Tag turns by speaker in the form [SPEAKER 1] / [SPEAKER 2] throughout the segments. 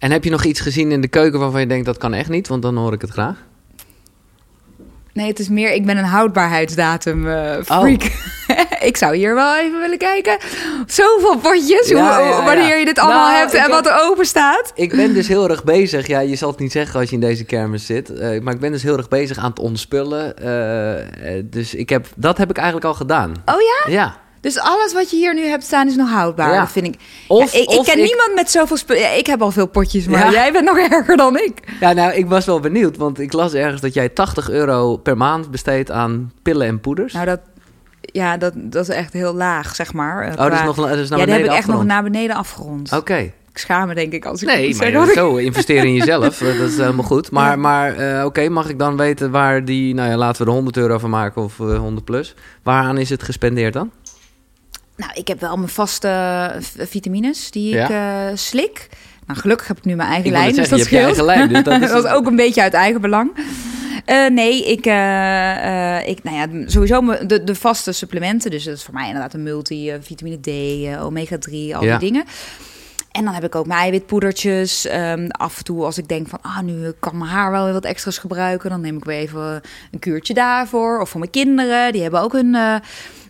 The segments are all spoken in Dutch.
[SPEAKER 1] En heb je nog iets gezien in de keuken waarvan je denkt dat kan echt niet? Want dan hoor ik het graag.
[SPEAKER 2] Nee, het is meer, ik ben een houdbaarheidsdatum eh, freak. ik zou hier wel even willen kijken. Zoveel potjes,
[SPEAKER 1] Ja,
[SPEAKER 2] hoe,
[SPEAKER 1] ja, ja.
[SPEAKER 2] wanneer je dit allemaal
[SPEAKER 1] Nou,
[SPEAKER 2] hebt en
[SPEAKER 1] heb-
[SPEAKER 2] wat er open staat.
[SPEAKER 1] Ik ben dus heel erg bezig. Ja, je zal het niet zeggen als je in deze kermis zit. eh, maar ik ben dus heel erg bezig aan het ontspullen. eh, dus ik heb, dat heb ik eigenlijk al gedaan.
[SPEAKER 2] Oh ja?
[SPEAKER 1] Ja.
[SPEAKER 2] Dus alles wat je hier nu hebt staan is nog houdbaar,
[SPEAKER 1] Ja.
[SPEAKER 2] dat vind ik.
[SPEAKER 1] Of-
[SPEAKER 2] Ja, ik, ik ken
[SPEAKER 1] ik-
[SPEAKER 2] niemand met zoveel spullen. Ja, ik heb al veel potjes, maar
[SPEAKER 1] Ja.
[SPEAKER 2] jij bent nog erger dan ik.
[SPEAKER 1] Ja, nou, ik was wel benieuwd. Want ik las ergens dat jij 80 euro per maand besteedt aan pillen en poeders.
[SPEAKER 2] Nou, dat, ja, dat, dat is echt heel laag, zeg maar. eh,
[SPEAKER 1] oh, dat is nog, dat is naar
[SPEAKER 2] ja, die heb ik echt nog naar beneden afgerond.
[SPEAKER 1] Oké.
[SPEAKER 2] Ik schaam me, denk ik, als ik
[SPEAKER 1] Nee, maar
[SPEAKER 2] ik-
[SPEAKER 1] zo investeren in jezelf, eh, dat is helemaal goed. Maar, maar eh, oké, mag ik dan weten waar die, nou ja, laten we er 100 euro van maken of eh, 100 plus. Waaraan is het gespendeerd dan?
[SPEAKER 2] Nou, ik heb wel mijn vaste eh, vitamines die ik
[SPEAKER 1] Ja.
[SPEAKER 2] eh, slik. Nou, gelukkig heb ik nu mijn eigen
[SPEAKER 1] Ik wou
[SPEAKER 2] lijn, dus dat scheelt.
[SPEAKER 1] lijn, dus dat is-
[SPEAKER 2] dat is ook een beetje uit eigen belang. Eh, nee, ik, eh, ik, nou ja, sowieso de, de vaste supplementen. Dus dat is voor mij inderdaad een multi, vitamine D, eh, omega-3, al
[SPEAKER 1] Ja.
[SPEAKER 2] die dingen. En dan heb ik ook mijn eiwitpoedertjes. Ehm, af en toe als ik denk van, ah, nu kan mijn haar wel weer wat extra's gebruiken. Dan neem ik weer even een kuurtje daarvoor. Of voor mijn kinderen. Die hebben ook hun,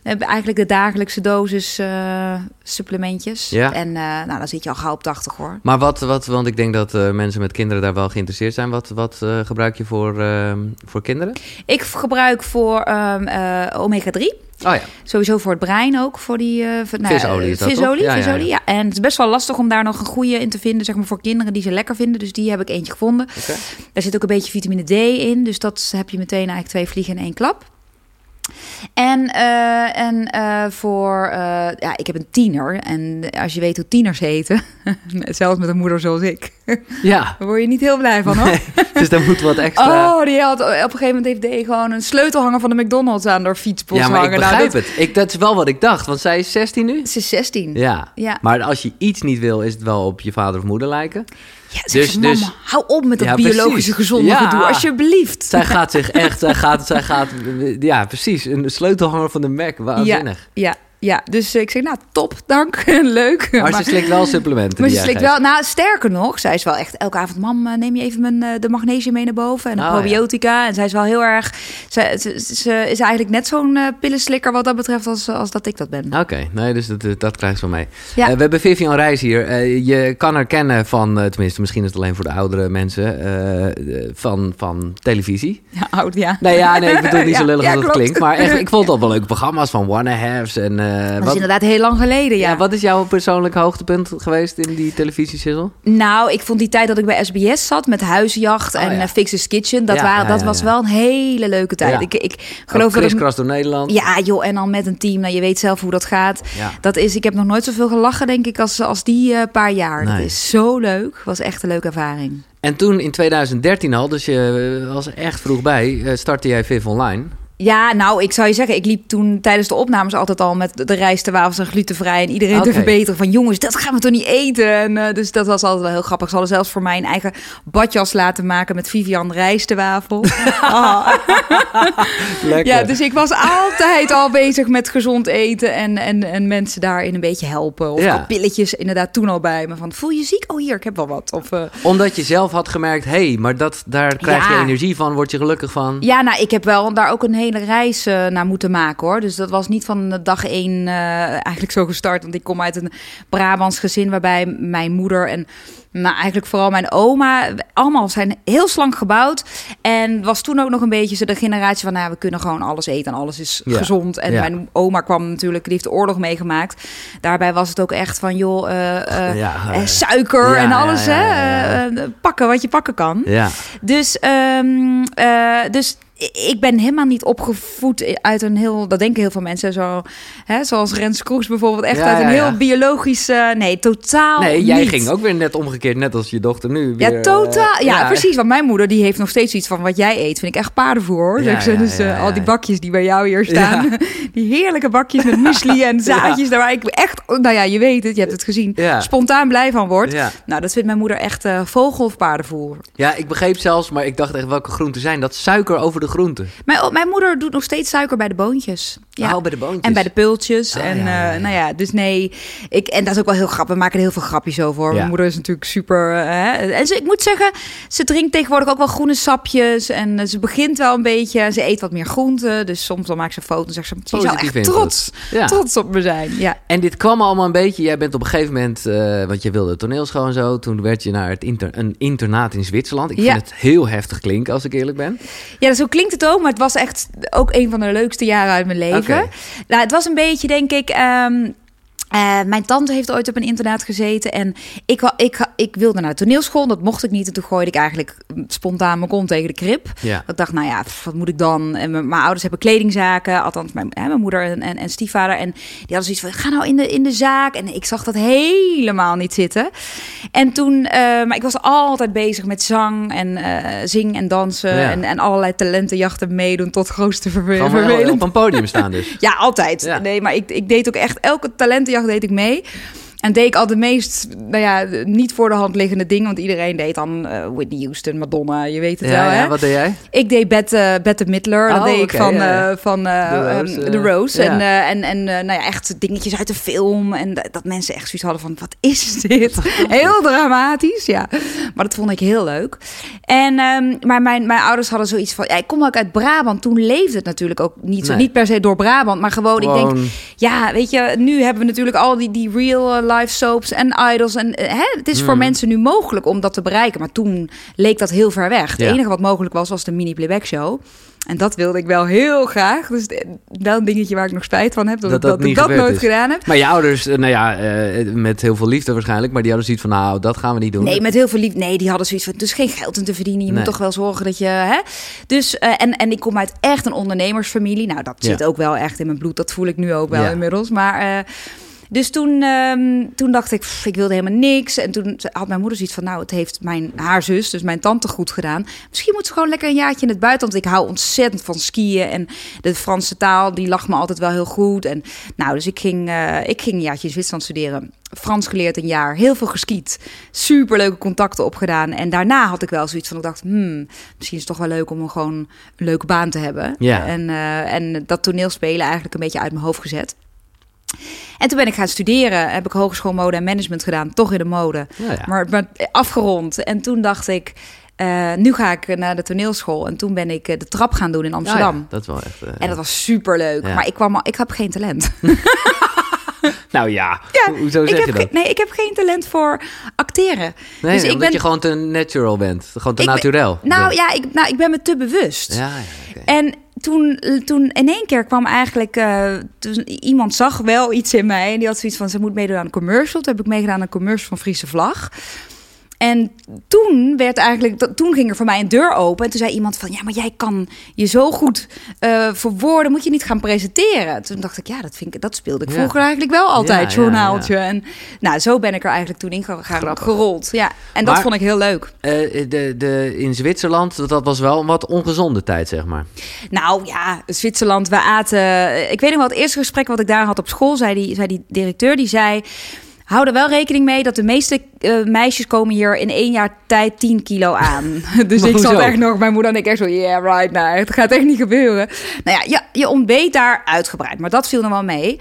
[SPEAKER 2] hebben eigenlijk de dagelijkse dosis eh, supplementjes.
[SPEAKER 1] Ja.
[SPEAKER 2] En eh, nou, dan zit je al gauw op 80 hoor.
[SPEAKER 1] Maar wat, wat want ik denk dat eh, mensen met kinderen daar wel geïnteresseerd zijn. Wat, wat gebruik je voor, eh, voor kinderen?
[SPEAKER 2] Ik gebruik voor ehm, eh, omega-3.
[SPEAKER 1] Oh ja,
[SPEAKER 2] Sowieso voor het brein ook, voor die... voor- nou,
[SPEAKER 1] Visolie is dat,
[SPEAKER 2] visolie,
[SPEAKER 1] toch? Ja,
[SPEAKER 2] visolie,
[SPEAKER 1] ja.
[SPEAKER 2] ja, En het is best wel lastig om daar nog een goede in te vinden, zeg maar voor kinderen die ze lekker vinden. Dus die heb ik eentje gevonden.
[SPEAKER 1] oké.
[SPEAKER 2] Daar zit ook een beetje vitamine D in, dus dat heb je meteen eigenlijk twee vliegen in één klap. En, eh, en eh, voor, eh, ja, ik heb een tiener. En als je weet hoe tieners heten, zelfs met een moeder zoals ik,
[SPEAKER 1] Ja,
[SPEAKER 2] daar word je niet heel blij van hoor.
[SPEAKER 1] dus daar moet wat extra...
[SPEAKER 2] Oh, die had op een gegeven moment heeft D gewoon een sleutelhanger van de McDonald's aan haar fietspost
[SPEAKER 1] ja, maar ik
[SPEAKER 2] hangen. Nou,
[SPEAKER 1] begrijp
[SPEAKER 2] dat-
[SPEAKER 1] het. Ik, dat is wel wat ik dacht, want zij is 16 nu.
[SPEAKER 2] Ze is 16.
[SPEAKER 1] Ja.
[SPEAKER 2] Ja.
[SPEAKER 1] maar als je iets niet wil, is het wel op je vader of moeder lijken.
[SPEAKER 2] Ja,
[SPEAKER 1] Dus-
[SPEAKER 2] dus, mama,
[SPEAKER 1] dus-
[SPEAKER 2] hou op met dat
[SPEAKER 1] Ja,
[SPEAKER 2] biologische
[SPEAKER 1] precies.
[SPEAKER 2] gezonde
[SPEAKER 1] Ja.
[SPEAKER 2] gedoe, alsjeblieft.
[SPEAKER 1] Zij gaat zich echt, zij gaat, zij gaat, ja precies, een sleutelhanger van de Mac, waanzinnig.
[SPEAKER 2] Ja, ja, dus ik zeg, nou, top, dank, leuk.
[SPEAKER 1] Maar, ze slikt wel supplementen.
[SPEAKER 2] maar ze slikt wel, nou, sterker nog, zij is wel echt elke avond, mam, eh, neem je even mijn, eh, de magnesium mee naar boven en de
[SPEAKER 1] Oh, ja.
[SPEAKER 2] probiotica. En zij is wel heel erg, ze, ze, ze is eigenlijk net zo'n eh, pillenslikker wat dat betreft als, als dat ik dat ben.
[SPEAKER 1] Oké, nee, dus dat, dat krijgt ze van mij.
[SPEAKER 2] Ja.
[SPEAKER 1] Eh, we hebben Vivian Reis hier. Eh, je kan haar kennen van, eh, tenminste, misschien is het alleen voor de oudere mensen, eh, eh, van, van televisie.
[SPEAKER 2] Ja, oud, ja.
[SPEAKER 1] Nee, ja, nee, ik bedoel niet zo
[SPEAKER 2] Ja,
[SPEAKER 1] lullig
[SPEAKER 2] ja,
[SPEAKER 1] als
[SPEAKER 2] klopt.
[SPEAKER 1] klinkt. Maar echt, ik vond het al wel leuke programma's van One Halves. En, eh,
[SPEAKER 2] Dat is inderdaad heel lang geleden, ja.
[SPEAKER 1] ja, wat is jouw persoonlijke hoogtepunt geweest in die televisiezissel?
[SPEAKER 2] Nou, ik vond die tijd dat ik bij SBS zat met Huisjacht
[SPEAKER 1] Oh,
[SPEAKER 2] en
[SPEAKER 1] ja.
[SPEAKER 2] eh, Fix's Kitchen, dat, waren, dat was wel een hele leuke tijd. Ik, ik geloof dat ik,
[SPEAKER 1] door Nederland.
[SPEAKER 2] Ja, joh, en dan met een team. Nou, je weet zelf hoe dat gaat. Dat is, ik heb nog nooit zoveel gelachen, denk ik, als, als die eh, paar jaar. Dat is zo leuk. Was echt een leuke ervaring.
[SPEAKER 1] En toen in 2013 al, dus je was echt vroeg bij, startte jij Viv Online.
[SPEAKER 2] Ja, nou, ik zou je zeggen, ik liep toen tijdens de opnames altijd al met de rijstewafels en glutenvrij en iedereen te verbeteren van jongens, dat gaan we toch niet eten. En, eh, dus dat was altijd wel heel grappig. Ze hadden zelfs voor mij een eigen badjas laten maken met Vivian rijstewafel. Ah. Ja, dus ik was altijd al bezig met gezond eten en, en, en mensen daarin een beetje helpen. Of
[SPEAKER 1] Ja.
[SPEAKER 2] pilletjes inderdaad toen al bij me van, voel je ziek? Oh hier, ik heb wel wat. Of, eh,
[SPEAKER 1] Omdat je zelf had gemerkt, hé, hey, maar dat, daar krijg je energie van, word je gelukkig van.
[SPEAKER 2] Ja, nou, ik heb wel daar ook een hele reis eh, naar moeten maken hoor. Dus dat was niet van de dag één eh, eigenlijk zo gestart. Want ik kom uit een Brabants gezin waarbij mijn moeder en nou, eigenlijk vooral mijn oma allemaal zijn heel slank gebouwd. En was toen ook nog een beetje zo de generatie van, nou, we kunnen gewoon alles eten en alles is
[SPEAKER 1] Ja.
[SPEAKER 2] gezond. En
[SPEAKER 1] Ja.
[SPEAKER 2] mijn oma kwam natuurlijk, die heeft de oorlog meegemaakt. Daarbij was het ook echt van, joh, eh, eh,
[SPEAKER 1] Ja,
[SPEAKER 2] eh,
[SPEAKER 1] eh,
[SPEAKER 2] suiker en alles, hè. Eh, eh, pakken wat je pakken kan.
[SPEAKER 1] Ja.
[SPEAKER 2] Dus, ehm, eh, dus ik ben helemaal niet opgevoed uit een heel, dat denken heel veel mensen, zo, hè, zoals Rens Kroes bijvoorbeeld, echt
[SPEAKER 1] Ja,
[SPEAKER 2] uit een
[SPEAKER 1] ja,
[SPEAKER 2] heel
[SPEAKER 1] ja.
[SPEAKER 2] biologisch, eh, nee, totaal
[SPEAKER 1] Nee, jij
[SPEAKER 2] niet.
[SPEAKER 1] ging ook weer net omgekeerd, net als je dochter nu. Weer,
[SPEAKER 2] Ja, totaal.
[SPEAKER 1] eh,
[SPEAKER 2] ja, precies. Want mijn moeder die heeft nog steeds iets van wat jij eet. Vind ik echt paardenvoer hoor. Dus
[SPEAKER 1] ja,
[SPEAKER 2] eh, al die bakjes die bij jou hier staan. Die heerlijke bakjes met muesli en zaadjes. Daar waar ik echt, nou ja, je weet het, je hebt het gezien.
[SPEAKER 1] Ja.
[SPEAKER 2] Spontaan blij van word. Nou, dat vindt mijn moeder echt eh, vogel of paardenvoer.
[SPEAKER 1] Ja, ik begreep zelfs, maar ik dacht echt welke groenten zijn. Dat suiker over de groenten.
[SPEAKER 2] Mijn, mijn moeder doet nog steeds suiker bij de boontjes. Ja.
[SPEAKER 1] Oh, bij de boontjes.
[SPEAKER 2] En bij de pultjes.
[SPEAKER 1] Ah,
[SPEAKER 2] en
[SPEAKER 1] ja,
[SPEAKER 2] eh,
[SPEAKER 1] ja.
[SPEAKER 2] nou ja, dus nee. Ik, en dat is ook wel heel grappig. We maken er heel veel grapjes over. hoor. Mijn moeder is natuurlijk super. eh, hè. En ze, ik moet zeggen, ze drinkt tegenwoordig ook wel groene sapjes. En eh, ze begint wel een beetje. Ze eet wat meer groenten. Dus soms dan maakt ze foto's en zegt ze: Je zou
[SPEAKER 1] Positief
[SPEAKER 2] echt trots, trots op me zijn. Ja.
[SPEAKER 1] En dit kwam allemaal een beetje. Jij bent op een gegeven moment, want je wilde toneelschool en zo. Toen werd je naar het inter, een internaat in Zwitserland. Ik
[SPEAKER 2] Ja.
[SPEAKER 1] vind het heel heftig klinken, als ik eerlijk ben.
[SPEAKER 2] Ja, zo klinkt het ook, maar het was echt ook een van de leukste jaren uit mijn leven. Nou, het was een beetje, denk ik. ehm, eh, mijn tante heeft ooit op een internaat gezeten en ik, ik, ik wilde naar de toneelschool. Dat mocht ik niet en toen gooide ik eigenlijk spontaan mijn kont tegen de krip.
[SPEAKER 1] Ja.
[SPEAKER 2] Ik dacht, nou ja, pff, wat moet ik dan? En mijn, mijn ouders hebben kledingzaken, althans mijn, hè, mijn moeder en, en, en stiefvader. En die hadden zoiets van, ga nou in de, in de zaak. En ik zag dat helemaal niet zitten. En toen, eh, maar ik was altijd bezig met zang en eh zingen en dansen.
[SPEAKER 1] Ja.
[SPEAKER 2] En, en allerlei talentenjachten meedoen tot grootste vervelend.
[SPEAKER 1] op een podium staan dus.
[SPEAKER 2] Ja, altijd.
[SPEAKER 1] Ja.
[SPEAKER 2] Nee, maar ik, ik deed ook echt elke talentenjacht deed ik mee. En deed ik al de meest, nou ja, niet voor de hand liggende dingen. Want iedereen deed dan eh, Whitney Houston, Madonna, je weet het
[SPEAKER 1] Ja,
[SPEAKER 2] wel, hè?
[SPEAKER 1] ja, wat deed jij?
[SPEAKER 2] Ik deed Bette, Bette Midler. dat
[SPEAKER 1] Oh,
[SPEAKER 2] deed ik van,
[SPEAKER 1] ja,
[SPEAKER 2] eh, van eh,
[SPEAKER 1] The
[SPEAKER 2] ehm,
[SPEAKER 1] Rose, eh,
[SPEAKER 2] Rose. En, en, en nou ja, echt dingetjes uit de film. En dat, dat mensen echt zoiets hadden van, wat is dit? heel dramatisch, ja. Maar dat vond ik heel leuk. En, ehm, maar mijn, mijn ouders hadden zoiets van... Ja, ik kom ook uit Brabant. Toen leefde het natuurlijk ook niet, zo, niet per se door Brabant. Maar gewoon, ik denk...
[SPEAKER 1] Gewoon-
[SPEAKER 2] Ja, weet je, nu hebben we natuurlijk al die, die real eh, life soaps en idols. En eh, hè, het is voor
[SPEAKER 1] Mm.
[SPEAKER 2] mensen nu mogelijk om dat te bereiken. Maar toen leek dat heel ver weg. Het
[SPEAKER 1] Ja.
[SPEAKER 2] enige wat mogelijk was, was de mini playback show. En dat wilde ik wel heel graag. Dus eh, wel een dingetje waar ik nog spijt van heb. Dat,
[SPEAKER 1] Dat
[SPEAKER 2] ik-
[SPEAKER 1] dat
[SPEAKER 2] dat, ik dat nooit
[SPEAKER 1] is.
[SPEAKER 2] gedaan heb.
[SPEAKER 1] Maar je ouders, eh, nou ja, eh, met heel veel liefde waarschijnlijk. Maar die hadden zoiets van, nou, dat gaan we niet doen.
[SPEAKER 2] Nee, met heel veel liefde. Nee, die hadden zoiets van, dus geen geld in te verdienen. Je
[SPEAKER 1] Nee.
[SPEAKER 2] moet toch wel zorgen dat je... Hè? Dus, eh, en, en ik kom uit echt een ondernemersfamilie. Nou, dat
[SPEAKER 1] Ja.
[SPEAKER 2] zit ook wel echt in mijn bloed. Dat voel ik nu ook wel
[SPEAKER 1] Ja.
[SPEAKER 2] inmiddels. Maar... eh, dus toen, ehm, toen dacht ik, pff, ik wilde helemaal niks. En toen had mijn moeder zoiets van, nou, het heeft mijn, haar zus, dus mijn tante, goed gedaan. Misschien moet ze gewoon lekker een jaartje in het buitenland. Ik hou ontzettend van skiën. En de Franse taal, die lag me altijd wel heel goed. En nou, dus ik ging, eh, ik ging een jaartje in Zwitserland studeren. Frans geleerd een jaar, heel veel geskiet. Superleuke contacten opgedaan. En daarna had ik wel zoiets van, ik dacht, hmm, misschien is het toch wel leuk om een gewoon een leuke baan te hebben.
[SPEAKER 1] Ja.
[SPEAKER 2] En, eh, en dat toneelspelen eigenlijk een beetje uit mijn hoofd gezet. En toen ben ik gaan studeren. Heb ik hogeschool mode en management gedaan. Toch in de mode.
[SPEAKER 1] Ja.
[SPEAKER 2] Maar, maar afgerond. En toen dacht ik, eh, nu ga ik naar de toneelschool. En toen ben ik eh, de trap gaan doen in Amsterdam.
[SPEAKER 1] Ah ja, dat wel echt... eh,
[SPEAKER 2] En dat was super leuk. Maar ik, kwam al, ik heb geen talent.
[SPEAKER 1] Nou ja,
[SPEAKER 2] Ja,
[SPEAKER 1] Ho- hoezo zeg je dat?
[SPEAKER 2] nee, ik heb geen talent voor acteren.
[SPEAKER 1] Nee,
[SPEAKER 2] dus
[SPEAKER 1] nee,
[SPEAKER 2] ik
[SPEAKER 1] omdat
[SPEAKER 2] ben-
[SPEAKER 1] je gewoon te natural bent. Gewoon te
[SPEAKER 2] ben-
[SPEAKER 1] naturel.
[SPEAKER 2] Nou ja, ik, nou, ik ben me te bewust.
[SPEAKER 1] Ja, ja.
[SPEAKER 2] En toen, toen in één keer kwam eigenlijk... eh, iemand zag wel iets in mij. En die had zoiets van, ze moet meedoen aan een commercial. Toen heb ik meegedaan aan een commercial van Friese Vlag. En toen werd eigenlijk, toen ging er voor mij een deur open. En toen zei iemand van, ja, maar jij kan je zo goed eh verwoorden, moet je niet gaan presenteren. Toen dacht ik, ja, dat, vind ik, dat speelde ik
[SPEAKER 1] Ja.
[SPEAKER 2] vroeger eigenlijk wel altijd,
[SPEAKER 1] Ja, ja,
[SPEAKER 2] journaaltje. En nou, zo ben ik er eigenlijk toen in gegaan,
[SPEAKER 1] Grappig.
[SPEAKER 2] gerold. Ja, en dat
[SPEAKER 1] Maar-
[SPEAKER 2] vond ik heel leuk.
[SPEAKER 1] Eh, de, de, in Zwitserland, dat, dat was wel een wat ongezonde tijd, zeg maar.
[SPEAKER 2] Nou ja, Zwitserland, we aten. Ik weet nog wel, het eerste gesprek wat ik daar had op school, zei die, zei die directeur, die zei. Hou er wel rekening mee dat de meeste eh, meisjes komen hier in één jaar tijd 10 kilo aan. dus
[SPEAKER 1] Maar
[SPEAKER 2] ik zat echt nog, mijn moeder en ik echt zo, yeah, right, nou, het gaat echt niet gebeuren. Nou ja, je, je ontbeet daar uitgebreid, maar dat viel nog wel mee.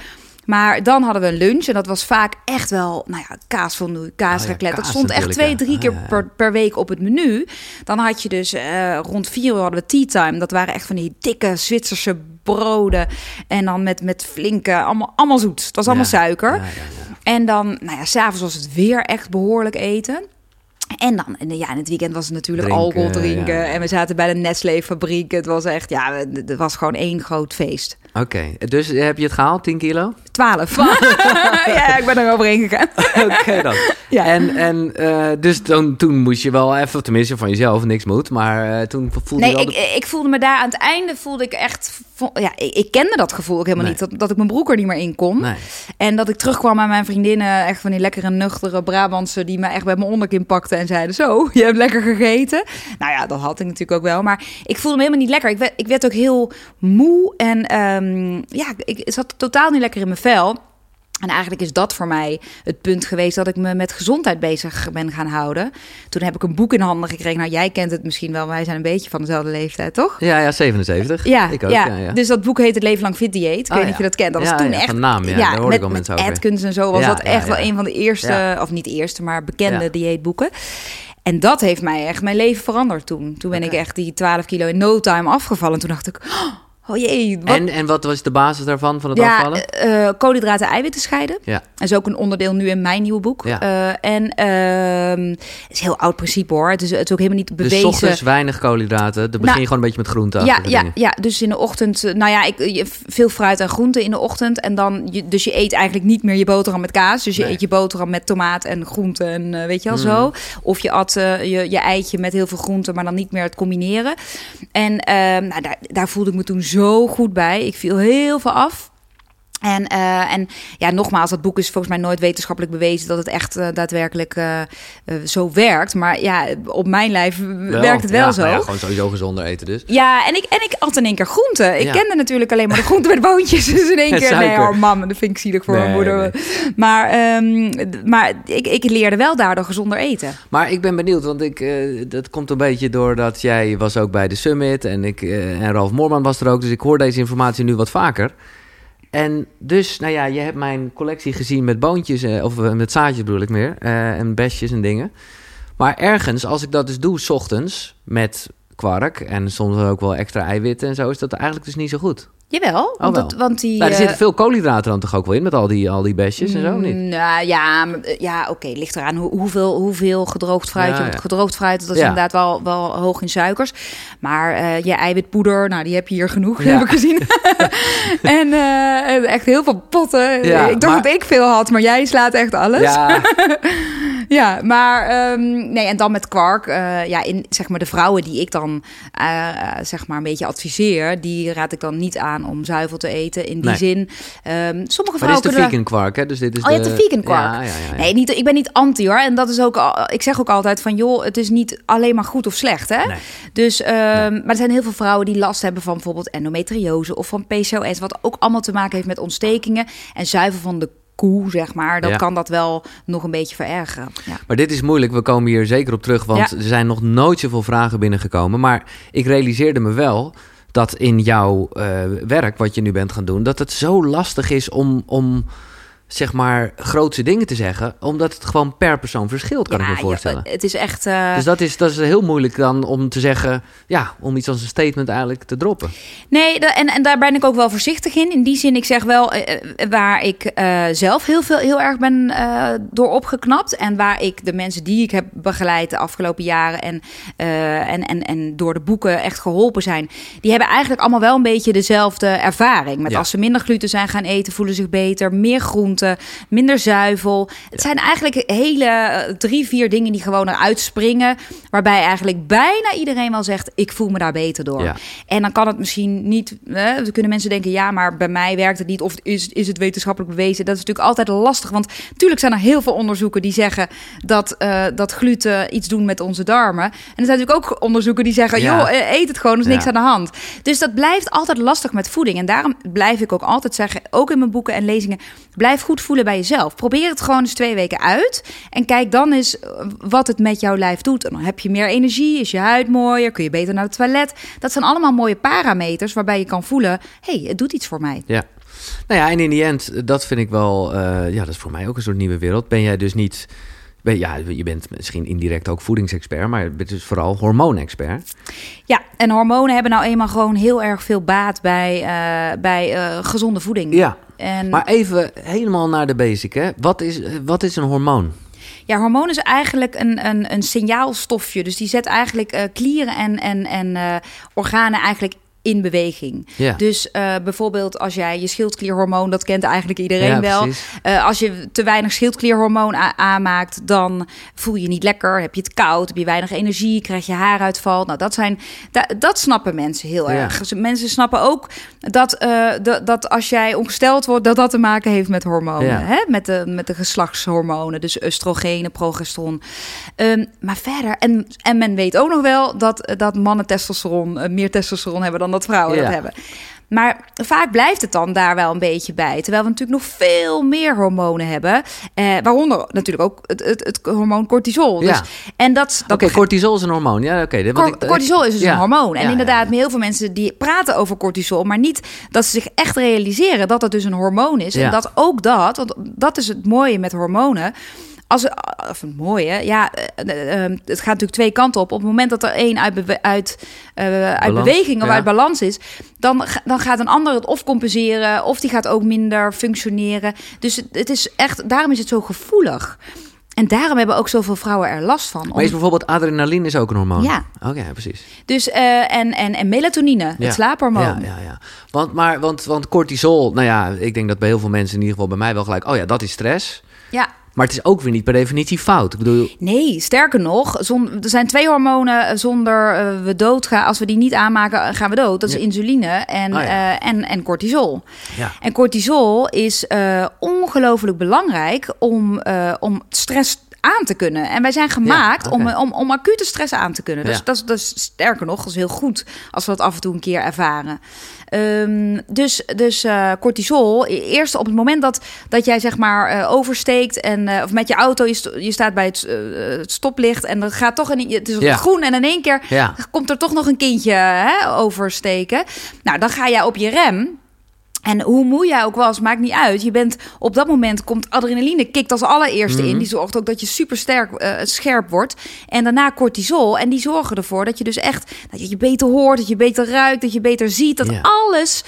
[SPEAKER 2] Maar dan hadden we een lunch en dat was vaak echt wel, nou ja, kaasfondue, kaasraclette.
[SPEAKER 1] Oh ja,
[SPEAKER 2] dat
[SPEAKER 1] kaas
[SPEAKER 2] stond echt twee, drie keer
[SPEAKER 1] Ah, ja,
[SPEAKER 2] per, per week op het menu. Dan had je dus eh, rond vier uur hadden we tea time. Dat waren echt van die dikke Zwitserse broden. En dan met, met flinke, allemaal, allemaal zoet. Het was allemaal
[SPEAKER 1] Ja,
[SPEAKER 2] suiker. En dan, nou ja, s'avonds was het weer echt behoorlijk eten. En dan, en ja, in het weekend was het natuurlijk
[SPEAKER 1] Drinken,
[SPEAKER 2] alcohol drinken.
[SPEAKER 1] ja.
[SPEAKER 2] En we zaten bij de Nestlé-fabriek. Het was echt, ja, het was gewoon één groot feest.
[SPEAKER 1] Oké, dus heb je het gehaald, 10 kilo?
[SPEAKER 2] Twaalf. ja, ik ben er overheen gegaan.
[SPEAKER 1] Oké dan.
[SPEAKER 2] Ja.
[SPEAKER 1] En, en eh, dus toen, toen moest je wel even, tenminste van jezelf, niks moet. Maar eh, toen voelde
[SPEAKER 2] Nee,
[SPEAKER 1] je wel...
[SPEAKER 2] ik,
[SPEAKER 1] de-
[SPEAKER 2] ik voelde me daar aan het einde voelde ik echt. Ja, ik, ik kende dat gevoel ook helemaal
[SPEAKER 1] Nee.
[SPEAKER 2] niet. Dat, dat ik mijn broek er niet meer in kon.
[SPEAKER 1] Nee.
[SPEAKER 2] En dat ik terugkwam aan mijn vriendinnen, echt van die lekkere, nuchtere Brabantse, die me echt bij mijn onderkin pakten en zeiden: Zo, je hebt lekker gegeten. Nou ja, dat had ik natuurlijk ook wel. Maar ik voelde me helemaal niet lekker. Ik werd, ik werd ook heel moe en ehm, ja, ik zat totaal niet lekker in mijn vel. En eigenlijk is dat voor mij het punt geweest dat ik me met gezondheid bezig ben gaan houden. Toen heb ik een boek in handen gekregen. Nou, jij kent het misschien wel, wij zijn een beetje van dezelfde leeftijd, toch?
[SPEAKER 1] Ja, ja, 77.
[SPEAKER 2] Ja,
[SPEAKER 1] ik ook.
[SPEAKER 2] ja.
[SPEAKER 1] Ja, ja.
[SPEAKER 2] dus dat boek heet Het Leven Lang Fit Dieet. Ik
[SPEAKER 1] Oh,
[SPEAKER 2] weet niet of je dat kent. Dat was toen
[SPEAKER 1] ja,
[SPEAKER 2] echt...
[SPEAKER 1] van naam, ja. Daar hoorde
[SPEAKER 2] met,
[SPEAKER 1] ik al mensen over.
[SPEAKER 2] Atkins en zo was dat echt wel een van de eerste, of niet eerste, maar bekende dieetboeken. En dat heeft mij echt mijn leven veranderd toen. Toen ben ik echt die 12 kilo in no time afgevallen. Toen dacht ik, oh jee, wat
[SPEAKER 1] En, en wat was de basis daarvan, van het
[SPEAKER 2] ja,
[SPEAKER 1] afvallen?
[SPEAKER 2] eh, eh, koolhydraten en eiwitten scheiden.
[SPEAKER 1] Ja.
[SPEAKER 2] Dat is ook een onderdeel nu in mijn nieuwe boek.
[SPEAKER 1] Ja.
[SPEAKER 2] Eh, en ehm, het is een heel oud principe hoor. Het is, het is ook helemaal niet
[SPEAKER 1] Dus
[SPEAKER 2] bewezen.
[SPEAKER 1] ochtends weinig koolhydraten. Dan begin
[SPEAKER 2] Nou,
[SPEAKER 1] je gewoon een beetje met groenten.
[SPEAKER 2] ja, ja, ja, dus in de ochtend, nou ja, ik, je, veel fruit en groenten in de ochtend. En dan, je, dus je eet eigenlijk niet meer je boterham met kaas. Dus je
[SPEAKER 1] Nee.
[SPEAKER 2] eet je boterham met tomaat en groenten en weet je wel
[SPEAKER 1] Mm.
[SPEAKER 2] zo. Of je at je, je eitje met heel veel groenten, maar dan niet meer het combineren. En ehm, nou, daar, daar voelde ik me toen zo goed bij. Ik viel heel veel af. En, eh, en ja, nogmaals, dat boek is volgens mij nooit wetenschappelijk bewezen dat het echt eh, daadwerkelijk eh, zo werkt. Maar ja, op mijn lijf werkt het wel
[SPEAKER 1] ja,
[SPEAKER 2] zo.
[SPEAKER 1] ja, gewoon sowieso gezonder eten dus.
[SPEAKER 2] Ja, en ik, en ik at in één keer groenten. Ik
[SPEAKER 1] Ja.
[SPEAKER 2] kende natuurlijk alleen maar de groenten met boontjes. Dus in één keer, nee hoor, mam, dat vind ik zielig voor mijn
[SPEAKER 1] Nee,
[SPEAKER 2] moeder. Maar, ehm, maar ik, ik leerde wel daardoor gezonder eten.
[SPEAKER 1] Maar ik ben benieuwd, want ik, dat komt een beetje doordat jij was ook bij de Summit en, ik, en Ralf Moorman was er ook. Dus ik hoor deze informatie nu wat vaker. En dus, nou ja, je hebt mijn collectie gezien met boontjes, eh, of eh, met zaadjes bedoel ik meer, eh, en besjes en dingen. Maar ergens, als ik dat dus doe, s ochtends, met kwark en soms ook wel extra eiwitten en zo, is dat eigenlijk dus niet zo goed.
[SPEAKER 2] Jawel, want,
[SPEAKER 1] wel.
[SPEAKER 2] dat, want die...
[SPEAKER 1] Nou, er
[SPEAKER 2] eh,
[SPEAKER 1] zitten veel koolhydraten dan toch ook wel in, met al die, al die besjes en zo, niet?
[SPEAKER 2] Mm, Nou ja, eh, ja oké, ligt eraan hoe, hoeveel, hoeveel gedroogd fruit.
[SPEAKER 1] Ja,
[SPEAKER 2] je
[SPEAKER 1] ja.
[SPEAKER 2] Gedroogd fruit, dat is
[SPEAKER 1] Ja.
[SPEAKER 2] inderdaad wel, wel hoog in suikers. Maar eh, je eiwitpoeder, nou die heb je hier genoeg, heb ik gezien. en eh, echt heel veel potten. Ik dacht
[SPEAKER 1] maar-
[SPEAKER 2] dat ik veel had, maar jij slaat echt alles.
[SPEAKER 1] Ja,
[SPEAKER 2] maar ehm, nee, en dan met kwark. eh, ja, in zeg maar de vrouwen die ik dan eh, eh, zeg maar een beetje adviseer, die raad ik dan niet aan om zuivel te eten. In die
[SPEAKER 1] Nee.
[SPEAKER 2] zin, ehm, sommige
[SPEAKER 1] maar dit
[SPEAKER 2] vrouwen
[SPEAKER 1] is de vegan kwark, hè? Dus dit is
[SPEAKER 2] Oh, je hebt de vegan kwark.
[SPEAKER 1] Ja, ja, ja, ja.
[SPEAKER 2] Nee, niet, ik ben niet anti hoor. En dat is ook, al- ik zeg ook altijd van joh, het is niet alleen maar goed of slecht. Hè?
[SPEAKER 1] Nee.
[SPEAKER 2] Dus, ehm, maar er zijn heel veel vrouwen die last hebben van bijvoorbeeld endometriose of van PCOS, wat ook allemaal te maken heeft met ontstekingen. En zuivel van de koe, zeg maar, dat
[SPEAKER 1] Ja.
[SPEAKER 2] kan dat wel nog een beetje verergeren. Ja.
[SPEAKER 1] Maar dit is moeilijk, we komen hier zeker op terug, want
[SPEAKER 2] Ja.
[SPEAKER 1] er zijn nog nooit zoveel vragen binnengekomen. Maar ik realiseerde me wel dat in jouw eh, werk, wat je nu bent gaan doen, dat het zo lastig is om, om zeg maar, grootse dingen te zeggen, omdat het gewoon per persoon verschilt, kan
[SPEAKER 2] Ja,
[SPEAKER 1] ik me
[SPEAKER 2] ja,
[SPEAKER 1] voorstellen.
[SPEAKER 2] het is echt. eh,
[SPEAKER 1] Dus dat is, dat is heel moeilijk dan om te zeggen, ja, om iets als een statement eigenlijk te droppen.
[SPEAKER 2] Nee, en, en daar ben ik ook wel voorzichtig in. In die zin, ik zeg wel eh, eh, waar ik zelf heel, veel, heel erg ben door opgeknapt. En waar ik de mensen die ik heb begeleid de afgelopen jaren en, en, en, en door de boeken echt geholpen zijn. Die hebben eigenlijk allemaal wel een beetje dezelfde ervaring. Met
[SPEAKER 1] Ja.
[SPEAKER 2] als ze minder gluten zijn gaan eten, voelen ze zich beter. Meer groenten, minder zuivel. Het zijn eigenlijk hele eh, drie, vier dingen die gewoon eruit springen. Waarbij eigenlijk bijna iedereen wel zegt, ik voel me daar beter door.
[SPEAKER 1] Ja.
[SPEAKER 2] En dan kan het misschien niet. Dan kunnen mensen denken: ja, maar bij mij werkt het niet. Of is, is het wetenschappelijk bewezen? Dat is natuurlijk altijd lastig. Want natuurlijk zijn er heel veel onderzoeken die zeggen dat, eh, dat gluten iets doen met onze darmen. En er zijn natuurlijk ook onderzoeken die zeggen:
[SPEAKER 1] Ja.
[SPEAKER 2] joh, eh, eet het gewoon, er is niks aan de hand. Dus dat blijft altijd lastig met voeding. En daarom blijf ik ook altijd zeggen, ook in mijn boeken en lezingen: blijf goed voelen bij jezelf. Probeer het gewoon eens twee weken uit. En kijk dan eens eh, wat het met jouw lijf doet. En dan heb je meer energie, is je huid mooier, kun je beter naar het toilet. Dat zijn allemaal mooie parameters waarbij je kan voelen: hé, hey, het doet iets voor mij.
[SPEAKER 1] Ja. Nou ja, en in die end, dat vind ik wel, eh, ja, dat is voor mij ook een soort nieuwe wereld. Ben jij dus niet, ben, ja, je bent misschien indirect ook voedingsexpert, maar je bent dus vooral hormoonexpert.
[SPEAKER 2] Ja, en hormonen hebben nou eenmaal gewoon heel erg veel baat bij, eh, bij eh, gezonde voeding.
[SPEAKER 1] Ja,
[SPEAKER 2] En
[SPEAKER 1] maar even helemaal naar de basic, hè. Wat is, wat is een hormoon?
[SPEAKER 2] Ja, hormoon is eigenlijk een, een, een signaalstofje. Dus die zet eigenlijk eh, klieren en, en, en eh, organen eigenlijk in beweging.
[SPEAKER 1] Ja.
[SPEAKER 2] Dus eh, bijvoorbeeld als jij je schildklierhormoon, dat kent eigenlijk iedereen
[SPEAKER 1] Ja,
[SPEAKER 2] wel. Eh, als je te weinig schildklierhormoon aanmaakt, dan voel je je niet lekker, heb je het koud, heb je weinig energie, krijg je haaruitval. Nou, dat zijn da- dat snappen mensen heel
[SPEAKER 1] Ja.
[SPEAKER 2] erg. Dus Mensen snappen ook dat, eh, dat als jij ongesteld wordt, dat dat te maken heeft met hormonen, hè? Met, de, met de geslachtshormonen, dus oestrogenen, progesteron. Ehm, maar verder, en, en men weet ook nog wel dat, dat mannen testosteron, meer testosteron hebben dan dat vrouwen
[SPEAKER 1] Ja.
[SPEAKER 2] dat hebben. Maar vaak blijft het dan daar wel een beetje bij. Terwijl we natuurlijk nog veel meer hormonen hebben. Eh, waaronder natuurlijk ook het, het, het hormoon cortisol. Dus,
[SPEAKER 1] Ja.
[SPEAKER 2] en dat, dat
[SPEAKER 1] Oké, cortisol is een hormoon. Ja, oké.
[SPEAKER 2] Cor-
[SPEAKER 1] ik-
[SPEAKER 2] cortisol is dus
[SPEAKER 1] ja.
[SPEAKER 2] een hormoon. En
[SPEAKER 1] Ja,
[SPEAKER 2] inderdaad, heel veel mensen die praten over cortisol, maar niet dat ze zich echt realiseren dat het dus een hormoon is. En dat ook dat, want dat is het mooie met hormonen. Als, of het mooie, ja, eh, eh, eh, het gaat natuurlijk twee kanten op. Op het moment dat er één uit, bewe- uit, eh, uit beweging of
[SPEAKER 1] ja.
[SPEAKER 2] uit balans is, dan, dan gaat een ander het of compenseren, of die gaat ook minder functioneren. Dus het, het is echt, daarom is het zo gevoelig. En daarom hebben ook zoveel vrouwen er last van.
[SPEAKER 1] Maar is bijvoorbeeld adrenaline is ook een hormoon?
[SPEAKER 2] Ja.
[SPEAKER 1] Oké, precies.
[SPEAKER 2] Dus, eh, en, en, en melatonine,
[SPEAKER 1] Ja.
[SPEAKER 2] het slaaphormoon.
[SPEAKER 1] Ja, ja, ja. Want, maar, want, want cortisol, nou ja, ik denk dat bij heel veel mensen, in ieder geval bij mij wel gelijk, oh ja, dat is stress.
[SPEAKER 2] Ja.
[SPEAKER 1] Maar het is ook weer niet per definitie fout. Ik bedoel,
[SPEAKER 2] Nee, sterker nog, zon, er zijn twee hormonen eh, zonder eh, we doodgaan. Als we die niet aanmaken, eh, gaan we dood. Dat is
[SPEAKER 1] Ja.
[SPEAKER 2] insuline en,
[SPEAKER 1] Oh ja.
[SPEAKER 2] eh, en, en cortisol.
[SPEAKER 1] ja.
[SPEAKER 2] En cortisol is eh, ongelooflijk belangrijk om, om stress aan te kunnen. En wij zijn gemaakt
[SPEAKER 1] Ja,
[SPEAKER 2] om, om, om acute stress aan te kunnen. Dus
[SPEAKER 1] Ja.
[SPEAKER 2] dat, is, dat is sterker nog, dat is heel goed als we dat af en toe een keer ervaren. Ehm, dus dus eh, cortisol, e- eerst op het moment dat, dat jij zeg maar eh, oversteekt en eh, of met je auto, je, je staat bij het, het stoplicht en dat gaat toch in, het is
[SPEAKER 1] Ja.
[SPEAKER 2] groen en in één keer
[SPEAKER 1] Ja.
[SPEAKER 2] komt er toch nog een kindje hè, oversteken. Nou, dan ga jij op je rem. En hoe moe jij ook was, maakt niet uit. Je bent op dat moment komt adrenaline kikt als allereerste in. Die zorgt ook dat je super sterk eh, scherp wordt. En daarna cortisol. En die zorgen ervoor dat je dus echt dat je beter hoort, dat je beter ruikt, dat je beter ziet. Dat alles.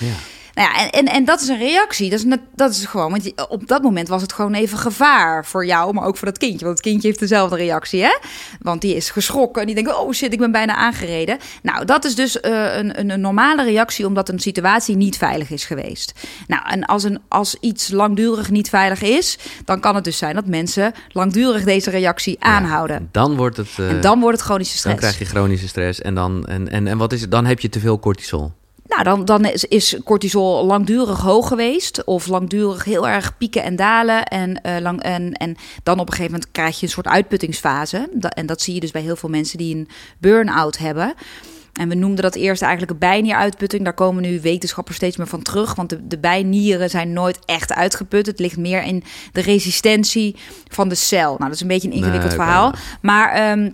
[SPEAKER 2] Nou ja, en, en, en dat is een reactie. Dat is, net, dat is gewoon. Want je- op dat moment was het gewoon even gevaar voor jou, maar ook voor dat kindje. Want het kindje heeft dezelfde reactie, hè? Want die is geschrokken en die denkt: oh shit, ik ben bijna aangereden. Nou, dat is dus eh, een, een, een normale reactie omdat een situatie niet veilig is geweest. Nou, en als, een, als iets langdurig niet veilig is, dan kan het dus zijn dat mensen langdurig deze reactie aanhouden.
[SPEAKER 1] Dan wordt het. eh,
[SPEAKER 2] En dan wordt het chronische
[SPEAKER 1] dan
[SPEAKER 2] stress.
[SPEAKER 1] krijg je chronische stress. En, dan, en, en, en wat is het? Dan heb je te veel cortisol.
[SPEAKER 2] Nou, dan, dan is, is cortisol langdurig hoog geweest. Of langdurig heel erg pieken en dalen. En, eh, lang, en, en dan op een gegeven moment krijg je een soort uitputtingsfase. En dat zie je dus bij heel veel mensen die een burn-out hebben. En we noemden dat eerst eigenlijk een bijnieruitputting. Daar komen nu wetenschappers steeds meer van terug. Want de, de bijnieren zijn nooit echt uitgeput. Het ligt meer in de resistentie van de cel. Nou, dat is een beetje een ingewikkeld
[SPEAKER 1] Nee,
[SPEAKER 2] verhaal. Maar ehm,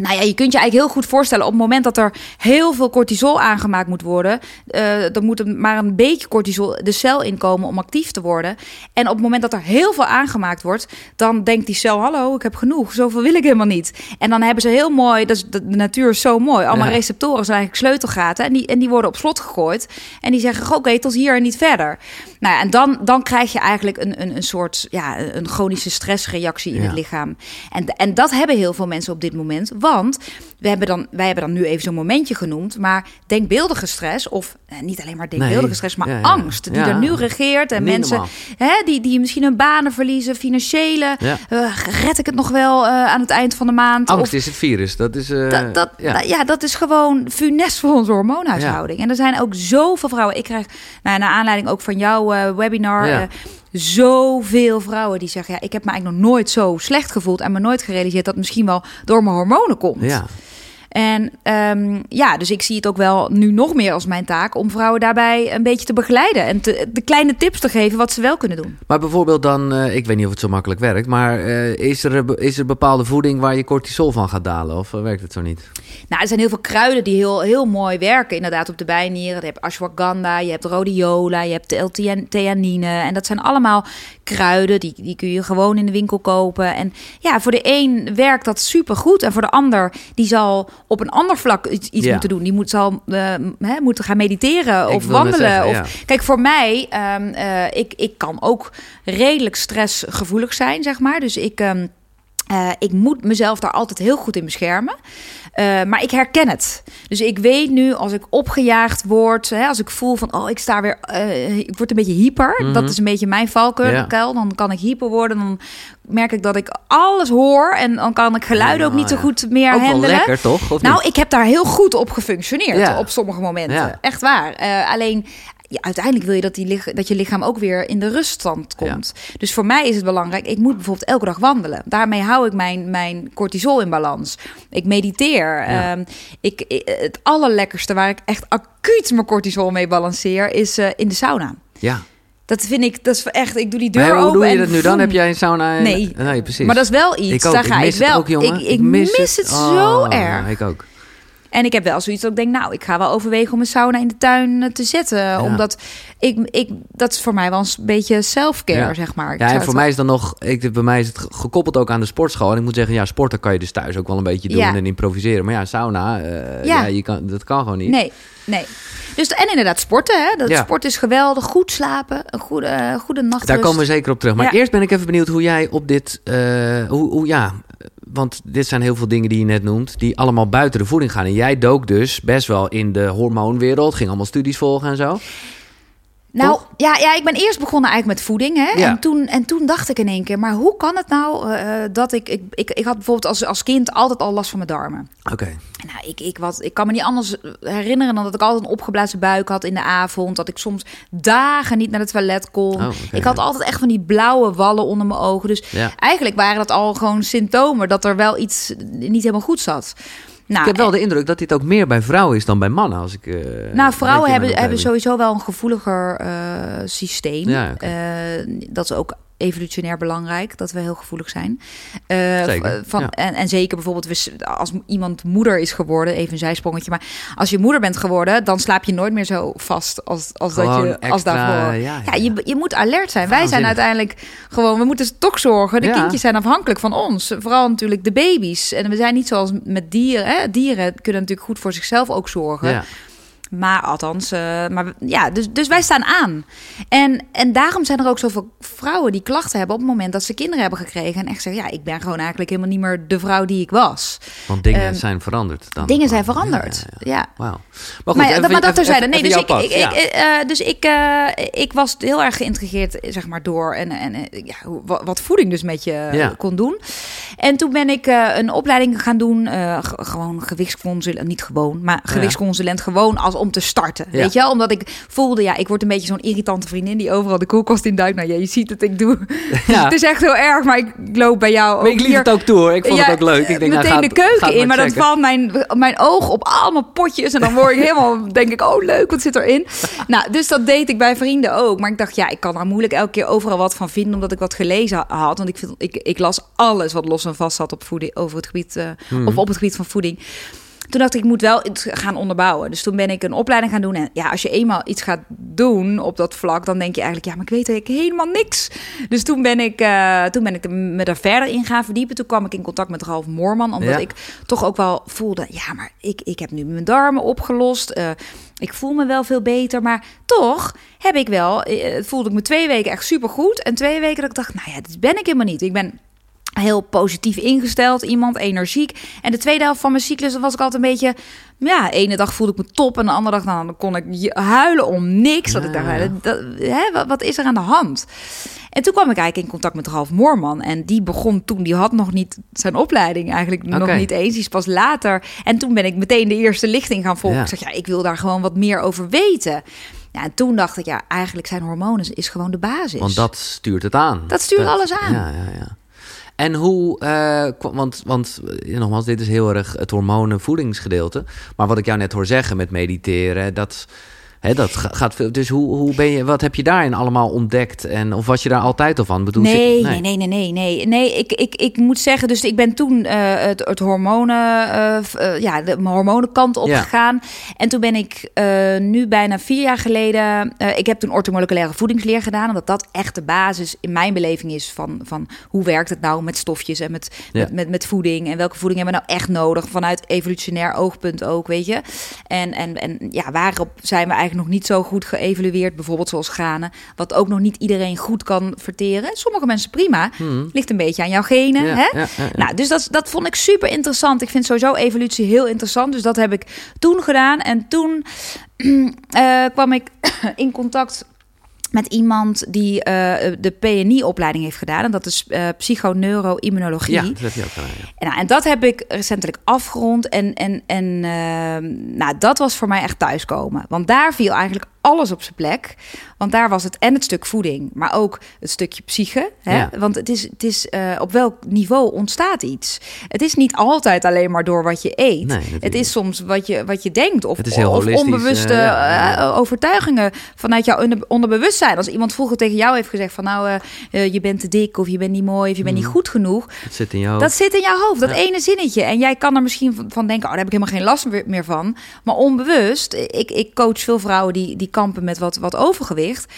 [SPEAKER 2] nou ja, je kunt je eigenlijk heel goed voorstellen... op het moment dat er heel veel cortisol aangemaakt moet worden... eh dan moet er maar een beetje cortisol de cel inkomen om actief te worden. En op het moment dat er heel veel aangemaakt wordt... dan denkt die cel, hallo, ik heb genoeg. Zoveel wil ik helemaal niet. En dan hebben ze heel mooi... Dat is, de natuur is zo mooi. Allemaal
[SPEAKER 1] Ja.
[SPEAKER 2] receptoren zijn eigenlijk sleutelgaten. En die, en die worden op slot gegooid. En die zeggen, oké, tot hier en niet verder. Nou ja, en dan, dan krijg je eigenlijk een, een, een soort... Ja, een chronische stressreactie in
[SPEAKER 1] Ja.
[SPEAKER 2] het lichaam. En, en dat hebben heel veel mensen op dit moment. Want we hebben dan, wij hebben dan nu even zo'n momentje genoemd. Maar denkbeeldige stress, of eh, niet alleen maar denkbeeldige
[SPEAKER 1] Nee.
[SPEAKER 2] stress, maar
[SPEAKER 1] Ja,
[SPEAKER 2] angst. Die er nu regeert. En
[SPEAKER 1] Niet
[SPEAKER 2] mensen hè, die, die misschien hun banen verliezen, financiële. Eh, red ik het nog wel eh, aan het eind van de maand?
[SPEAKER 1] Angst
[SPEAKER 2] Of-
[SPEAKER 1] is het virus. Dat is.
[SPEAKER 2] dat, dat,
[SPEAKER 1] ja.
[SPEAKER 2] dat is gewoon funest voor onze hormoonhuishouding. En er zijn ook zoveel vrouwen. Ik krijg, nou, naar aanleiding ook van jouw eh, webinar,
[SPEAKER 1] Ja.
[SPEAKER 2] eh, zoveel vrouwen die zeggen: ja, ik heb me eigenlijk nog nooit zo slecht gevoeld en me nooit gerealiseerd dat het misschien wel door mijn hormonen komt.
[SPEAKER 1] ja.
[SPEAKER 2] En ehm, ja, dus ik zie het ook wel nu nog meer als mijn taak om vrouwen daarbij een beetje te begeleiden en te, de kleine tips te geven wat ze wel kunnen doen.
[SPEAKER 1] Maar bijvoorbeeld dan, eh, ik weet niet of het zo makkelijk werkt, maar eh, is, er, is er bepaalde voeding waar je cortisol van gaat dalen? Of eh, werkt het zo niet?
[SPEAKER 2] Nou, er zijn heel veel kruiden die heel, heel mooi werken, inderdaad, op de bijnieren. Je hebt ashwagandha, je hebt rhodiola, je hebt L-theanine. En dat zijn allemaal kruiden, die, die kun je gewoon in de winkel kopen. En ja, voor de een werkt dat supergoed. En voor de ander, die zal op een ander vlak iets, iets
[SPEAKER 1] Ja.
[SPEAKER 2] moeten doen. Die moet, zal eh, hè, moeten gaan mediteren of wandelen.
[SPEAKER 1] zeggen,
[SPEAKER 2] of,
[SPEAKER 1] ja.
[SPEAKER 2] Kijk, voor mij, eh, ik, ik kan ook redelijk stressgevoelig zijn, zeg maar. Dus ik... ehm, eh, ik moet mezelf daar altijd heel goed in beschermen. Eh, maar ik herken het. Dus ik weet nu als ik opgejaagd word, hè, als ik voel van oh, ik sta weer, eh, ik word een beetje hyper. Dat is een beetje mijn valkuil.
[SPEAKER 1] Ja.
[SPEAKER 2] Dan kan ik hyper worden. Dan merk ik dat ik alles hoor en dan kan ik geluiden ook niet zo goed meer
[SPEAKER 1] Ook wel
[SPEAKER 2] handelen.
[SPEAKER 1] lekker, toch? Of
[SPEAKER 2] Nou,
[SPEAKER 1] niet?
[SPEAKER 2] ik heb daar heel goed op gefunctioneerd
[SPEAKER 1] Ja.
[SPEAKER 2] op sommige momenten.
[SPEAKER 1] Ja.
[SPEAKER 2] Echt waar. Alleen, ja, uiteindelijk wil je dat, die, dat je lichaam ook weer in de ruststand komt. Dus voor mij is het belangrijk, ik moet bijvoorbeeld elke dag wandelen. Daarmee hou ik mijn, mijn cortisol in balans. Ik mediteer.
[SPEAKER 1] Ja.
[SPEAKER 2] Ehm, ik, het allerlekkerste waar ik echt acuut mijn cortisol mee balanceer, is eh, in de sauna.
[SPEAKER 1] Ja.
[SPEAKER 2] Dat vind ik, dat is echt, ik doe die deur
[SPEAKER 1] Maar hoe
[SPEAKER 2] open
[SPEAKER 1] doe je dat nu dan? Heb jij een sauna? en-
[SPEAKER 2] Nee.
[SPEAKER 1] Nee, precies.
[SPEAKER 2] Maar dat is wel iets,
[SPEAKER 1] ik ook.
[SPEAKER 2] daar ga
[SPEAKER 1] ik
[SPEAKER 2] ik,
[SPEAKER 1] mis
[SPEAKER 2] wel.
[SPEAKER 1] het ook, jongen.
[SPEAKER 2] ik, ik mis, het zo
[SPEAKER 1] Oh,
[SPEAKER 2] erg.
[SPEAKER 1] Ik ook.
[SPEAKER 2] En ik heb wel zoiets dat ik denk, nou, ik ga wel overwegen om een sauna in de tuin eh, te zetten. Omdat ik, ik, dat is voor mij wel eens een beetje self-care,
[SPEAKER 1] Ja.
[SPEAKER 2] zeg maar. Ik
[SPEAKER 1] Ja, en voor
[SPEAKER 2] wel-
[SPEAKER 1] mij is dan nog, ik, bij mij is het ge- gekoppeld ook aan de sportschool. En ik moet zeggen, ja, sporten kan je dus thuis ook wel een beetje doen
[SPEAKER 2] Ja.
[SPEAKER 1] en improviseren. Maar ja, sauna, eh,
[SPEAKER 2] Ja.
[SPEAKER 1] je kan, dat kan gewoon niet.
[SPEAKER 2] Nee, nee. Dus, en inderdaad, sporten. Hè? Dat
[SPEAKER 1] Ja.
[SPEAKER 2] Sport is geweldig. Goed slapen. Een goede, goede nachtrust.
[SPEAKER 1] Daar komen we zeker op terug. Maar eerst ben ik even benieuwd hoe jij op dit, eh, hoe, hoe, ja, want dit zijn heel veel dingen die je net noemt, die allemaal buiten de voeding gaan. En jij dook dus best wel in de hormoonwereld, ging allemaal studies volgen en zo.
[SPEAKER 2] Nou,
[SPEAKER 1] Toch?
[SPEAKER 2] ja, ja, ik ben eerst begonnen eigenlijk met voeding. Hè?
[SPEAKER 1] Ja.
[SPEAKER 2] En, toen, en toen dacht ik in één keer, maar hoe kan het nou eh, eh, dat ik, ik, ik... Ik had bijvoorbeeld als, als kind altijd al last van mijn darmen.
[SPEAKER 1] Oké.
[SPEAKER 2] Nou, ik, ik, wat, ik kan me niet anders herinneren dan dat ik altijd een opgeblazen buik had in de avond. Dat ik soms dagen niet naar het toilet kon.
[SPEAKER 1] Oh,
[SPEAKER 2] ik had
[SPEAKER 1] ja.
[SPEAKER 2] altijd echt van die blauwe wallen onder mijn ogen. Dus
[SPEAKER 1] Ja.
[SPEAKER 2] eigenlijk waren dat al gewoon symptomen dat er wel iets niet helemaal goed zat. Nou,
[SPEAKER 1] Ik heb wel de indruk dat dit ook meer bij vrouwen is dan bij mannen. Als ik, eh,
[SPEAKER 2] nou, vrouwen hebben, hebben sowieso wel een gevoeliger eh, systeem.
[SPEAKER 1] Ja.
[SPEAKER 2] Eh, dat is ook evolutionair belangrijk, dat we heel gevoelig zijn. Eh,
[SPEAKER 1] Zeker,
[SPEAKER 2] van,
[SPEAKER 1] ja.
[SPEAKER 2] en, en zeker bijvoorbeeld als iemand moeder is geworden, even een zijsprongetje, maar als je moeder bent geworden, dan slaap je nooit meer zo vast als, als dat je als daarvoor.
[SPEAKER 1] ja, ja,
[SPEAKER 2] ja, je, je moet alert zijn. Wij zijn uiteindelijk gewoon, we moeten toch zorgen. De kindjes zijn afhankelijk van ons. Vooral natuurlijk de baby's. En we zijn niet zoals met dieren. Hè? Dieren kunnen natuurlijk goed voor zichzelf ook zorgen. Maar althans, eh, maar ja, dus, dus wij staan aan. En, en daarom zijn er ook zoveel vrouwen die klachten hebben op het moment dat ze kinderen hebben gekregen. En echt zeggen, ja, ik ben gewoon eigenlijk helemaal niet meer de vrouw die ik was.
[SPEAKER 1] Want dingen
[SPEAKER 2] Ehm,
[SPEAKER 1] zijn veranderd. Dan
[SPEAKER 2] dingen zijn veranderd.
[SPEAKER 1] Ja, ja, ja.
[SPEAKER 2] Ja.
[SPEAKER 1] Wauw. Maar
[SPEAKER 2] maar,
[SPEAKER 1] even-
[SPEAKER 2] maar dat terzijde. Nee, dus ik, ik, eh, dus ik, eh, ik was heel erg geïntegreerd, zeg maar, door en, en ja, wat, voeding dus met je kon doen. En toen ben ik een opleiding gaan doen, gewoon gewichtsconsulent, niet gewoon, maar gewichtsconsulent gewoon als om te starten.
[SPEAKER 1] Ja.
[SPEAKER 2] Weet je wel? Omdat ik voelde, ja, ik word een beetje zo'n irritante vriendin die overal de koelkast in duikt. Nou ja, je ziet het, ik doe.
[SPEAKER 1] Ja.
[SPEAKER 2] het is echt heel erg, maar ik loop bij jou
[SPEAKER 1] Maar
[SPEAKER 2] ook
[SPEAKER 1] ik liet
[SPEAKER 2] hier
[SPEAKER 1] het ook toe hoor. Ik vond het ook leuk. Ik denk, nou,
[SPEAKER 2] meteen
[SPEAKER 1] gaat-
[SPEAKER 2] de keuken in, maar dan
[SPEAKER 1] checken.
[SPEAKER 2] valt mijn, mijn oog op allemaal potjes en dan word ik helemaal, denk ik, oh leuk, wat zit erin? Nou, dus dat deed ik bij vrienden ook. Maar ik dacht, ja, ik kan daar moeilijk elke keer overal wat van vinden, omdat ik wat gelezen had. Want ik, vind, ik, ik las alles wat los en vast zat op voeding, over het gebied, eh,
[SPEAKER 1] Hmm.
[SPEAKER 2] of op het gebied van voeding. Toen dacht ik, ik moet wel het gaan onderbouwen. Dus toen ben ik een opleiding gaan doen. En ja, als je eenmaal iets gaat doen op dat vlak, dan denk je eigenlijk, ja, maar ik weet eigenlijk helemaal niks. Dus toen ben ik, eh, toen ben ik me daar verder in gaan verdiepen. Toen kwam ik in contact met Ralf Moorman, omdat
[SPEAKER 1] Ja.
[SPEAKER 2] ik toch ook wel voelde, ja, maar ik, ik heb nu mijn darmen opgelost. Eh, ik voel me wel veel beter, maar toch heb ik wel, eh, voelde ik me twee weken echt supergoed. En twee weken dat ik dacht, nou ja, dit ben ik helemaal niet. Ik ben heel positief ingesteld, iemand energiek. En de tweede helft van mijn cyclus was ik altijd een beetje... Ja, de ene dag voelde ik me top en de andere dag nou, dan kon ik huilen om niks. Dat ik dacht,
[SPEAKER 1] Ja, ja.
[SPEAKER 2] dat, dat- hè, wat, wat is er aan de hand? En toen kwam ik eigenlijk in contact met Ralf Moorman. En die begon toen, die had nog niet zijn opleiding eigenlijk nog niet eens. Die is pas later. En toen ben ik meteen de eerste lichting gaan volgen.
[SPEAKER 1] Ja.
[SPEAKER 2] Ik zeg, ja, ik wil daar gewoon wat meer over weten. Ja, en toen dacht ik, ja, eigenlijk zijn hormonen is gewoon de basis.
[SPEAKER 1] Want dat stuurt het aan.
[SPEAKER 2] Dat stuurt alles aan.
[SPEAKER 1] Ja, ja, ja. En hoe, eh, want, want eh, nogmaals, dit is heel erg het hormonen-voedingsgedeelte. Maar wat ik jou net hoor zeggen met mediteren, dat, dat ga- gaat veel. Dus hoe, hoe ben je, wat heb je daarin allemaal ontdekt? En, of was je daar altijd al van? Bedoel,
[SPEAKER 2] Nee, nee, nee, nee, nee, nee. Nee, ik, ik, ik moet zeggen, dus ik ben toen eh, het, het hormonen, eh, eh, ja, de hormonenkant op
[SPEAKER 1] Ja.
[SPEAKER 2] gegaan. En toen ben ik nu bijna vier jaar geleden, ik heb toen ortomoleculaire voedingsleer gedaan, omdat dat echt de basis in mijn beleving is van, van hoe werkt het nou met stofjes en met,
[SPEAKER 1] Ja.
[SPEAKER 2] met, met, met voeding en welke voeding hebben we nou echt nodig vanuit evolutionair oogpunt ook, weet je. En, en, en ja, waarop zijn we eigenlijk nog niet zo goed geëvalueerd, bijvoorbeeld zoals granen, wat ook nog niet iedereen goed kan verteren. Sommige mensen prima,
[SPEAKER 1] Hmm.
[SPEAKER 2] ligt een beetje aan jouw genen.
[SPEAKER 1] Ja,
[SPEAKER 2] hè?
[SPEAKER 1] ja, ja, ja.
[SPEAKER 2] Nou, dus dat, dat vond ik super interessant. Ik vind sowieso evolutie heel interessant. Dus dat heb ik toen gedaan. En toen eh, kwam ik in contact met iemand die eh, de PNI-opleiding heeft gedaan. En dat is eh psychoneuroimmunologie.
[SPEAKER 1] Ja, dat heb je ook gedaan. ja.
[SPEAKER 2] En, nou, en dat heb ik recentelijk afgerond. En, en, en eh, nou, dat was voor mij echt thuiskomen. Want daar viel eigenlijk alles op zijn plek. Want daar was het en het stuk voeding, maar ook het stukje psyche. Hè?
[SPEAKER 1] Ja.
[SPEAKER 2] Want het is, het is uh, op welk niveau ontstaat iets. Het is niet altijd alleen maar door wat je eet.
[SPEAKER 1] Nee,
[SPEAKER 2] het is soms wat je, wat je denkt of,
[SPEAKER 1] Het is heel
[SPEAKER 2] of onbewuste
[SPEAKER 1] uh, ja, ja.
[SPEAKER 2] uh, overtuigingen vanuit jouw onder, onderbewustzijn. Als iemand vroeger tegen jou heeft gezegd van nou, uh, je bent te dik of je bent niet mooi of je bent
[SPEAKER 1] Mm.
[SPEAKER 2] niet goed genoeg.
[SPEAKER 1] Dat zit in jou.
[SPEAKER 2] Dat zit in jouw hoofd, dat ene zinnetje. En jij kan er misschien van- van denken, oh, daar heb ik helemaal geen last meer van. Maar onbewust, ik, ik coach veel vrouwen die, die kampen met wat, wat overgewicht.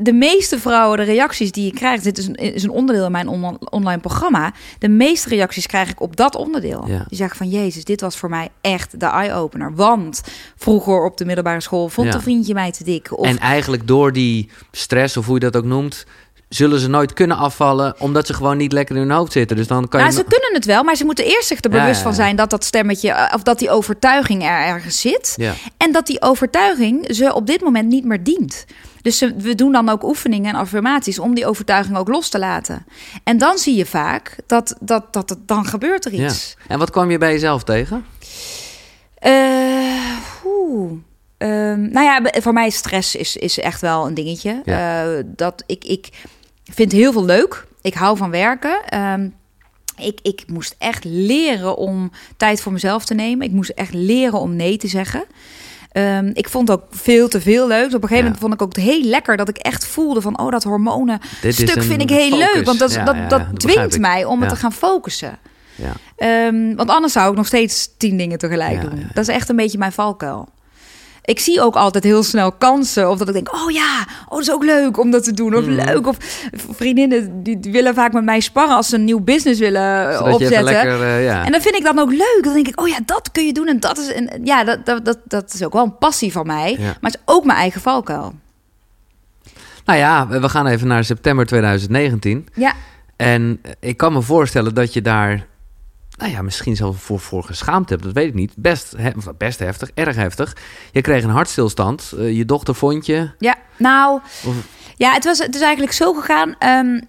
[SPEAKER 2] De meeste vrouwen, de reacties die je krijgt, dit is een, is een onderdeel in mijn on- online programma. De meeste reacties krijg ik op dat onderdeel.
[SPEAKER 1] Ja.
[SPEAKER 2] Die zeggen van, jezus, dit was voor mij echt de eye-opener. Want vroeger op de middelbare school vond
[SPEAKER 1] Ja.
[SPEAKER 2] een vriendje mij te dik. Of,
[SPEAKER 1] En eigenlijk door die stress, of hoe je dat ook noemt, zullen ze nooit kunnen afvallen, omdat ze gewoon niet lekker in hun hoofd zitten. Dus dan kan
[SPEAKER 2] Nou,
[SPEAKER 1] je.
[SPEAKER 2] ze kunnen het wel, maar ze moeten eerst zich er
[SPEAKER 1] Ja,
[SPEAKER 2] bewust
[SPEAKER 1] ja,
[SPEAKER 2] van zijn dat dat stemmetje, eh, of dat die overtuiging er ergens zit. En dat die overtuiging ze op dit moment niet meer dient. Dus ze- we doen dan ook oefeningen en affirmaties om die overtuiging ook los te laten. En dan zie je vaak dat, dat, dat, het- dan gebeurt er iets.
[SPEAKER 1] En wat kwam je bij jezelf tegen?
[SPEAKER 2] Eh, oeh. Ehm, nou ja, voor mij stress is, is echt wel een dingetje.
[SPEAKER 1] Ja.
[SPEAKER 2] Eh, dat ik, ik vind heel veel leuk. Ik hou van werken. Ehm, ik, ik moest echt leren om tijd voor mezelf te nemen. Ik moest echt leren om nee te zeggen. Ehm, ik vond ook veel te veel leuk. Op een gegeven
[SPEAKER 1] Ja.
[SPEAKER 2] moment vond ik ook heel lekker dat ik echt voelde van... oh, dat hormonen
[SPEAKER 1] Dit
[SPEAKER 2] stuk vind ik heel
[SPEAKER 1] focus.
[SPEAKER 2] leuk. Want dat,
[SPEAKER 1] Ja,
[SPEAKER 2] dat, dat dwingt mij om het
[SPEAKER 1] Ja.
[SPEAKER 2] te gaan focussen.
[SPEAKER 1] Ja.
[SPEAKER 2] Want anders zou ik nog steeds tien dingen tegelijk doen. Dat is echt een beetje mijn valkuil. Ik zie ook altijd heel snel kansen. Of dat ik denk, oh ja, oh, dat is ook leuk om dat te doen. Of
[SPEAKER 1] Mhm.
[SPEAKER 2] leuk. Of vriendinnen die, willen vaak met mij sparren als ze een nieuw business willen eh,
[SPEAKER 1] Zodat
[SPEAKER 2] opzetten.
[SPEAKER 1] lekker. eh, ja.
[SPEAKER 2] En dan vind ik dat ook leuk. Dan denk ik, oh ja, dat kun je doen. En dat is, en ja, dat, dat, dat, dat is ook wel een passie van mij.
[SPEAKER 1] Ja.
[SPEAKER 2] Maar het is ook mijn eigen valkuil.
[SPEAKER 1] Nou ja, we we gaan even naar september 2019.
[SPEAKER 2] Ja,
[SPEAKER 1] En ik kan me voorstellen dat je daar, nou ja, misschien zelf voor, voor geschaamd hebt. Dat weet ik niet. Best, he- of best heftig, erg heftig. Je kreeg een hartstilstand. Eh, je dochter vond je.
[SPEAKER 2] ja. Nou,
[SPEAKER 1] Of,
[SPEAKER 2] Ja, het, was, het is eigenlijk zo gegaan. Ehm,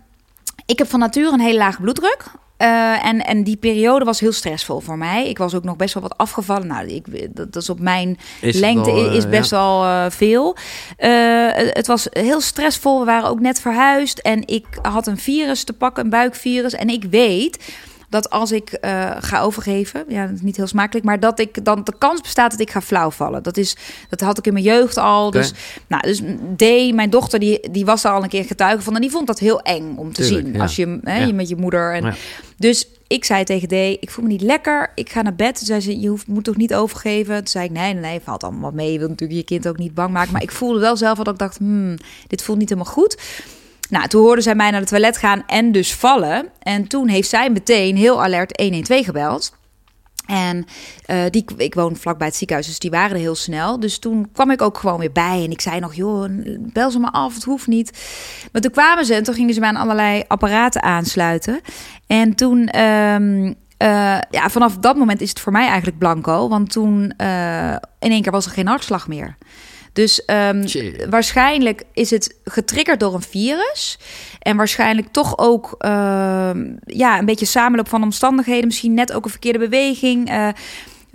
[SPEAKER 2] ik heb van nature een hele lage bloeddruk. Eh, en, en die periode was heel stressvol voor mij. Ik was ook nog best wel wat afgevallen. Nou, ik, dat, dat is op mijn
[SPEAKER 1] is
[SPEAKER 2] lengte
[SPEAKER 1] wel, eh,
[SPEAKER 2] is best
[SPEAKER 1] ja.
[SPEAKER 2] wel eh, veel. Eh, het was heel stressvol. We waren ook net verhuisd. En ik had een virus te pakken, een buikvirus. En ik weet dat als ik eh, ga overgeven, ja, dat is niet heel smakelijk, maar dat ik dan de kans bestaat dat ik ga flauwvallen. Dat is, dat had ik in mijn jeugd al. Dus, nou, dus D, mijn dochter, die, die was daar al een keer getuige van en die vond dat heel eng om te
[SPEAKER 1] Tuurlijk,
[SPEAKER 2] zien
[SPEAKER 1] ja.
[SPEAKER 2] als je, hè,
[SPEAKER 1] Ja.
[SPEAKER 2] je met je moeder en
[SPEAKER 1] Ja.
[SPEAKER 2] dus ik zei tegen D, ik voel me niet lekker, ik ga naar bed. Toen zei ze, je hoeft, moet toch niet overgeven? Toen zei ik, nee, nee, nee, valt allemaal wat mee. Je wilt natuurlijk je kind ook niet bang maken. Maar ik voelde wel zelf dat ik dacht, hmm, dit voelt niet helemaal goed. Nou, toen hoorde zij mij naar het toilet gaan en dus vallen. En toen heeft zij meteen heel alert 112 gebeld. En eh, die, ik woon vlakbij het ziekenhuis, dus die waren er heel snel. Dus toen kwam ik ook gewoon weer bij. En ik zei nog, joh, bel ze maar af, het hoeft niet. Maar toen kwamen ze en toen gingen ze mij aan allerlei apparaten aansluiten. En toen, ehm, eh, ja, vanaf dat moment is het voor mij eigenlijk blanco. Want toen, eh, in één keer was er geen hartslag meer. Dus ehm, waarschijnlijk is het getriggerd door een virus. En waarschijnlijk toch ook ehm, ja, een beetje samenloop van omstandigheden. Misschien net ook een verkeerde beweging. eh,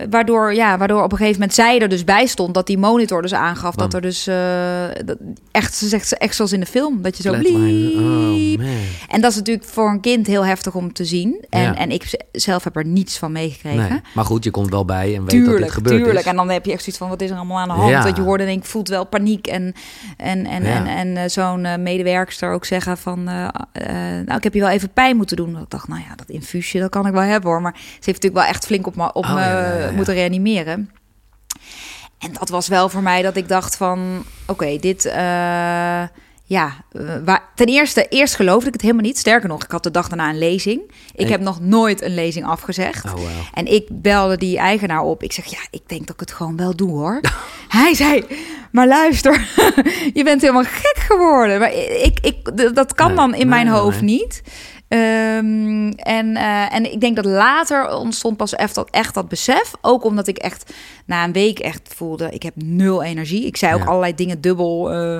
[SPEAKER 2] waardoor, ja, waardoor op een gegeven moment zij er dus bij stond. Dat die monitor dus aangaf dat er dus dat, echt, ze zegt echt zoals in de film. Dat je zo.
[SPEAKER 1] Oh,
[SPEAKER 2] bliep. En dat is natuurlijk voor een kind heel heftig om te zien. En,
[SPEAKER 1] Ja.
[SPEAKER 2] en ik zelf heb er niets van meegekregen.
[SPEAKER 1] Nee. Maar goed, je komt wel bij en weet dat dit
[SPEAKER 2] Tuurlijk,
[SPEAKER 1] gebeurd
[SPEAKER 2] tuurlijk.
[SPEAKER 1] is.
[SPEAKER 2] En dan heb je echt zoiets van, wat is er allemaal aan de hand?
[SPEAKER 1] Ja.
[SPEAKER 2] Dat je hoorde en ik voelt wel paniek. En, en, en,
[SPEAKER 1] Ja.
[SPEAKER 2] en, en eh, zo'n eh, medewerkster ook zeggen van... nou, ik heb je wel even pijn moeten doen. Ik dacht, nou ja, dat infuusje, dat kan ik wel hebben hoor. Maar ze heeft natuurlijk wel echt flink op me, op
[SPEAKER 1] Oh,
[SPEAKER 2] me
[SPEAKER 1] ja,
[SPEAKER 2] moeten reanimeren. En dat was wel voor mij dat ik dacht van... Oké, dit... eh, ja, eh, waar, ten eerste, eerst geloofde ik het helemaal niet. Sterker nog, ik had de dag daarna een lezing. Ik heb nog nooit een lezing afgezegd.
[SPEAKER 1] Oh, wow.
[SPEAKER 2] En ik belde die eigenaar op. Ik zeg, ja, ik denk dat ik het gewoon wel doe, hoor. Hij zei, maar luister, je bent helemaal gek geworden. Maar ik, ik, dat kan dan in
[SPEAKER 1] nee,
[SPEAKER 2] mijn hoofd
[SPEAKER 1] nee.
[SPEAKER 2] niet. Ehm, en, eh, en ik denk dat later ontstond pas echt dat, echt dat besef. Ook omdat ik echt na een week echt voelde, ik heb nul energie. Ik zei ook
[SPEAKER 1] Ja.
[SPEAKER 2] allerlei dingen dubbel. eh,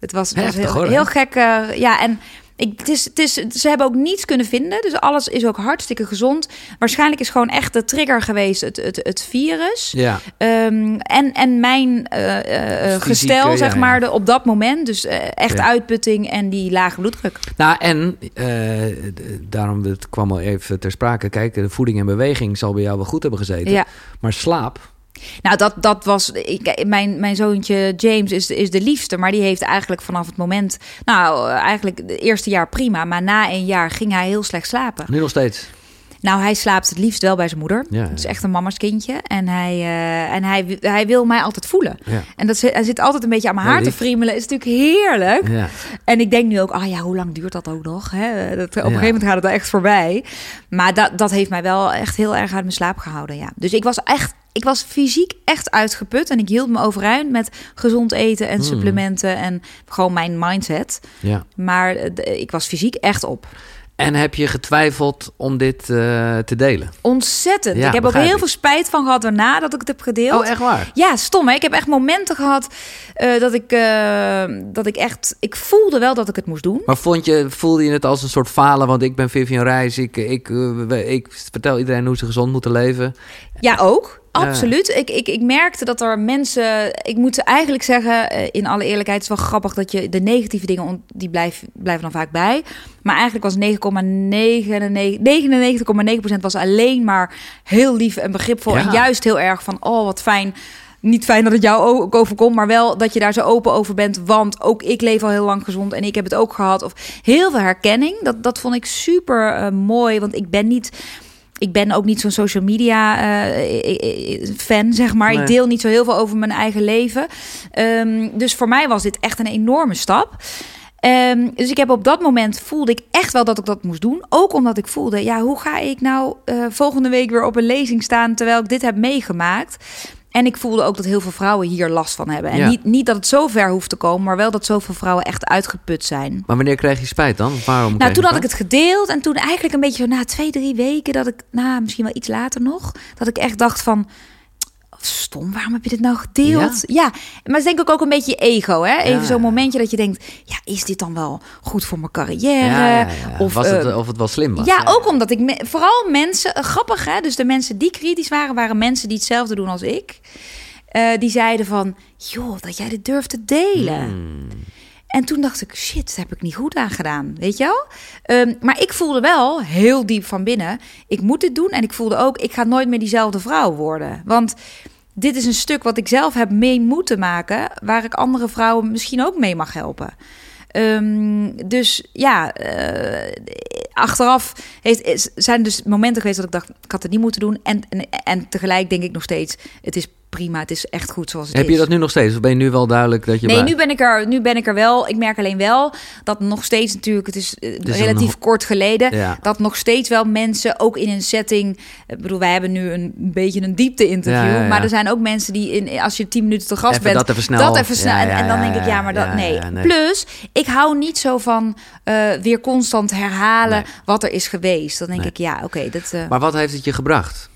[SPEAKER 2] het was, het was
[SPEAKER 1] Heftig,
[SPEAKER 2] heel,
[SPEAKER 1] hoor,
[SPEAKER 2] heel gek. eh, ja, en Ik, het is, het is, ze hebben ook niets kunnen vinden. Dus alles is ook hartstikke gezond. Waarschijnlijk is gewoon echt de trigger geweest het, het, het virus.
[SPEAKER 1] Ja.
[SPEAKER 2] Ehm, en, en mijn eh, eh, gestel, zeg
[SPEAKER 1] ja.
[SPEAKER 2] maar, de, op dat moment. Dus eh, echt
[SPEAKER 1] Ja.
[SPEAKER 2] uitputting en die lage bloeddruk.
[SPEAKER 1] Nou, en daarom het kwam al even ter sprake. Kijk, de voeding en beweging zal bij jou wel goed hebben gezeten.
[SPEAKER 2] Ja.
[SPEAKER 1] Maar slaap,
[SPEAKER 2] Nou, dat, dat was. Ik, mijn, mijn zoontje James is, is de liefste. Maar die heeft eigenlijk vanaf het moment. Nou, eigenlijk het eerste jaar prima. Maar na een jaar ging hij heel slecht slapen.
[SPEAKER 1] nu nog steeds.
[SPEAKER 2] Nou, hij slaapt het liefst wel bij zijn moeder.
[SPEAKER 1] Ja,
[SPEAKER 2] Het is echt een mama's kindje. En hij, eh, en hij, hij wil mij altijd voelen.
[SPEAKER 1] Ja.
[SPEAKER 2] En dat, hij zit altijd een beetje aan mijn haar te friemelen. Is natuurlijk heerlijk.
[SPEAKER 1] Ja.
[SPEAKER 2] En ik denk nu ook, ah ja, hoe lang duurt dat ook nog? Hè? Dat, op een gegeven moment gaat het wel echt voorbij. Maar dat, dat heeft mij wel echt heel erg uit mijn slaap gehouden. Ja. Dus ik was echt, ik was fysiek echt uitgeput. En ik hield me overeind met gezond eten en
[SPEAKER 1] Mm.
[SPEAKER 2] supplementen. En gewoon mijn mindset.
[SPEAKER 1] ja.
[SPEAKER 2] Maar eh, ik was fysiek echt op.
[SPEAKER 1] En heb je getwijfeld om dit eh, te delen?
[SPEAKER 2] Ontzettend.
[SPEAKER 1] Ja,
[SPEAKER 2] ik heb ook heel
[SPEAKER 1] ik.
[SPEAKER 2] veel spijt van gehad daarna dat ik het heb gedeeld.
[SPEAKER 1] Oh, echt waar?
[SPEAKER 2] Ja, stom. Hè? Ik heb echt momenten gehad eh, dat, ik, eh, dat ik echt... Ik voelde wel dat ik het moest doen.
[SPEAKER 1] Maar vond je, voelde je het als een soort falen? Want ik ben Vivian Reis. Ik, ik, ik vertel iedereen hoe ze gezond moeten leven.
[SPEAKER 2] Ja, ook. Absoluut. Ik, ik, ik merkte dat er mensen... Ik moet eigenlijk zeggen, eh, in alle eerlijkheid... het is wel grappig dat je de negatieve dingen... die blijf, blijven dan vaak bij. Maar eigenlijk was 9,99% was alleen maar heel lief en begripvol.
[SPEAKER 1] Ja.
[SPEAKER 2] En juist heel erg van, oh wat fijn... Niet fijn dat het jou ook overkomt, maar wel dat je daar zo open over bent. Want ook ik leef al heel lang gezond en ik heb het ook gehad. Of heel veel herkenning. Dat, dat vond ik super eh, mooi. Want ik ben niet ik ben ook niet zo'n social media eh, fan, zeg maar.
[SPEAKER 1] Nee.
[SPEAKER 2] Ik deel niet zo heel veel over mijn eigen leven. Ehm, dus voor mij was dit echt een enorme stap. Ehm, dus ik heb op dat moment voelde ik echt wel dat ik dat moest doen. Ook omdat ik voelde, ja, hoe ga ik nou eh, volgende week weer op een lezing staan terwijl ik dit heb meegemaakt? En ik voelde ook dat heel veel vrouwen hier last van hebben. En
[SPEAKER 1] Ja.
[SPEAKER 2] niet, niet dat het zo ver hoeft te komen, maar wel dat zoveel vrouwen echt uitgeput zijn.
[SPEAKER 1] Maar wanneer kreeg je spijt dan? Waarom
[SPEAKER 2] Nou, toen had ik het gedeeld en toen eigenlijk een beetje zo na twee, drie weken dat ik, nou, misschien wel iets later nog, dat ik echt dacht van, stom, waarom heb je dit nou gedeeld? Ja, maar het is denk ik ook een beetje je ego, hè? Even
[SPEAKER 1] Ja.
[SPEAKER 2] zo'n momentje dat je denkt, ja, is dit dan wel goed voor mijn carrière?
[SPEAKER 1] Ja.
[SPEAKER 2] Of,
[SPEAKER 1] was het,
[SPEAKER 2] eh,
[SPEAKER 1] of het wel slim was?
[SPEAKER 2] ja, ook omdat ik me- vooral mensen, eh, grappig hè, dus de mensen die kritisch waren, waren mensen die hetzelfde doen als ik. Eh, die zeiden van, joh, dat jij dit durft te delen.
[SPEAKER 1] Hmm.
[SPEAKER 2] En toen dacht ik, shit, dat heb ik niet goed aan gedaan, weet je wel? Ehm, maar ik voelde wel heel diep van binnen, ik moet dit doen. En ik voelde ook, ik ga nooit meer diezelfde vrouw worden. Want dit is een stuk wat ik zelf heb mee moeten maken, waar ik andere vrouwen misschien ook mee mag helpen. Ehm, dus ja, eh, achteraf heeft, zijn dus momenten geweest dat ik dacht, ik had het niet moeten doen. En, en, en tegelijk denk ik nog steeds, het is prima, het is echt goed zoals het
[SPEAKER 1] Heb
[SPEAKER 2] is.
[SPEAKER 1] je dat nu nog steeds? Of ben je nu wel duidelijk dat je...
[SPEAKER 2] Nee,
[SPEAKER 1] bij-
[SPEAKER 2] nu ben, ik er, nu ben ik er wel. Ik merk alleen wel dat nog steeds natuurlijk, het is, eh,
[SPEAKER 1] is
[SPEAKER 2] relatief
[SPEAKER 1] een-
[SPEAKER 2] kort geleden,
[SPEAKER 1] Ja.
[SPEAKER 2] dat nog steeds wel mensen, ook in een setting, ik bedoel, wij hebben nu een beetje een diepte-interview,
[SPEAKER 1] Ja, ja, ja.
[SPEAKER 2] maar er zijn ook mensen die, in, als je tien minuten te gast
[SPEAKER 1] Even
[SPEAKER 2] bent,
[SPEAKER 1] dat even snel.
[SPEAKER 2] dat even snel. En, dan denk ik, ja, maar dat, nee. Plus, ik hou niet zo van eh, weer constant herhalen
[SPEAKER 1] Nee.
[SPEAKER 2] wat er is geweest. Dan denk
[SPEAKER 1] Nee.
[SPEAKER 2] ik, ja, oké, dat... eh,
[SPEAKER 1] Maar wat heeft het je gebracht?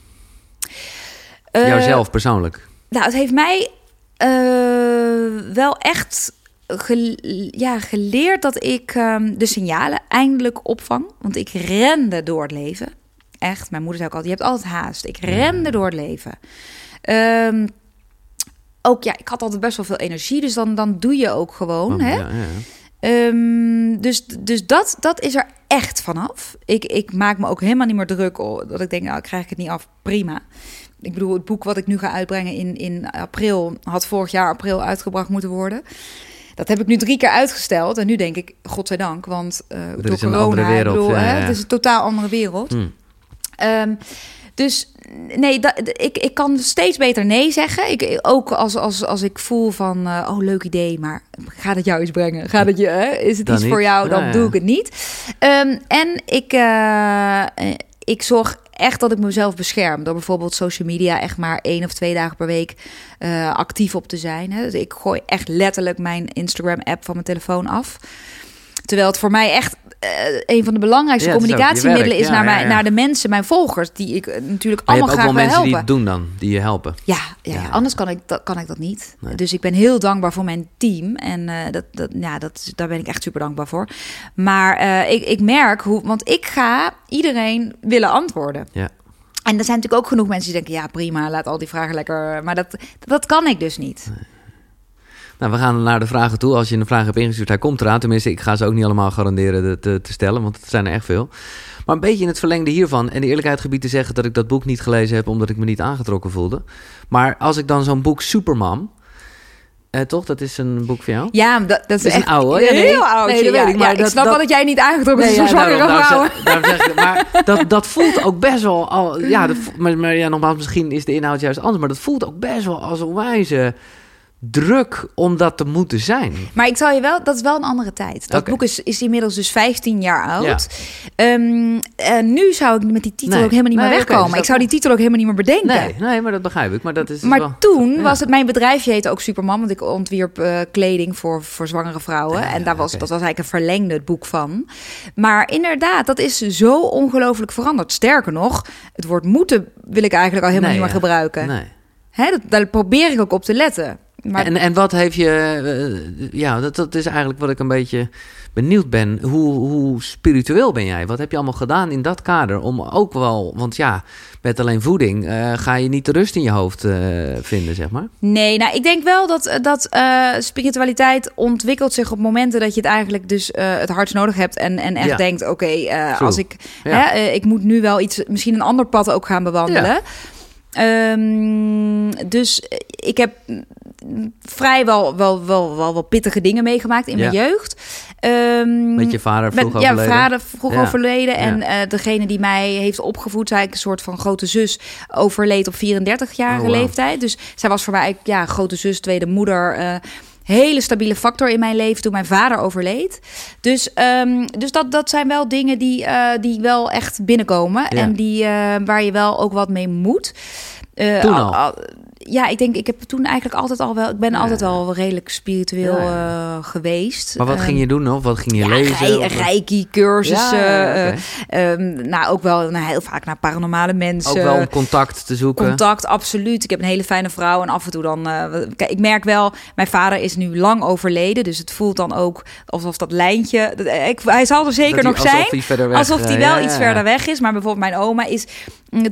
[SPEAKER 1] Jouzelf persoonlijk?
[SPEAKER 2] Nou, het heeft mij eh, wel echt ja, geleerd dat ik ehm, de signalen eindelijk opvang. Want ik rende door het leven. Echt, mijn moeder zei ook altijd, je hebt altijd haast. Ik rende door het leven. Ehm, ook ja, ik had altijd best wel veel energie, dus dan, dan doe je ook gewoon. Hè?
[SPEAKER 1] ja, ja.
[SPEAKER 2] Ehm, dus dus dat, dat is er echt vanaf. Ik, ik maak me ook helemaal niet meer druk op dat ik denk, nou, krijg ik het niet af, prima. Ik bedoel, het boek wat ik nu ga uitbrengen in, in april had vorig jaar april uitgebracht moeten worden. Dat heb ik nu drie keer uitgesteld en nu denk ik, godzijdank, want eh door
[SPEAKER 1] is een
[SPEAKER 2] corona,
[SPEAKER 1] andere wereld,
[SPEAKER 2] bedoel,
[SPEAKER 1] ja,
[SPEAKER 2] hè, het is een totaal andere wereld.
[SPEAKER 1] Hm.
[SPEAKER 2] Ehm, dus nee, dat, ik, ik kan steeds beter nee zeggen. Ik, ook als, als, als ik voel van, eh, oh leuk idee, maar gaat het jou iets brengen? Gaat het je, hè? is het
[SPEAKER 1] Dan
[SPEAKER 2] iets voor jou? Dan
[SPEAKER 1] Ja,
[SPEAKER 2] doe ik het niet. Ehm, en ik, eh, ik zorg echt dat ik mezelf bescherm. Door bijvoorbeeld social media echt maar één of twee dagen per week eh, actief op te zijn. Hè. Dus ik gooi echt letterlijk mijn Instagram-app van mijn telefoon af. Terwijl het voor mij echt eh, een van de belangrijkste
[SPEAKER 1] Ja, is
[SPEAKER 2] communicatiemiddelen is
[SPEAKER 1] Ja,
[SPEAKER 2] naar,
[SPEAKER 1] ja,
[SPEAKER 2] mij,
[SPEAKER 1] ja.
[SPEAKER 2] naar de mensen, mijn volgers, die ik eh, natuurlijk
[SPEAKER 1] Maar
[SPEAKER 2] allemaal graag
[SPEAKER 1] wel
[SPEAKER 2] wil
[SPEAKER 1] mensen die
[SPEAKER 2] helpen.
[SPEAKER 1] het doen dan, die je helpen.
[SPEAKER 2] Ja, ja, anders kan ik, dat, kan ik dat niet.
[SPEAKER 1] Nee.
[SPEAKER 2] Dus ik ben heel dankbaar voor mijn team. En eh, dat, dat, ja, dat, daar ben ik echt super dankbaar voor. Maar ik, ik merk hoe... Want ik ga iedereen willen antwoorden.
[SPEAKER 1] Ja.
[SPEAKER 2] En er zijn natuurlijk ook genoeg mensen die denken... ja, prima, laat al die vragen lekker... Maar dat, dat kan ik dus niet.
[SPEAKER 1] Nou, we gaan naar de vragen toe. Als je een vraag hebt ingestuurd, hij komt eraan. Tenminste, ik ga ze ook niet allemaal garanderen te, te, te stellen, want het zijn er echt veel. Maar een beetje in het verlengde hiervan, en de eerlijkheid gebied te zeggen dat ik dat boek niet gelezen heb omdat ik me niet aangetrokken voelde. Maar als ik dan zo'n boek Superman, eh, toch? Dat is een boek van jou?
[SPEAKER 2] Ja, dat, dat is,
[SPEAKER 1] is een oude, ja, nee.
[SPEAKER 2] heel oud.
[SPEAKER 1] Nee, dat weet ik, maar
[SPEAKER 2] ik
[SPEAKER 1] dat-
[SPEAKER 2] snap
[SPEAKER 1] dat-
[SPEAKER 2] wel dat jij niet aangetrokken bent
[SPEAKER 1] Nee, ja,
[SPEAKER 2] zwangere
[SPEAKER 1] daarom, zeg, maar dat, dat voelt ook best wel al. Ja, dat, maar, maar ja, nogmaals, misschien is de inhoud juist anders. Maar dat voelt ook best wel als een wijze druk om dat te moeten zijn.
[SPEAKER 2] Maar ik zal je wel, dat is wel een andere tijd. Dat boek is, is inmiddels dus 15 jaar oud.
[SPEAKER 1] Ja.
[SPEAKER 2] Ehm, en nu zou ik met die titel
[SPEAKER 1] Nee.
[SPEAKER 2] ook helemaal niet
[SPEAKER 1] Nee,
[SPEAKER 2] meer wegkomen.
[SPEAKER 1] dus
[SPEAKER 2] ik zou die titel ook helemaal niet meer bedenken.
[SPEAKER 1] Nee, nee, maar dat begrijp ik. Maar dat is
[SPEAKER 2] Maar
[SPEAKER 1] wel...
[SPEAKER 2] toen
[SPEAKER 1] Ja.
[SPEAKER 2] was het mijn bedrijfje heette ook Superman, want ik ontwierp eh, kleding voor, voor zwangere vrouwen.
[SPEAKER 1] Ah,
[SPEAKER 2] en daar was, dat was eigenlijk een verlengde het boek van. Maar inderdaad, dat is zo ongelooflijk veranderd. Sterker nog, het woord moeten wil ik eigenlijk al helemaal niet meer gebruiken.
[SPEAKER 1] Nee.
[SPEAKER 2] Hè, dat, daar probeer ik ook op te letten. Maar
[SPEAKER 1] En, en wat heeft je... eh, ja, dat, dat is eigenlijk wat ik een beetje benieuwd ben. Hoe, hoe spiritueel ben jij? Wat heb je allemaal gedaan in dat kader? Om ook wel... Want ja, met alleen voeding eh, ga je niet de rust in je hoofd eh, vinden, zeg maar.
[SPEAKER 2] Nee, nou, ik denk wel dat, dat spiritualiteit ontwikkelt zich op momenten dat je het eigenlijk dus het hardst nodig hebt. En, en echt
[SPEAKER 1] Ja.
[SPEAKER 2] denkt, oké, als ik,
[SPEAKER 1] Ja.
[SPEAKER 2] hè, ik moet nu wel iets, misschien een ander pad ook gaan bewandelen. Ehm, dus ik heb vrijwel wel, wel, wel, wel pittige dingen meegemaakt in mijn
[SPEAKER 1] Ja.
[SPEAKER 2] jeugd. Ehm,
[SPEAKER 1] Met je vader vroeg
[SPEAKER 2] met, ja,
[SPEAKER 1] overleden.
[SPEAKER 2] vader vroeg
[SPEAKER 1] Ja.
[SPEAKER 2] overleden. En eh, degene die mij heeft opgevoed, zei ik, een soort van grote zus, overleed op 34-jarige
[SPEAKER 1] Oh, wauw.
[SPEAKER 2] leeftijd. Dus zij was voor mij ja, grote zus, tweede moeder. eh, hele stabiele factor in mijn leven toen mijn vader overleed. Dus, ehm, dus dat, dat zijn wel dingen die, eh, die wel echt binnenkomen.
[SPEAKER 1] Ja.
[SPEAKER 2] En die, waar je wel ook wat mee moet.
[SPEAKER 1] Toen al?
[SPEAKER 2] Ja, ik denk, ik heb toen eigenlijk altijd al wel, ik ben
[SPEAKER 1] Ja.
[SPEAKER 2] altijd al redelijk spiritueel
[SPEAKER 1] Ja,
[SPEAKER 2] eh, geweest.
[SPEAKER 1] Maar wat
[SPEAKER 2] Ehm,
[SPEAKER 1] ging je doen of wat ging je
[SPEAKER 2] ja,
[SPEAKER 1] lezen?
[SPEAKER 2] rei-
[SPEAKER 1] Of-
[SPEAKER 2] reiki-cursussen.
[SPEAKER 1] Ja, ja,
[SPEAKER 2] eh, ehm, nou, ook wel nou, heel vaak naar paranormale mensen.
[SPEAKER 1] Ook wel om contact te zoeken.
[SPEAKER 2] Contact, absoluut. Ik heb een hele fijne vrouw en af en toe dan... eh, kijk, ik merk wel, mijn vader is nu lang overleden. Dus het voelt dan ook alsof dat lijntje... dat- ik, hij zal er zeker
[SPEAKER 1] Dat hij-
[SPEAKER 2] nog zijn.
[SPEAKER 1] Alsof hij verder weg,
[SPEAKER 2] Alsof die wel
[SPEAKER 1] ja,
[SPEAKER 2] iets
[SPEAKER 1] ja,
[SPEAKER 2] verder weg is. Maar bijvoorbeeld mijn oma is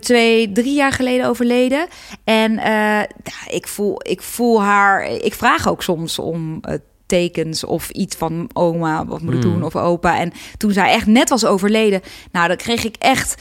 [SPEAKER 2] twee, drie jaar geleden overleden. En eh, ik, voel, ik voel haar... Ik vraag ook soms om... eh, tekens of iets van oma, wat moet ik
[SPEAKER 1] Hmm.
[SPEAKER 2] doen, of opa. En toen zij echt net was overleden, nou, dan kreeg ik echt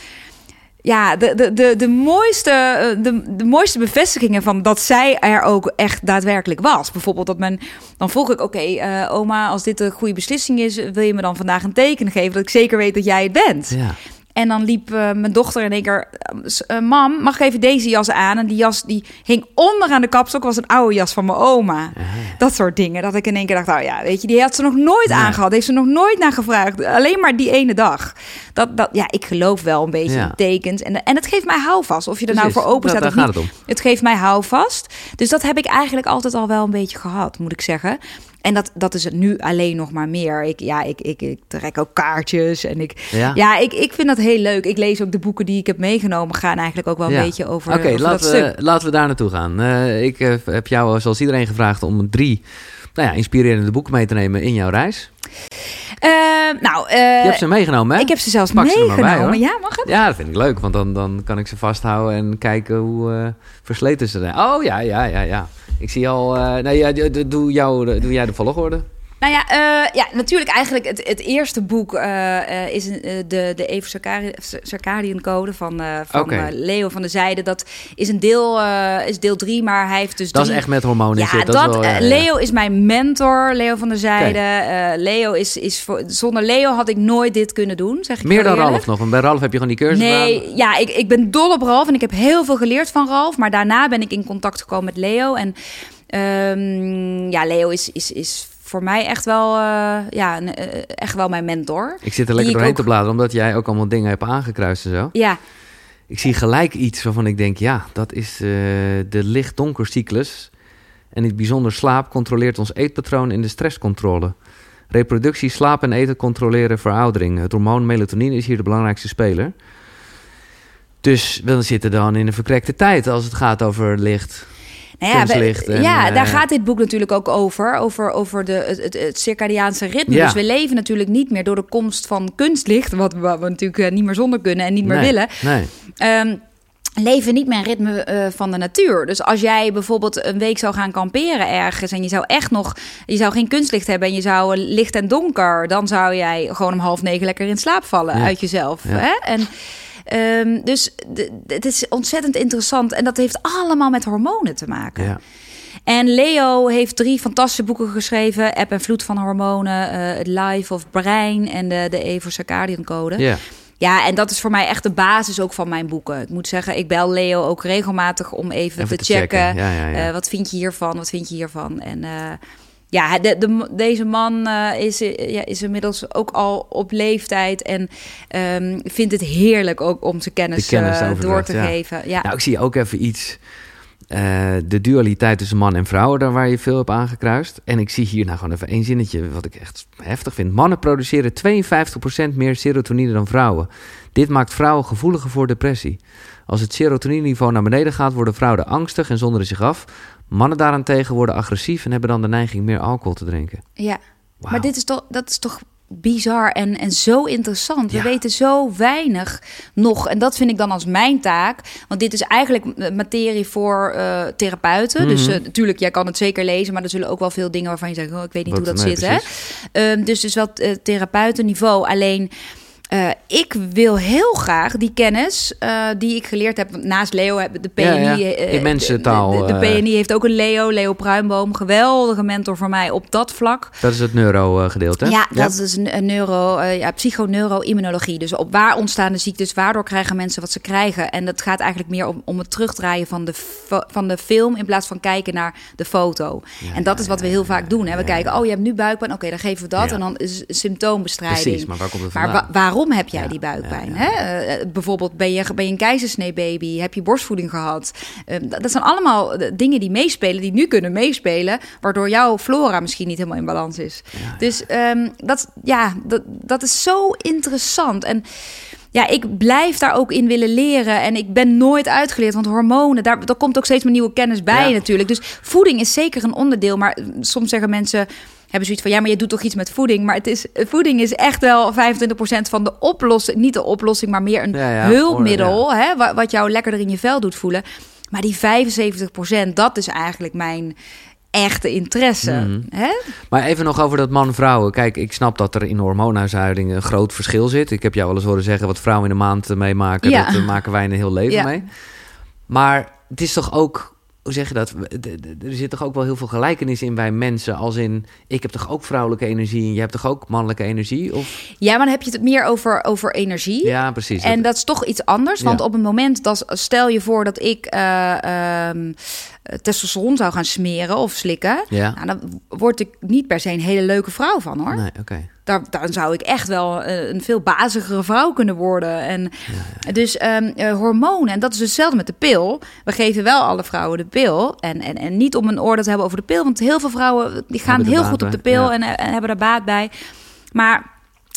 [SPEAKER 2] ja, de, de, de, de, mooiste, eh, de, de mooiste bevestigingen van dat zij er ook echt daadwerkelijk was. Bijvoorbeeld dat men, dan vroeg ik, oké, oma, als dit een goede beslissing is, wil je me dan vandaag een teken geven dat ik zeker weet dat jij het bent?
[SPEAKER 1] Ja.
[SPEAKER 2] En dan liep eh, mijn dochter eh, s- eh, mam, mag ik even deze jas aan? En die jas die hing onder aan de kapstok, was een oude jas van mijn oma. Dat soort dingen. Dat ik in één keer dacht, nou ja, weet je, die had ze nog nooit aangehad. Heeft ze nog nooit naar gevraagd. Alleen maar die ene dag. Dat, dat, ja, ik geloof wel een beetje
[SPEAKER 1] Ja.
[SPEAKER 2] in tekens. En, en het geeft mij houvast. Of je er nou voor open
[SPEAKER 1] Dat-
[SPEAKER 2] staat of niet.
[SPEAKER 1] het om.
[SPEAKER 2] Het geeft mij houvast. Dus dat heb ik eigenlijk altijd al wel een beetje gehad, moet ik zeggen. En dat, dat is het nu alleen nog maar meer. Ik, ja, ik, ik, ik trek ook kaartjes en ik,
[SPEAKER 1] Ja?
[SPEAKER 2] ja, ik, ik vind dat heel leuk. Ik lees ook de boeken die ik heb meegenomen, gaan eigenlijk ook wel
[SPEAKER 1] Ja.
[SPEAKER 2] een beetje over,
[SPEAKER 1] Oké, laten, we, laten we daar naartoe gaan. Eh, ik eh, heb jou, zoals iedereen, gevraagd om drie nou ja, inspirerende boeken mee te nemen in jouw reis.
[SPEAKER 2] Eh, nou, eh,
[SPEAKER 1] Je hebt ze meegenomen, hè?
[SPEAKER 2] ik heb ze zelfs
[SPEAKER 1] Pak ze er maar
[SPEAKER 2] meegenomen.
[SPEAKER 1] bij, hoor.
[SPEAKER 2] ja, mag het?
[SPEAKER 1] Ja, dat vind ik leuk, want dan, dan kan ik ze vasthouden en kijken hoe eh, versleten ze zijn. Oh ja, ja, ja, ja. Ik zie al. eh nee, ja, doe, jou, doe jij de volgorde?
[SPEAKER 2] Nou ja, eh, ja, natuurlijk eigenlijk het, het eerste boek eh, eh, is de, de Circadian Code van, van Leo van der Zijde. Dat is een deel, is deel drie, maar hij heeft dus
[SPEAKER 1] Dat is echt met hormonen.
[SPEAKER 2] Ja, dat,
[SPEAKER 1] is wel, ja.
[SPEAKER 2] Leo is mijn mentor, Leo van der Zijde. Leo is, is voor, zonder Leo had ik nooit dit kunnen doen, zeg ik
[SPEAKER 1] Meer dan
[SPEAKER 2] eerlijk.
[SPEAKER 1] Ralf nog, want bij Ralf heb je gewoon die cursus gedaan.
[SPEAKER 2] Nee, ja, ik, ik ben dol op Ralf en ik heb heel veel geleerd van Ralf. Maar daarna ben ik in contact gekomen met Leo. En ehm, ja, Leo is, is, is voor mij echt wel, eh, ja, een, eh, echt wel mijn mentor.
[SPEAKER 1] Ik zit er lekker doorheen
[SPEAKER 2] ook-
[SPEAKER 1] te bladeren, omdat jij ook allemaal dingen hebt aangekruist en zo.
[SPEAKER 2] Ja,
[SPEAKER 1] Ik zie gelijk iets waarvan ik denk, ja, dat is eh, de licht-donker cyclus. En in het bijzonder slaap controleert ons eetpatroon en de stresscontrole. Reproductie, slaap en eten controleren veroudering. Het hormoon melatonine is hier de belangrijkste speler. Dus we zitten dan in een verkrekte tijd als het gaat over licht.
[SPEAKER 2] Nou ja, we-
[SPEAKER 1] kunstlicht en,
[SPEAKER 2] ja, daar
[SPEAKER 1] eh,
[SPEAKER 2] gaat dit boek natuurlijk ook over. Over, over de, het, het, het circadiaanse ritme.
[SPEAKER 1] Ja.
[SPEAKER 2] Dus we leven natuurlijk niet meer door de komst van kunstlicht. Wat we, wat we natuurlijk eh, niet meer zonder kunnen en niet meer
[SPEAKER 1] nee,
[SPEAKER 2] willen.
[SPEAKER 1] Nee.
[SPEAKER 2] Ehm, leven niet meer een ritme eh, van de natuur. Dus als jij bijvoorbeeld een week zou gaan kamperen ergens en je zou echt nog, je zou geen kunstlicht hebben en je zou licht en donker, dan zou jij gewoon om half negen lekker in slaap vallen
[SPEAKER 1] Ja.
[SPEAKER 2] uit jezelf.
[SPEAKER 1] Ja.
[SPEAKER 2] Hè? En ehm, dus het is ontzettend interessant en dat heeft allemaal met hormonen te maken.
[SPEAKER 1] Ja.
[SPEAKER 2] En Leo heeft drie fantastische boeken geschreven: App en Vloed van Hormonen, eh, het Life of Brein en de, de Evo Circadian Code.
[SPEAKER 1] Ja.
[SPEAKER 2] Ja, en dat is voor mij echt de basis ook van mijn boeken. Ik moet zeggen, ik bel Leo ook regelmatig om even,
[SPEAKER 1] Even
[SPEAKER 2] te,
[SPEAKER 1] te
[SPEAKER 2] checken.
[SPEAKER 1] checken. Ja, ja, ja.
[SPEAKER 2] eh, wat vind je hiervan? Wat vind je hiervan? En eh, ja, de, de, deze man eh, is, eh, ja, is inmiddels ook al op leeftijd en ehm, vindt het heerlijk ook om zijn kennis, eh, door te
[SPEAKER 1] ja.
[SPEAKER 2] geven. Ja.
[SPEAKER 1] Nou, ik zie ook even iets. eh, de dualiteit tussen man en vrouw, daar waar je veel hebt aangekruist. En ik zie hier nou gewoon even één zinnetje, wat ik echt heftig vind. Mannen produceren 52% meer serotonine dan vrouwen. Dit maakt vrouwen gevoeliger voor depressie. Als het serotonineniveau naar beneden gaat, worden vrouwen angstig en zonderen zich af. Mannen daarentegen worden agressief en hebben dan de neiging meer alcohol te drinken.
[SPEAKER 2] ja. Maar dit is toch, dat is toch bizar en, en zo interessant. We
[SPEAKER 1] Ja.
[SPEAKER 2] weten zo weinig nog. En dat vind ik dan als mijn taak. Want dit is eigenlijk materie voor eh, therapeuten. Dus
[SPEAKER 1] Mhm.
[SPEAKER 2] eh, natuurlijk, jij kan het zeker lezen. Maar er zullen ook wel veel dingen waarvan je zegt... Oh, ik weet niet
[SPEAKER 1] Wat-
[SPEAKER 2] hoe dat
[SPEAKER 1] nee,
[SPEAKER 2] zit. Hè? Ehm, dus dus wel eh, therapeutenniveau. Alleen... eh, ik wil heel graag die kennis eh, die ik geleerd heb. naast Leo hebben de PNI.
[SPEAKER 1] Ja, ja.
[SPEAKER 2] eh,
[SPEAKER 1] mensentaal,
[SPEAKER 2] De, de, de. PNI heeft ook een Leo, Leo Pruimboom. Geweldige mentor voor mij op dat vlak.
[SPEAKER 1] Dat is het neuro-gedeelte.
[SPEAKER 2] Ja, dat is een, een neuro, ja, psychoneuroimmunologie. Dus op waar ontstaan de ziektes, waardoor krijgen mensen wat ze krijgen. En dat gaat eigenlijk meer om, om het terugdraaien van de, van de film in plaats van kijken naar de foto. en dat is wat we heel vaak doen. Hè. We kijken, oh je hebt nu buikpijn, oké, dan geven we dat. En dan is symptoombestrijding.
[SPEAKER 1] Precies, maar waar komt het
[SPEAKER 2] Maar
[SPEAKER 1] vandaan?
[SPEAKER 2] wa- waarom heb jij
[SPEAKER 1] Ja,
[SPEAKER 2] die buikpijn?
[SPEAKER 1] ja,
[SPEAKER 2] Hè? Eh, bijvoorbeeld ben je, ben je een keizersnee-baby? Heb je borstvoeding gehad? Eh, dat, dat zijn allemaal eh, dingen die meespelen, die nu kunnen meespelen, waardoor jouw flora misschien niet helemaal in balans is. Dus ehm, dat, ja, dat, dat is zo interessant. En ja, ik blijf daar ook in willen leren. En ik ben nooit uitgeleerd, want hormonen, daar, daar komt ook steeds meer nieuwe kennis bij
[SPEAKER 1] Ja.
[SPEAKER 2] natuurlijk. Dus voeding is zeker een onderdeel. Maar soms zeggen mensen, hebben zoiets van... ja, maar je doet toch iets met voeding? Maar het is, voeding is echt wel 25% van de oplossing. Niet de oplossing, maar meer een
[SPEAKER 1] Ja, ja,
[SPEAKER 2] hulpmiddel... Hè, wa- wat jou lekkerder in je vel doet voelen. Maar die 75%, dat is eigenlijk mijn echte interesse.
[SPEAKER 1] Mhm.
[SPEAKER 2] Hè?
[SPEAKER 1] Maar even nog over dat man-vrouwen. Kijk, ik snap dat er in hormoonhuishouding een groot verschil zit. Ik heb jou wel eens horen zeggen wat vrouwen in de maand meemaken.
[SPEAKER 2] Ja.
[SPEAKER 1] Dat eh, maken wij een heel leven mee. Maar het is toch ook, hoe zeg je dat? Er zit toch ook wel heel veel gelijkenis in bij mensen. Als in, ik heb toch ook vrouwelijke energie en je hebt toch ook mannelijke energie? Of,
[SPEAKER 2] Ja, maar dan heb je het meer over, over energie.
[SPEAKER 1] ja, precies.
[SPEAKER 2] En dat is toch iets anders. Want
[SPEAKER 1] Ja.
[SPEAKER 2] op het moment dat stel je voor dat ik eh, ehm, eh, testosteron zou gaan smeren of slikken,
[SPEAKER 1] Ja.
[SPEAKER 2] nou, dan word ik niet per se een hele leuke vrouw van hoor.
[SPEAKER 1] Nee, oké.
[SPEAKER 2] Daar, dan zou ik echt wel eh, een veel bazigere vrouw kunnen worden. En dus ehm, eh, hormonen, en dat is hetzelfde met de pil. We geven wel alle vrouwen de pil. En, en, en niet om een oordeel te hebben over de pil, want heel veel vrouwen die gaan heel goed op de pil en, eh, en hebben er baat bij. Maar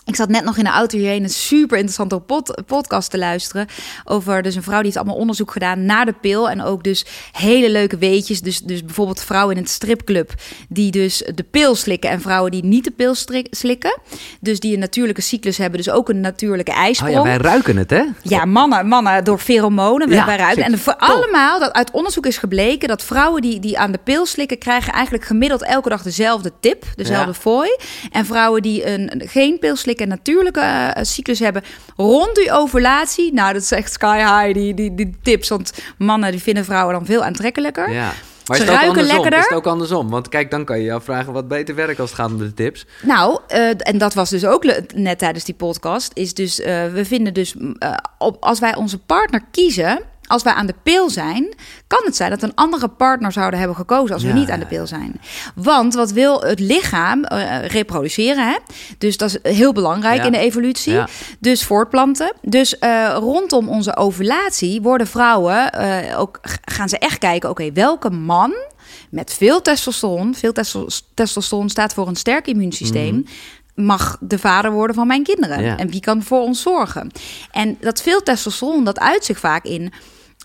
[SPEAKER 2] ik zat net nog in de auto hierheen een super interessante pod- podcast te luisteren. Over dus een vrouw die heeft allemaal onderzoek gedaan naar de pil. En ook dus hele leuke weetjes. Dus, dus bijvoorbeeld vrouwen in het stripclub die dus de pil slikken. En vrouwen die niet de pil slikken. Dus die een natuurlijke cyclus hebben. Dus ook een natuurlijke
[SPEAKER 1] Oh
[SPEAKER 2] ijsprong.
[SPEAKER 1] ja, wij ruiken het, hè?
[SPEAKER 2] Ja, mannen, mannen door pheromonen
[SPEAKER 1] Ja,
[SPEAKER 2] bij ruiken. En voor allemaal, dat uit onderzoek is gebleken dat vrouwen die, die aan de pil slikken, krijgen eigenlijk gemiddeld elke dag dezelfde tip, dezelfde
[SPEAKER 1] Ja.
[SPEAKER 2] fooi. En vrouwen die een, een- geen pil slikken en natuurlijke eh, cyclus hebben rond die ovulatie, nou dat is echt sky high, die, die, die tips. Want mannen die vinden vrouwen dan veel aantrekkelijker.
[SPEAKER 1] Ja.
[SPEAKER 2] Ze
[SPEAKER 1] is het
[SPEAKER 2] ruiken
[SPEAKER 1] andersom?
[SPEAKER 2] lekkerder.
[SPEAKER 1] Is het ook andersom? Want kijk, dan kan je je afvragen wat beter werkt als het gaat om de tips.
[SPEAKER 2] Nou, eh, en dat was dus ook net tijdens die podcast. Is dus, eh, we vinden dus, op, als wij onze partner kiezen. Als wij aan de pil zijn, kan het zijn dat een andere partner zouden hebben gekozen als we niet aan de pil zijn. Want wat wil het lichaam eh, reproduceren? Hè? Dus dat is heel belangrijk
[SPEAKER 1] Ja.
[SPEAKER 2] in de evolutie.
[SPEAKER 1] Ja.
[SPEAKER 2] Dus voortplanten. Dus eh, rondom onze ovulatie worden vrouwen eh, ook gaan ze echt kijken: oké, welke man met veel testosteron, veel testos- testosteron staat voor een sterk immuunsysteem. Mag de vader worden van mijn kinderen?
[SPEAKER 1] Mhm. Ja.
[SPEAKER 2] En wie kan voor ons zorgen? En dat veel testosteron, dat uit zich vaak in eh,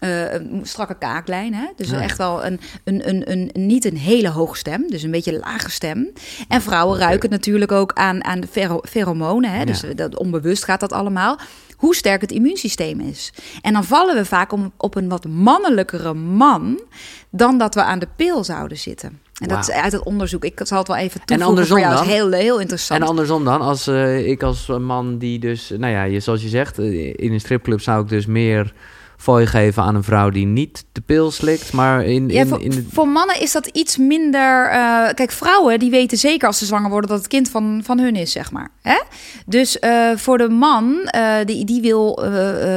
[SPEAKER 2] een strakke kaaklijn. Hè? Dus
[SPEAKER 1] Ja.
[SPEAKER 2] echt wel een, een, een, een, niet een hele hoge stem, dus een beetje lage stem. En vrouwen ruiken natuurlijk ook aan, aan de pheromonen. Hè? Dus
[SPEAKER 1] Ja.
[SPEAKER 2] dat onbewust gaat dat allemaal. Hoe sterk het immuunsysteem is. En dan vallen we vaak om, op een wat mannelijkere man dan dat we aan de pil zouden zitten. En dat is uit het onderzoek. Ik zal het wel even toevoegen
[SPEAKER 1] andersom
[SPEAKER 2] voor jou. Is
[SPEAKER 1] dan?
[SPEAKER 2] heel, heel interessant.
[SPEAKER 1] En andersom dan, als eh, ik als man die dus, nou ja, je, zoals je zegt, eh, in een stripclub zou ik dus meer fooi geven aan een vrouw die niet de pil slikt, maar in,
[SPEAKER 2] Ja,
[SPEAKER 1] in,
[SPEAKER 2] voor,
[SPEAKER 1] in de,
[SPEAKER 2] voor mannen is dat iets minder. eh, kijk, vrouwen die weten zeker als ze zwanger worden dat het kind van, van hun is, zeg maar. Hè? Dus eh, voor de man, eh, die, die wil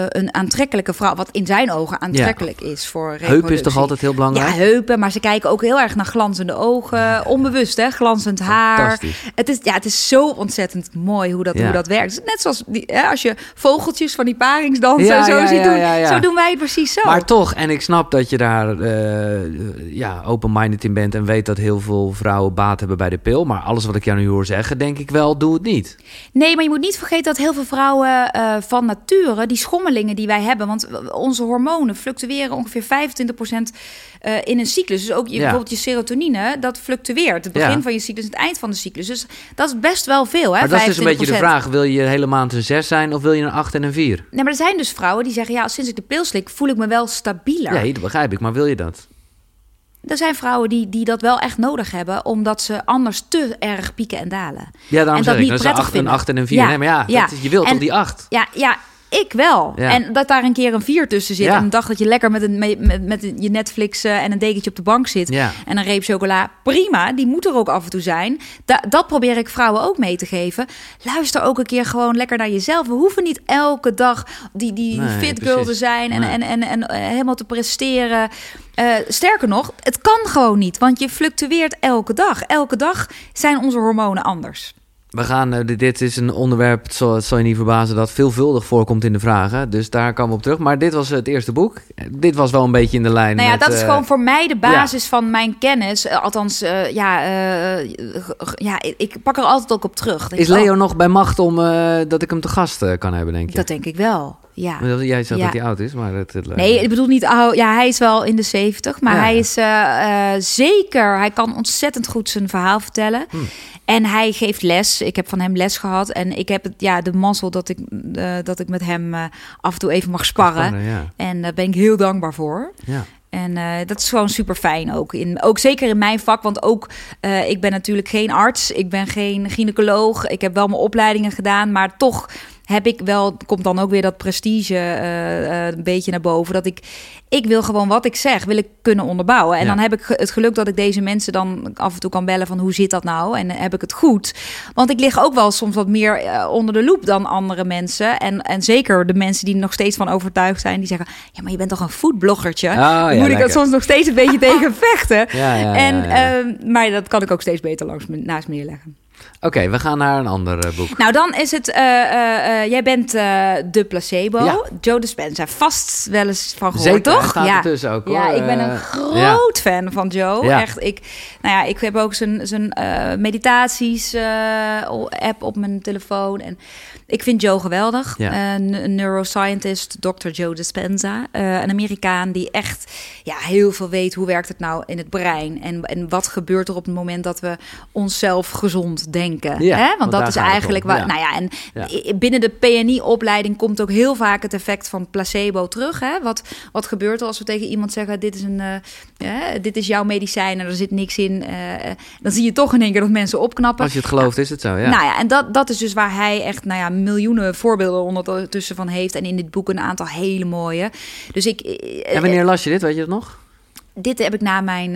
[SPEAKER 2] een aantrekkelijke vrouw, wat in zijn ogen aantrekkelijk is voor
[SPEAKER 1] heup is toch altijd heel
[SPEAKER 2] Ja,
[SPEAKER 1] belangrijk?
[SPEAKER 2] heupen, maar ze kijken ook heel erg naar glanzende ogen. Onbewust, hè? Glanzend haar. Het is, ja, het is zo ontzettend mooi hoe dat,
[SPEAKER 1] Ja.
[SPEAKER 2] hoe dat werkt. Net zoals die, hè, als je vogeltjes van die paringsdansen
[SPEAKER 1] Ja,
[SPEAKER 2] en zo
[SPEAKER 1] ja,
[SPEAKER 2] ziet
[SPEAKER 1] ja,
[SPEAKER 2] doen.
[SPEAKER 1] ja, ja.
[SPEAKER 2] Zo doen wij precies zo.
[SPEAKER 1] Maar toch, en ik snap dat je daar eh, ja, open-minded in bent en weet dat heel veel vrouwen baat hebben bij de pil. Maar alles wat ik jou nu hoor zeggen, denk ik wel, doe het niet.
[SPEAKER 2] Nee, maar je moet niet vergeten dat heel veel vrouwen eh, van nature, die schommelingen die wij hebben, want onze hormonen fluctueren ongeveer 25% eh, in een cyclus. Dus ook je,
[SPEAKER 1] Ja.
[SPEAKER 2] bijvoorbeeld je serotonine, dat fluctueert. Het begin
[SPEAKER 1] Ja.
[SPEAKER 2] van je cyclus en het eind van de cyclus. Dus dat is best wel veel, hè?
[SPEAKER 1] Maar dat is dus een beetje de
[SPEAKER 2] 25%.
[SPEAKER 1] vraag. Wil je hele maand een 6 zijn of wil je een 8 en een 4?
[SPEAKER 2] Nee, maar er zijn dus vrouwen die zeggen, ja, sinds ik de pil slik, voel ik me wel stabieler.
[SPEAKER 1] Nee, dat begrijp ik. Maar wil je dat?
[SPEAKER 2] Er zijn vrouwen die, die dat wel echt nodig hebben, omdat ze anders te erg pieken en dalen.
[SPEAKER 1] Ja, daarom
[SPEAKER 2] En
[SPEAKER 1] zeg
[SPEAKER 2] dat
[SPEAKER 1] ik.
[SPEAKER 2] niet
[SPEAKER 1] Dat is een
[SPEAKER 2] prettig
[SPEAKER 1] 8, een
[SPEAKER 2] vinden.
[SPEAKER 1] 8 en een 4.
[SPEAKER 2] Ja,
[SPEAKER 1] Nee, maar ja,
[SPEAKER 2] ja.
[SPEAKER 1] Dat je wilt
[SPEAKER 2] En-
[SPEAKER 1] toch die 8?
[SPEAKER 2] Ja, ja, ik wel.
[SPEAKER 1] Ja.
[SPEAKER 2] En dat daar een keer een vier tussen zit.
[SPEAKER 1] Ja.
[SPEAKER 2] En een dag dat je lekker met, een, met, met, je Netflix eh, en een dekentje op de bank zit.
[SPEAKER 1] Ja.
[SPEAKER 2] En een reep chocola. Prima, die moet er ook af en toe zijn. Da- dat probeer ik vrouwen ook mee te geven. Luister ook een keer gewoon lekker naar jezelf. We hoeven niet elke dag die, die
[SPEAKER 1] Nee,
[SPEAKER 2] fit girl
[SPEAKER 1] precies.
[SPEAKER 2] te zijn en,
[SPEAKER 1] Nee.
[SPEAKER 2] en, en, en, eh, helemaal te presteren. Eh, sterker nog, het kan gewoon niet. Want je fluctueert elke dag. Elke dag zijn onze hormonen anders.
[SPEAKER 1] We gaan, eh, dit- is een onderwerp, het zal, het zal je niet verbazen, dat veelvuldig voorkomt in de vragen. Dus daar komen we op terug. Maar dit was het eerste boek. Dit was wel een beetje in de lijn
[SPEAKER 2] Nou ja,
[SPEAKER 1] met,
[SPEAKER 2] dat is
[SPEAKER 1] eh,
[SPEAKER 2] gewoon voor mij de basis van mijn kennis. Eh, althans, ja, ja, ik- pak er altijd ook op terug.
[SPEAKER 1] Is
[SPEAKER 2] ik, oh,
[SPEAKER 1] Leo nog bij macht om dat ik hem te gast kan hebben, denk je?
[SPEAKER 2] Dat denk ik wel, ja.
[SPEAKER 1] Jij zegt
[SPEAKER 2] Ja.
[SPEAKER 1] dat hij oud is, maar het, het
[SPEAKER 2] Nee, ik bedoel niet oud. Ja, hij is wel in de 70, maar
[SPEAKER 1] Ja.
[SPEAKER 2] hij is eh, eh, zeker. Hij kan ontzettend goed zijn verhaal vertellen.
[SPEAKER 1] Hm.
[SPEAKER 2] En hij geeft les. Ik heb van hem les gehad. En ik heb het, ja, de mazzel dat ik, eh, dat ik met hem af en toe even mag sparren.
[SPEAKER 1] Ja,
[SPEAKER 2] En daar ben ik heel dankbaar voor.
[SPEAKER 1] ja.
[SPEAKER 2] En dat is gewoon super fijn ook. In, ook zeker in mijn vak, want ook ik ben natuurlijk geen arts, ik ben geen gynaecoloog. Ik heb wel mijn opleidingen gedaan, maar toch heb ik wel, komt dan ook weer dat prestige eh, eh, een beetje naar boven. Dat ik, ik wil gewoon wat ik zeg, wil ik kunnen onderbouwen. En
[SPEAKER 1] Ja.
[SPEAKER 2] dan heb ik het geluk dat ik deze mensen dan af en toe kan bellen van hoe zit dat nou? En eh, heb ik het goed? Want ik lig ook wel soms wat meer onder de loep dan andere mensen. En, en zeker de mensen die er nog steeds van overtuigd zijn, die zeggen: Ja, maar je bent toch een foodbloggertje?
[SPEAKER 1] Oh, ja,
[SPEAKER 2] moet ik dat soms nog steeds een beetje tegen vechten.
[SPEAKER 1] Ja,
[SPEAKER 2] en, ehm, maar dat kan ik ook steeds beter langs me, naast me neerleggen.
[SPEAKER 1] Oké, we gaan naar een ander eh, boek.
[SPEAKER 2] Nou, dan is het... eh, eh, jij bent de placebo.
[SPEAKER 1] Ja.
[SPEAKER 2] Joe Dispenza. Vast wel eens van gehoord,
[SPEAKER 1] Zeker,
[SPEAKER 2] toch?
[SPEAKER 1] staat
[SPEAKER 2] ja.
[SPEAKER 1] ertussen ook,
[SPEAKER 2] Ja,
[SPEAKER 1] hoor.
[SPEAKER 2] ik ben een groot fan van Joe.
[SPEAKER 1] Ja.
[SPEAKER 2] Echt, ik, nou ja, ik heb ook zijn, zijn eh, meditaties eh, app op mijn telefoon. En ik vind Joe geweldig.
[SPEAKER 1] Ja.
[SPEAKER 2] Een, neuroscientist, Dr. Joe Dispenza. Een Amerikaan die echt ja, heel veel weet hoe werkt het nou in het brein. En, en wat gebeurt er op het moment dat we onszelf gezond denken.
[SPEAKER 1] Ja,
[SPEAKER 2] Hè?
[SPEAKER 1] want
[SPEAKER 2] dat is eigenlijk waar.
[SPEAKER 1] ja.
[SPEAKER 2] Nou ja, en
[SPEAKER 1] Ja.
[SPEAKER 2] binnen de PNI-opleiding komt ook heel vaak het effect van placebo terug. Hè? Wat, wat gebeurt er als we tegen iemand zeggen: dit is, een, eh, dit is jouw medicijn en er zit niks in? eh, eh, dan zie je toch in één keer dat mensen opknappen.
[SPEAKER 1] Als je het gelooft, is het zo, ja.
[SPEAKER 2] Nou ja, en dat, dat is dus waar hij echt nou ja, miljoenen voorbeelden ondertussen van heeft. En in dit boek een aantal hele mooie. Dus ik.
[SPEAKER 1] en wanneer las je dit, weet je het nog?
[SPEAKER 2] dit heb ik na mijn,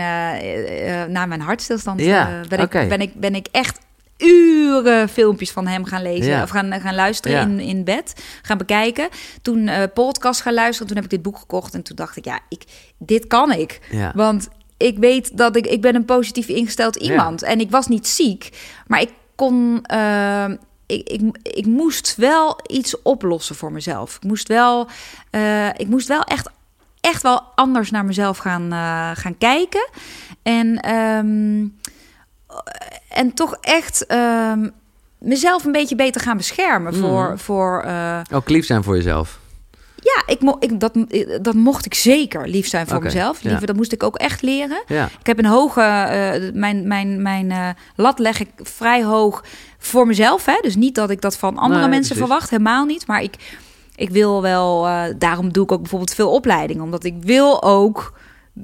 [SPEAKER 2] na mijn hartstilstand.
[SPEAKER 1] Ja,
[SPEAKER 2] eh, ben,
[SPEAKER 1] oké.
[SPEAKER 2] ik, ben, ik, ben ik echt uren filmpjes van hem gaan lezen
[SPEAKER 1] Ja.
[SPEAKER 2] of gaan, gaan luisteren
[SPEAKER 1] Ja.
[SPEAKER 2] in, in bed, gaan bekijken. Toen eh podcast gaan luisteren, toen heb ik dit boek gekocht en toen dacht ik, ja, ik, dit kan ik.
[SPEAKER 1] Ja.
[SPEAKER 2] Want ik weet dat ik, ik ben een positief ingesteld iemand. En ik was niet ziek, maar ik kon. eh, ik, ik, ik moest wel iets oplossen voor mezelf. Ik moest wel, eh, ik moest wel echt, echt wel anders naar mezelf gaan, eh, gaan kijken. En, ehm, en toch echt ehm, mezelf een beetje beter gaan beschermen voor.
[SPEAKER 1] Mhm.
[SPEAKER 2] voor eh,
[SPEAKER 1] Ook lief zijn voor jezelf.
[SPEAKER 2] ja, ik mo ik, dat, dat mocht ik zeker lief zijn voor mezelf.
[SPEAKER 1] ja.
[SPEAKER 2] Lieve, Dat moest ik ook echt leren.
[SPEAKER 1] Ja.
[SPEAKER 2] Ik heb een hoge, eh, mijn, mijn, mijn eh, lat leg ik vrij hoog voor mezelf. Hè? Dus niet dat ik dat van andere
[SPEAKER 1] Nee,
[SPEAKER 2] mensen
[SPEAKER 1] precies.
[SPEAKER 2] verwacht, helemaal niet. Maar ik, ik wil wel, eh, daarom doe ik ook bijvoorbeeld veel opleiding. Omdat ik wil ook,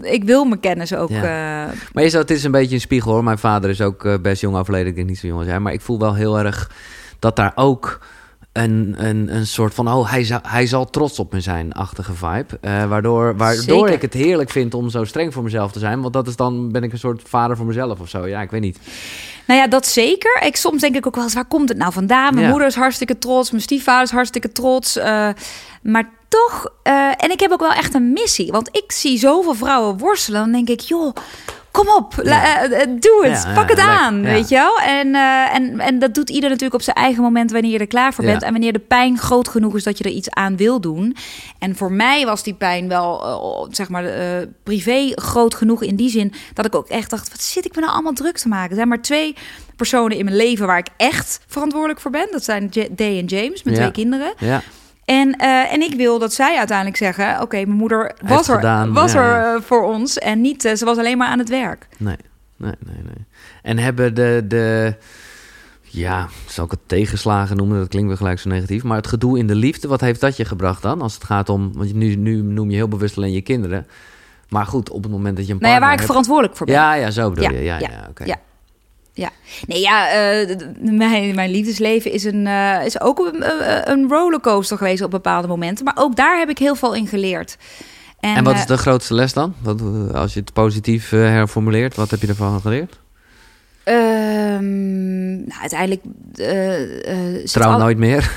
[SPEAKER 2] ik wil mijn kennis ook.
[SPEAKER 1] Ja.
[SPEAKER 2] eh,
[SPEAKER 1] Maar is dat, het is een beetje een spiegel hoor. Mijn vader is ook eh, best jong overleden. Ik denk niet zo jong als hij. Maar ik voel wel heel erg dat daar ook een, een, een soort van... Oh, hij, zal, hij zal trots op me zijn, achtige vibe. Eh, waardoor waardoor
[SPEAKER 2] Zeker.
[SPEAKER 1] ik het heerlijk vind om zo streng voor mezelf te zijn. Want dat is dan, ben ik een soort vader voor mezelf of zo. Ja, ik weet niet.
[SPEAKER 2] Nou ja, dat zeker. Ik, soms denk ik ook wel eens, waar komt het nou vandaan? Mijn
[SPEAKER 1] Ja.
[SPEAKER 2] moeder is hartstikke trots, mijn stiefvader is hartstikke trots. maar toch, eh, en ik heb ook wel echt een missie. Want ik zie zoveel vrouwen worstelen. Dan denk ik, joh, kom op, eh, eh, doe het,
[SPEAKER 1] Ja,
[SPEAKER 2] pak
[SPEAKER 1] ja,
[SPEAKER 2] het aan, weet je wel? En, en, en dat doet ieder natuurlijk op zijn eigen moment wanneer je er klaar voor bent. En wanneer de pijn groot genoeg is dat je er iets aan wil doen. En voor mij was die pijn wel, zeg maar, privé groot genoeg in die zin... dat ik ook echt dacht, wat zit ik me nou allemaal druk te maken? Er zijn maar twee personen in mijn leven waar ik echt verantwoordelijk voor ben. Dat zijn Day en James, mijn twee kinderen. En, eh, en ik wil dat zij uiteindelijk zeggen... oké, mijn moeder was er,
[SPEAKER 1] gedaan,
[SPEAKER 2] was
[SPEAKER 1] ja,
[SPEAKER 2] er eh, voor ons... en niet, eh, ze was alleen maar aan het werk.
[SPEAKER 1] nee, nee, nee, nee. En hebben de... de ja, zal ik het tegenslagen noemen? Dat klinkt weer gelijk zo negatief. Maar het gedoe in de liefde, wat heeft dat je gebracht dan? Als het gaat om... Want nu, nu noem je heel bewust alleen je kinderen. Maar goed, op het moment dat je een
[SPEAKER 2] Nou ja,
[SPEAKER 1] partner
[SPEAKER 2] waar ik
[SPEAKER 1] hebt-
[SPEAKER 2] verantwoordelijk voor ben.
[SPEAKER 1] Ja, ja, zo bedoel
[SPEAKER 2] Ja,
[SPEAKER 1] je. Ja, ja,
[SPEAKER 2] ja,
[SPEAKER 1] oké.
[SPEAKER 2] ja. Ja, nee, ja, eh, mijn, mijn liefdesleven is, een, eh, is ook een, eh, een rollercoaster geweest op bepaalde momenten. Maar ook daar heb ik heel veel in geleerd.
[SPEAKER 1] En wat is de grootste les dan? Wat, als je het positief herformuleert, wat heb je ervan geleerd?
[SPEAKER 2] ehm, nou, uiteindelijk. zit
[SPEAKER 1] Trouw
[SPEAKER 2] al-
[SPEAKER 1] nooit meer.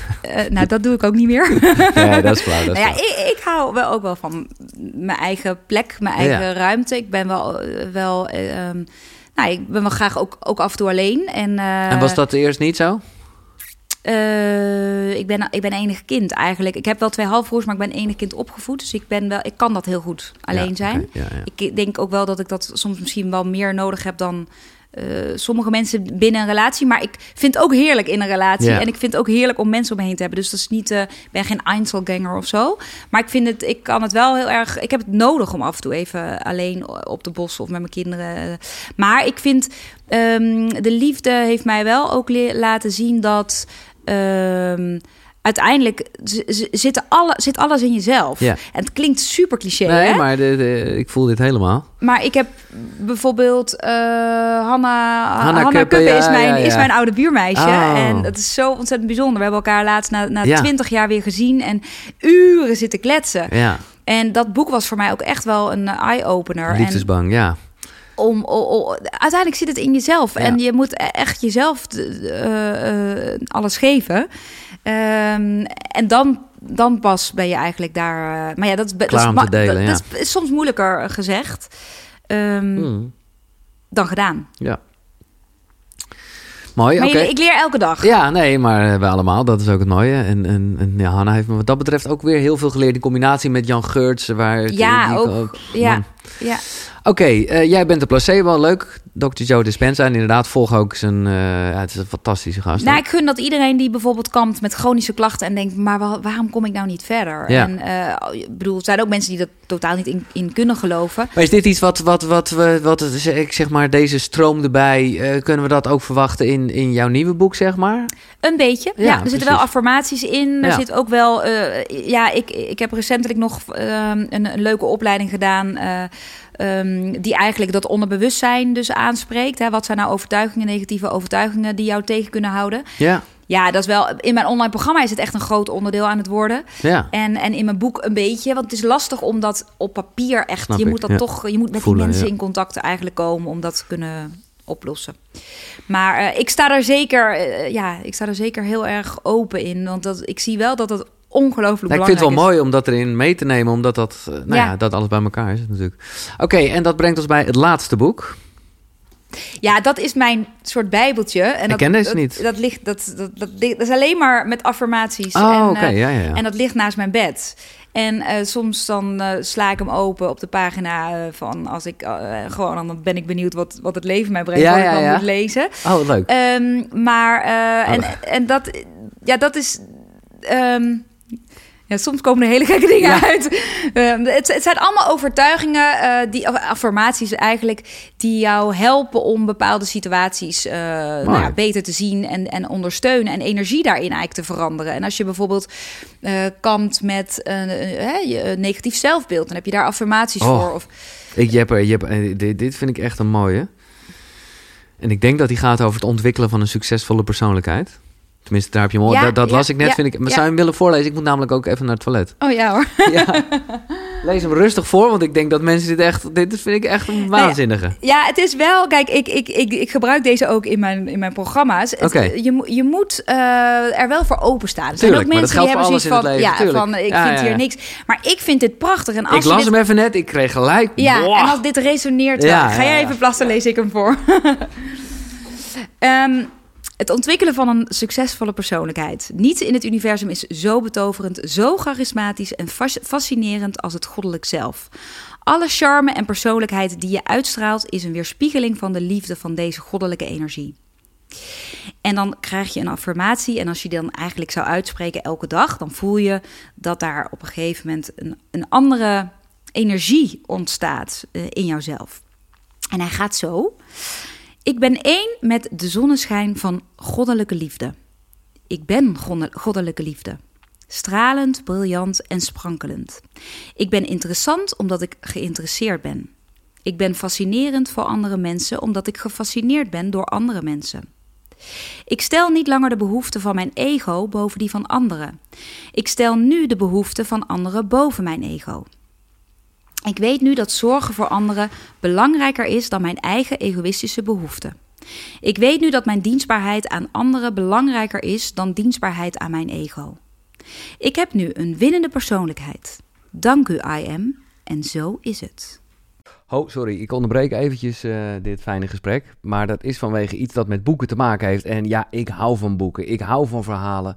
[SPEAKER 2] nou, dat doe ik ook niet meer.
[SPEAKER 1] nee, dat is flauw. Dat is
[SPEAKER 2] Nou ja, ik, ik hou wel ook wel van mijn eigen plek, mijn eigen
[SPEAKER 1] Ja.
[SPEAKER 2] ruimte. Ik ben wel, wel eh, ehm, nou, ik ben wel graag ook, ook af en toe alleen. En, eh,
[SPEAKER 1] en was dat eerst niet zo?
[SPEAKER 2] eh, ik, ben, ik ben enig kind eigenlijk. Ik heb wel twee halfbroers, maar ik ben enig kind opgevoed. Dus ik, ben wel, ik kan dat heel goed alleen
[SPEAKER 1] Ja,
[SPEAKER 2] zijn.
[SPEAKER 1] oké, ja, ja.
[SPEAKER 2] Ik denk ook wel dat ik dat soms misschien wel meer nodig heb dan eh, sommige mensen binnen een relatie. Maar ik vind het ook heerlijk in een relatie. En ik vind het ook heerlijk om mensen om me heen te hebben. Dus dat is niet, ik ben geen Einzelganger of zo. Maar ik vind het, ik kan het wel heel erg. Ik heb het nodig om af en toe even alleen op de bos of met mijn kinderen. Maar ik vind ehm, de liefde heeft mij wel ook laten zien dat. ehm, Uiteindelijk zit, alle, zit alles in jezelf.
[SPEAKER 1] Ja.
[SPEAKER 2] En het klinkt super cliché.
[SPEAKER 1] Nee,
[SPEAKER 2] hè?
[SPEAKER 1] maar de, de- ik voel dit helemaal.
[SPEAKER 2] Maar ik heb bijvoorbeeld eh Hanna,
[SPEAKER 1] Hanna
[SPEAKER 2] Hanna
[SPEAKER 1] Kuppen,
[SPEAKER 2] Kuppen
[SPEAKER 1] ja,
[SPEAKER 2] is, mijn,
[SPEAKER 1] ja,
[SPEAKER 2] is mijn oude buurmeisje.
[SPEAKER 1] Oh.
[SPEAKER 2] En dat is zo ontzettend bijzonder. We hebben elkaar laatst na, na. 20 jaar weer gezien en uren zitten kletsen.
[SPEAKER 1] Ja,
[SPEAKER 2] En dat boek was voor mij ook echt wel een eye-opener. En
[SPEAKER 1] liefdesbang, ja.
[SPEAKER 2] om, uiteindelijk zit het in jezelf. En je moet e- echt jezelf eh, eh, alles geven. Ehm, en dan, dan pas ben je eigenlijk daar. eh, maar ja, dat is, dat is,
[SPEAKER 1] te delen,
[SPEAKER 2] dat,
[SPEAKER 1] ja.
[SPEAKER 2] dat is soms moeilijker gezegd ehm,
[SPEAKER 1] Hmm,
[SPEAKER 2] dan gedaan.
[SPEAKER 1] ja. Mooi,
[SPEAKER 2] je- ik leer elke dag.
[SPEAKER 1] Ja, nee, maar wij allemaal. Dat is ook het mooie. En, en, en ja, Hanna heeft me wat dat betreft ook weer heel veel geleerd. In combinatie met Jan Geurts. Waar
[SPEAKER 2] Ja, ook. Ja. Ja.
[SPEAKER 1] Oké, eh, jij bent de placebo, leuk. Dr. Joe Dispenza. En inderdaad, volg ook zijn... eh, ja, het is een fantastische gast.
[SPEAKER 2] Nou, ik gun dat iedereen die bijvoorbeeld kampt met chronische klachten en denkt, maar wa- waarom kom ik nou niet verder?
[SPEAKER 1] Ja.
[SPEAKER 2] En eh, ik bedoel, er zijn ook mensen die dat totaal niet in, in kunnen geloven.
[SPEAKER 1] Maar is dit iets wat, wat, wat, we, wat ik zeg maar, deze stroom erbij... kunnen we dat ook verwachten in, in jouw nieuwe boek, zeg maar?
[SPEAKER 2] Een beetje.
[SPEAKER 1] Ja,
[SPEAKER 2] Ja, er zitten wel affirmaties in. Er zit ook wel. ja, ik, ik heb recentelijk nog ehm, een, een leuke opleiding gedaan. Eh, ehm, die eigenlijk dat onderbewustzijn dus aanspreekt. Hè. Wat zijn nou overtuigingen, negatieve overtuigingen die jou tegen kunnen houden?
[SPEAKER 1] Ja,
[SPEAKER 2] Ja, dat is wel. In mijn online programma is het echt een groot onderdeel aan het worden.
[SPEAKER 1] ja.
[SPEAKER 2] En, en in mijn boek een beetje. Want het is lastig om dat op papier echt.
[SPEAKER 1] Snap
[SPEAKER 2] je moet dat
[SPEAKER 1] ja.
[SPEAKER 2] toch. Je moet met
[SPEAKER 1] Voelen,
[SPEAKER 2] die mensen
[SPEAKER 1] ja.
[SPEAKER 2] in contact eigenlijk komen om dat te kunnen oplossen. Maar eh, ik sta daar zeker, eh, ja, ik sta er zeker heel erg open in. Want dat, ik zie wel dat het ongelooflijk
[SPEAKER 1] Nou, ik
[SPEAKER 2] belangrijk
[SPEAKER 1] vind het wel mooi om dat erin mee te nemen, omdat dat, eh, nou ja.
[SPEAKER 2] Ja.
[SPEAKER 1] dat alles bij elkaar is natuurlijk. Oké, en dat brengt ons bij het laatste boek.
[SPEAKER 2] Ja, dat is mijn soort bijbeltje. En dat,
[SPEAKER 1] ken deze
[SPEAKER 2] dat,
[SPEAKER 1] niet.
[SPEAKER 2] Dat, ligt, dat, dat, dat, ligt- dat is alleen maar met affirmaties.
[SPEAKER 1] Oh,
[SPEAKER 2] en, eh,
[SPEAKER 1] ja, ja.
[SPEAKER 2] En dat ligt naast mijn bed. En eh, soms dan sla ik hem open op de pagina van als ik gewoon dan ben ik benieuwd wat, wat het leven mij brengt,
[SPEAKER 1] Ja,
[SPEAKER 2] wat
[SPEAKER 1] ja,
[SPEAKER 2] ik dan
[SPEAKER 1] ja.
[SPEAKER 2] moet lezen.
[SPEAKER 1] Oh, leuk.
[SPEAKER 2] Ehm, maar eh, en,
[SPEAKER 1] Oh.
[SPEAKER 2] en dat, ja, dat is. ehm, ja, soms komen er hele gekke dingen
[SPEAKER 1] Ja.
[SPEAKER 2] uit. Ehm, het, het zijn allemaal overtuigingen, eh, die, affirmaties eigenlijk, die jou helpen om bepaalde situaties eh, nou ja, beter te zien en, en ondersteunen en energie daarin eigenlijk te veranderen. En als je bijvoorbeeld eh kampt met een negatief zelfbeeld, dan heb je daar affirmaties
[SPEAKER 1] Oh.
[SPEAKER 2] voor. Of,
[SPEAKER 1] Ik, je hebt, je hebt, dit, dit vind ik echt een mooie. En ik denk dat die gaat over het ontwikkelen van een succesvolle persoonlijkheid. Tenminste, daar heb je hem al.
[SPEAKER 2] Ja,
[SPEAKER 1] dat dat
[SPEAKER 2] ja,
[SPEAKER 1] las ik net,
[SPEAKER 2] ja,
[SPEAKER 1] vind ik. Maar zou je hem willen voorlezen? Ik moet namelijk ook even naar het toilet.
[SPEAKER 2] oh ja hoor.
[SPEAKER 1] Ja. Lees hem rustig voor, want ik denk dat mensen dit echt... Dit vind ik echt een waanzinnige.
[SPEAKER 2] Ja, het is wel. Kijk, ik, ik, ik, ik gebruik deze ook in mijn, in mijn programma's.
[SPEAKER 1] Oké.
[SPEAKER 2] je, moet- je moet eh, er wel voor openstaan. Er zijn
[SPEAKER 1] Tuurlijk,
[SPEAKER 2] ook mensen die hebben zoiets van,
[SPEAKER 1] leven,
[SPEAKER 2] ja,
[SPEAKER 1] tuurlijk.
[SPEAKER 2] van ik vind hier niks. Maar ik vind dit prachtig. En als
[SPEAKER 1] ik las
[SPEAKER 2] dit,
[SPEAKER 1] hem even net, ik kreeg gelijk.
[SPEAKER 2] Ja, en als dit resoneert,
[SPEAKER 1] Ja,
[SPEAKER 2] ga jij even plassen, lees ik hem voor. Ehm, het ontwikkelen van een succesvolle persoonlijkheid. Niets in het universum is zo betoverend, zo charismatisch en fas- fascinerend als het goddelijk zelf. Alle charme en persoonlijkheid die je uitstraalt is een weerspiegeling van de liefde van deze goddelijke energie. En dan krijg je een affirmatie. En als je die dan eigenlijk zou uitspreken elke dag, dan voel je dat daar op een gegeven moment een, een andere energie ontstaat eh, in jouzelf. En hij gaat zo. Ik ben één met de zonneschijn van goddelijke liefde. Ik ben godde- goddelijke liefde. Stralend, briljant en sprankelend. Ik ben interessant omdat ik geïnteresseerd ben. Ik ben fascinerend voor andere mensen omdat ik gefascineerd ben door andere mensen. Ik stel niet langer de behoeften van mijn ego boven die van anderen. Ik stel nu de behoeften van anderen boven mijn ego. Ik weet nu dat zorgen voor anderen belangrijker is dan mijn eigen egoïstische behoeften. Ik weet nu dat mijn dienstbaarheid aan anderen belangrijker is dan dienstbaarheid aan mijn ego. Ik heb nu een winnende persoonlijkheid. Dank u, I am. En zo is het.
[SPEAKER 1] Oh, sorry, ik onderbreek eventjes eh, dit fijne gesprek. Maar dat is vanwege iets dat met boeken te maken heeft. En ja, ik hou van boeken. Ik hou van verhalen.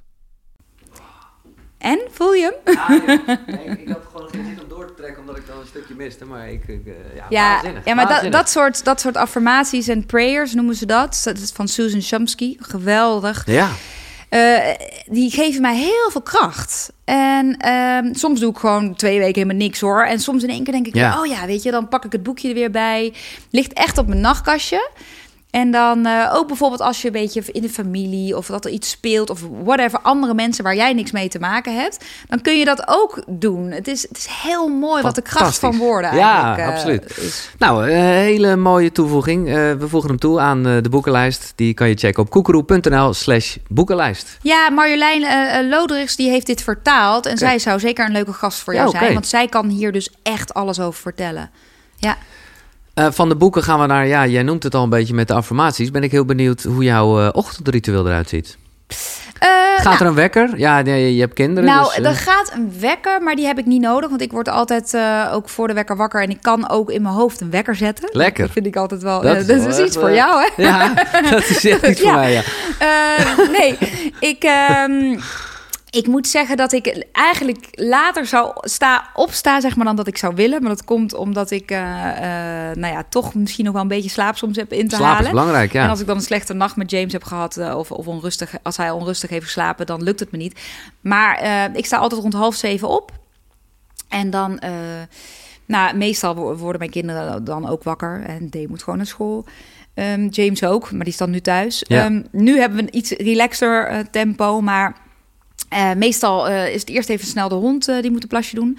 [SPEAKER 2] En, voel je hem?
[SPEAKER 1] ik had gewoon geen zin om door te trekken omdat ik dan een stukje miste. Maar ik, ja,
[SPEAKER 2] Ja, ja maar dat, dat, soort, dat soort affirmaties en prayers noemen ze dat. Dat is van Susan Chomsky. Geweldig.
[SPEAKER 1] Ja,
[SPEAKER 2] Eh, die geven mij heel veel kracht. En ehm, soms doe ik gewoon twee weken helemaal niks hoor. En soms in één keer denk ik,
[SPEAKER 1] Ja.
[SPEAKER 2] oh ja, weet je, dan pak ik het boekje er weer bij. Ligt echt op mijn nachtkastje. En dan eh, ook bijvoorbeeld als je een beetje in de familie of dat er iets speelt of whatever, andere mensen waar jij niks mee te maken hebt, dan kun je dat ook doen. Het is, het is heel mooi wat de kracht van woorden
[SPEAKER 1] Ja,
[SPEAKER 2] eigenlijk eh,
[SPEAKER 1] absoluut.
[SPEAKER 2] is.
[SPEAKER 1] Nou, een hele mooie toevoeging. Eh, we voegen hem toe aan eh, de boekenlijst. Die kan je checken op koekeroe.nl slash boekenlijst.
[SPEAKER 2] Ja, Marjolein eh eh, Loderichs die heeft dit vertaald. En zij zou zeker een leuke gast voor
[SPEAKER 1] Ja,
[SPEAKER 2] jou zijn. Want zij kan hier dus echt alles over vertellen. Ja.
[SPEAKER 1] Eh, van de boeken gaan we naar, ja, jij noemt het al een beetje met de affirmaties. Ben ik heel benieuwd hoe jouw eh, ochtendritueel eruit ziet.
[SPEAKER 2] Eh,
[SPEAKER 1] Gaat
[SPEAKER 2] nou,
[SPEAKER 1] er een wekker? Ja, je hebt kinderen.
[SPEAKER 2] Nou,
[SPEAKER 1] dus,
[SPEAKER 2] er gaat een wekker, maar die heb ik niet nodig. Want ik word altijd ook voor de wekker wakker. En ik kan ook in mijn hoofd een wekker zetten.
[SPEAKER 1] Lekker.
[SPEAKER 2] Dat vind ik altijd wel...
[SPEAKER 1] Dat is
[SPEAKER 2] Dat
[SPEAKER 1] wel
[SPEAKER 2] is,
[SPEAKER 1] echt,
[SPEAKER 2] iets voor jou, hè?
[SPEAKER 1] Ja, dat is echt iets voor mij, ja.
[SPEAKER 2] Nee, ik, ehm, Ik moet zeggen dat ik eigenlijk later zou sta, opstaan, zeg maar, dan dat ik zou willen. Maar dat komt omdat ik, uh, uh, nou ja, toch misschien nog wel een beetje slaap soms heb in te
[SPEAKER 1] Slaap
[SPEAKER 2] halen.
[SPEAKER 1] is belangrijk, ja.
[SPEAKER 2] En als ik dan een slechte nacht met James heb gehad, uh, of, of onrustig, als hij onrustig heeft geslapen, dan lukt het me niet. Maar ik sta altijd rond half zeven op. En dan, nou, meestal worden mijn kinderen dan ook wakker. En Dee moet gewoon naar school. Um, James ook, maar die is dan nu thuis.
[SPEAKER 1] Ja.
[SPEAKER 2] Um, nu hebben we een iets relaxer tempo, maar uh, meestal uh, is het eerst even snel de hond uh, die moet een plasje doen.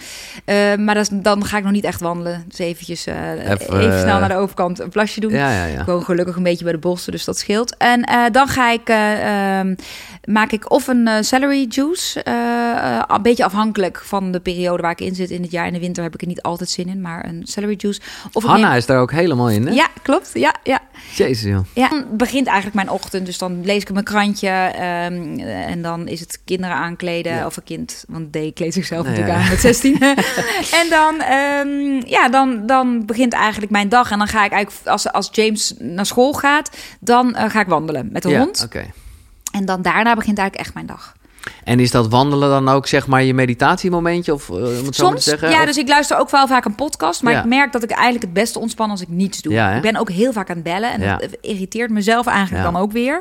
[SPEAKER 2] maar dat is, dan ga ik nog niet echt wandelen. Dus eventjes even, even, snel naar de overkant een plasje doen.
[SPEAKER 1] Ja, ja, ja.
[SPEAKER 2] Ik woon gelukkig een beetje bij de bossen, dus dat scheelt. En dan ga ik, ehm, maak ik of een celery juice. een beetje afhankelijk van de periode waar ik in zit. In het jaar in de winter heb ik er niet altijd zin in, maar een celery juice. Of
[SPEAKER 1] Hanna neem... is daar ook helemaal in, hè?
[SPEAKER 2] Ja, klopt. Ja, ja.
[SPEAKER 1] Jezus, joh.
[SPEAKER 2] Ja, dan begint eigenlijk mijn ochtend. Dus dan lees ik mijn krantje um, en dan is het kinderen aankleden ja. of een kind, want D kleedt zichzelf
[SPEAKER 1] Nee,
[SPEAKER 2] natuurlijk
[SPEAKER 1] ja.
[SPEAKER 2] aan met 16. en dan, um, ja, dan, dan begint eigenlijk mijn dag en dan ga ik eigenlijk als, als James naar school gaat, dan uh, ga ik wandelen met de
[SPEAKER 1] ja,
[SPEAKER 2] hond.
[SPEAKER 1] oké.
[SPEAKER 2] En dan daarna begint eigenlijk echt mijn dag.
[SPEAKER 1] En is dat wandelen dan ook zeg maar je meditatiemomentje? Of, uh, zo maar
[SPEAKER 2] Soms,
[SPEAKER 1] te zeggen?
[SPEAKER 2] ja,
[SPEAKER 1] Of-
[SPEAKER 2] dus ik luister ook wel vaak een podcast. Maar
[SPEAKER 1] Ja.
[SPEAKER 2] ik merk dat ik eigenlijk het beste ontspan als ik niets doe.
[SPEAKER 1] Ja,
[SPEAKER 2] ik ben ook heel vaak aan het bellen. En
[SPEAKER 1] Ja.
[SPEAKER 2] dat irriteert mezelf eigenlijk dan ook weer.